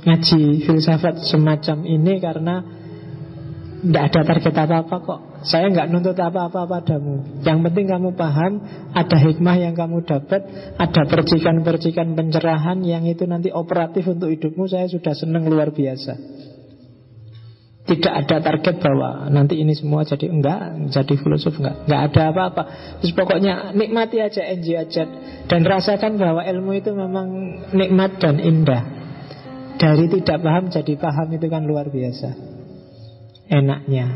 ngaji filsafat semacam ini karena tidak ada target apa-apa kok. Saya nggak nuntut apa-apa padamu. Yang penting kamu paham Ada hikmah yang kamu dapat Ada percikan-percikan pencerahan Yang itu nanti operatif untuk hidupmu Saya sudah senang luar biasa Tidak ada target bahwa Nanti ini semua jadi enggak Jadi filosof enggak. Enggak ada apa-apa. Terus pokoknya nikmati aja, enjoy aja. Dan rasakan bahwa ilmu itu memang nikmat dan indah. Dari tidak paham jadi paham itu kan luar biasa. Enaknya,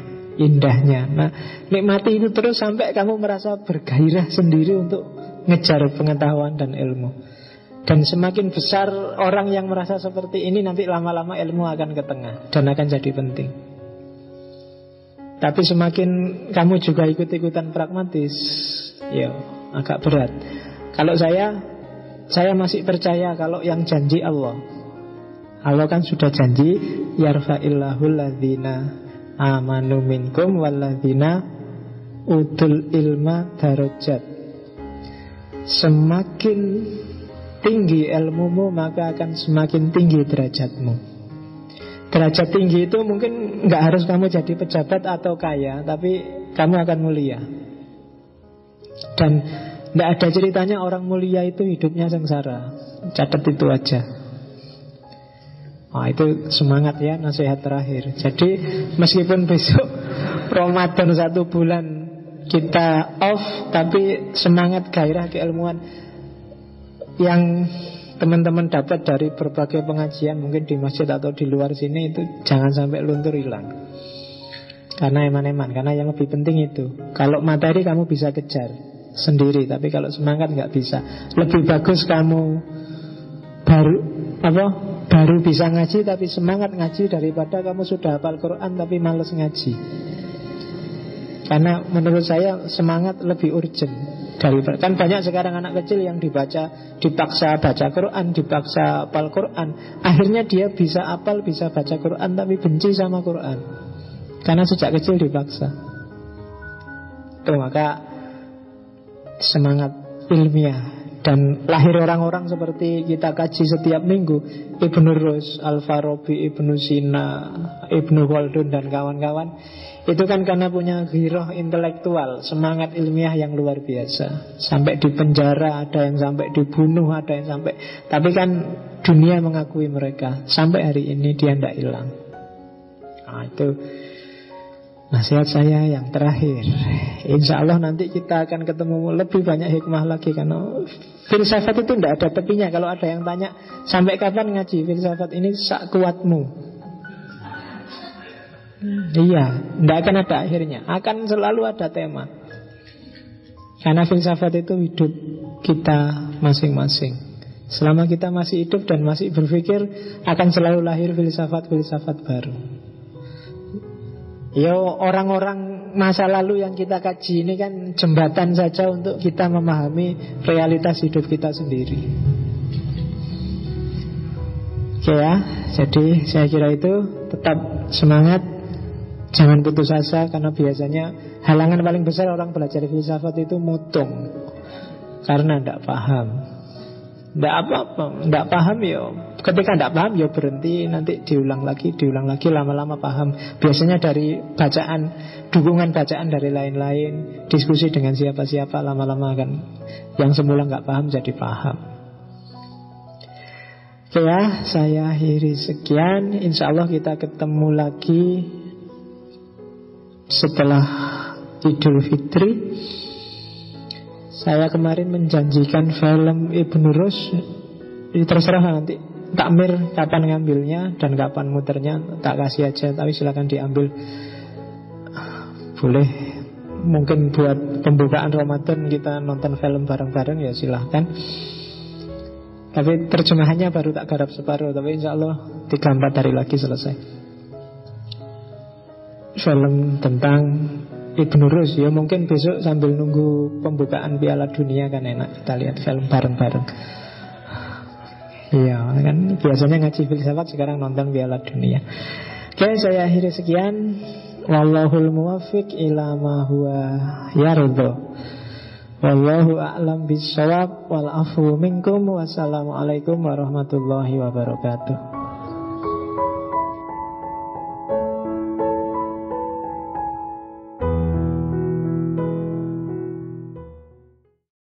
indahnya. Nah, nikmati itu terus sampai kamu merasa bergairah sendiri untuk ngejar pengetahuan dan ilmu. Dan semakin besar orang yang merasa seperti ini nanti lama-lama ilmu akan ke tengah dan akan jadi penting. Tapi semakin kamu juga ikut-ikutan pragmatis, ya agak berat. Kalau saya, saya masih percaya kalau yang janji Allah. Allah kan sudah janji yarfa'illahul ladzina amanu minkum waladina utul ilma darajat Semakin tinggi ilmumu maka akan semakin tinggi derajatmu. Derajat tinggi itu mungkin nggak harus kamu jadi pejabat atau kaya Tapi kamu akan mulia. Dan tidak ada ceritanya orang mulia itu hidupnya sengsara. Catat itu aja. Oh, itu semangat ya nasihat terakhir. Jadi meskipun besok Ramadan satu bulan kita off, tapi semangat gairah keilmuan yang teman-teman dapat dari berbagai pengajian mungkin di masjid atau di luar sini itu jangan sampai luntur hilang. Karena eman-eman, karena yang lebih penting itu. Kalau materi kamu bisa kejar sendiri, tapi kalau semangat nggak bisa. Lebih bagus kamu baru apa baru bisa ngaji tapi semangat ngaji daripada kamu sudah hafal Quran tapi males ngaji. Karena menurut saya semangat lebih urgent dari kan banyak sekarang anak kecil yang dibaca dipaksa baca Quran, dipaksa hafal Quran. Akhirnya dia bisa apal, bisa baca Quran tapi benci sama Quran. Karena sejak kecil dipaksa. Tuh maka semangat ilmiah dan lahir orang-orang seperti kita kaji setiap minggu Ibnu Rus, Al-Farabi, Ibnu Sina, Ibnu Khaldun dan kawan-kawan Itu kan karena punya giroh intelektual Semangat ilmiah yang luar biasa. Sampai di penjara, ada yang sampai dibunuh, ada yang sampai. Tapi kan dunia mengakui mereka. Sampai hari ini dia tidak hilang. Nah itu Nasihat saya yang terakhir. Insya Allah nanti kita akan ketemu lebih banyak hikmah lagi Karena filsafat itu tidak ada tepinya. Kalau ada yang tanya Sampai kapan ngaji? Filsafat ini kuatmu Iya Tidak akan ada akhirnya. Akan selalu ada tema. Karena filsafat itu hidup kita masing-masing. Selama kita masih hidup dan masih berpikir Akan selalu lahir filsafat-filsafat baru Ya orang-orang masa lalu yang kita kaji ini kan jembatan saja untuk kita memahami realitas hidup kita sendiri. Oke ya, jadi saya kira itu tetap semangat, jangan putus asa karena biasanya halangan paling besar orang belajar filsafat itu mutung karena tidak paham. Tidak apa-apa, tidak paham ya. Ketika tidak paham ya berhenti, nanti diulang lagi, diulang lagi, lama-lama paham. Biasanya dari bacaan, dukungan bacaan dari lain-lain, diskusi dengan siapa-siapa, lama-lama kan yang semula nggak paham jadi paham. Oke ya, saya akhiri sekian. Insya Allah kita ketemu lagi setelah Idul Fitri. Saya kemarin menjanjikan film Ibnu Rus Ini terserah nanti. Takmir kapan ngambilnya Dan kapan muternya Tak kasih aja Tapi silakan diambil. Boleh. Mungkin buat pembukaan Ramadan Kita nonton film bareng-bareng ya silahkan Tapi terjemahannya baru tak garap separuh Tapi insya Allah 3-4 hari lagi selesai. Film tentang Ibnu Rus ya mungkin besok sambil nunggu pembukaan Piala Dunia kan enak kita lihat film bareng-bareng. Iya kan biasanya ngaji filsafat sekarang nonton Piala Dunia. Oke saya akhiri sekian. Wallahul muwafiq ila ma huwa yardo. Wallahu a'lam bisawab wal afu minkum wassalamualaikum warahmatullahi wabarakatuh.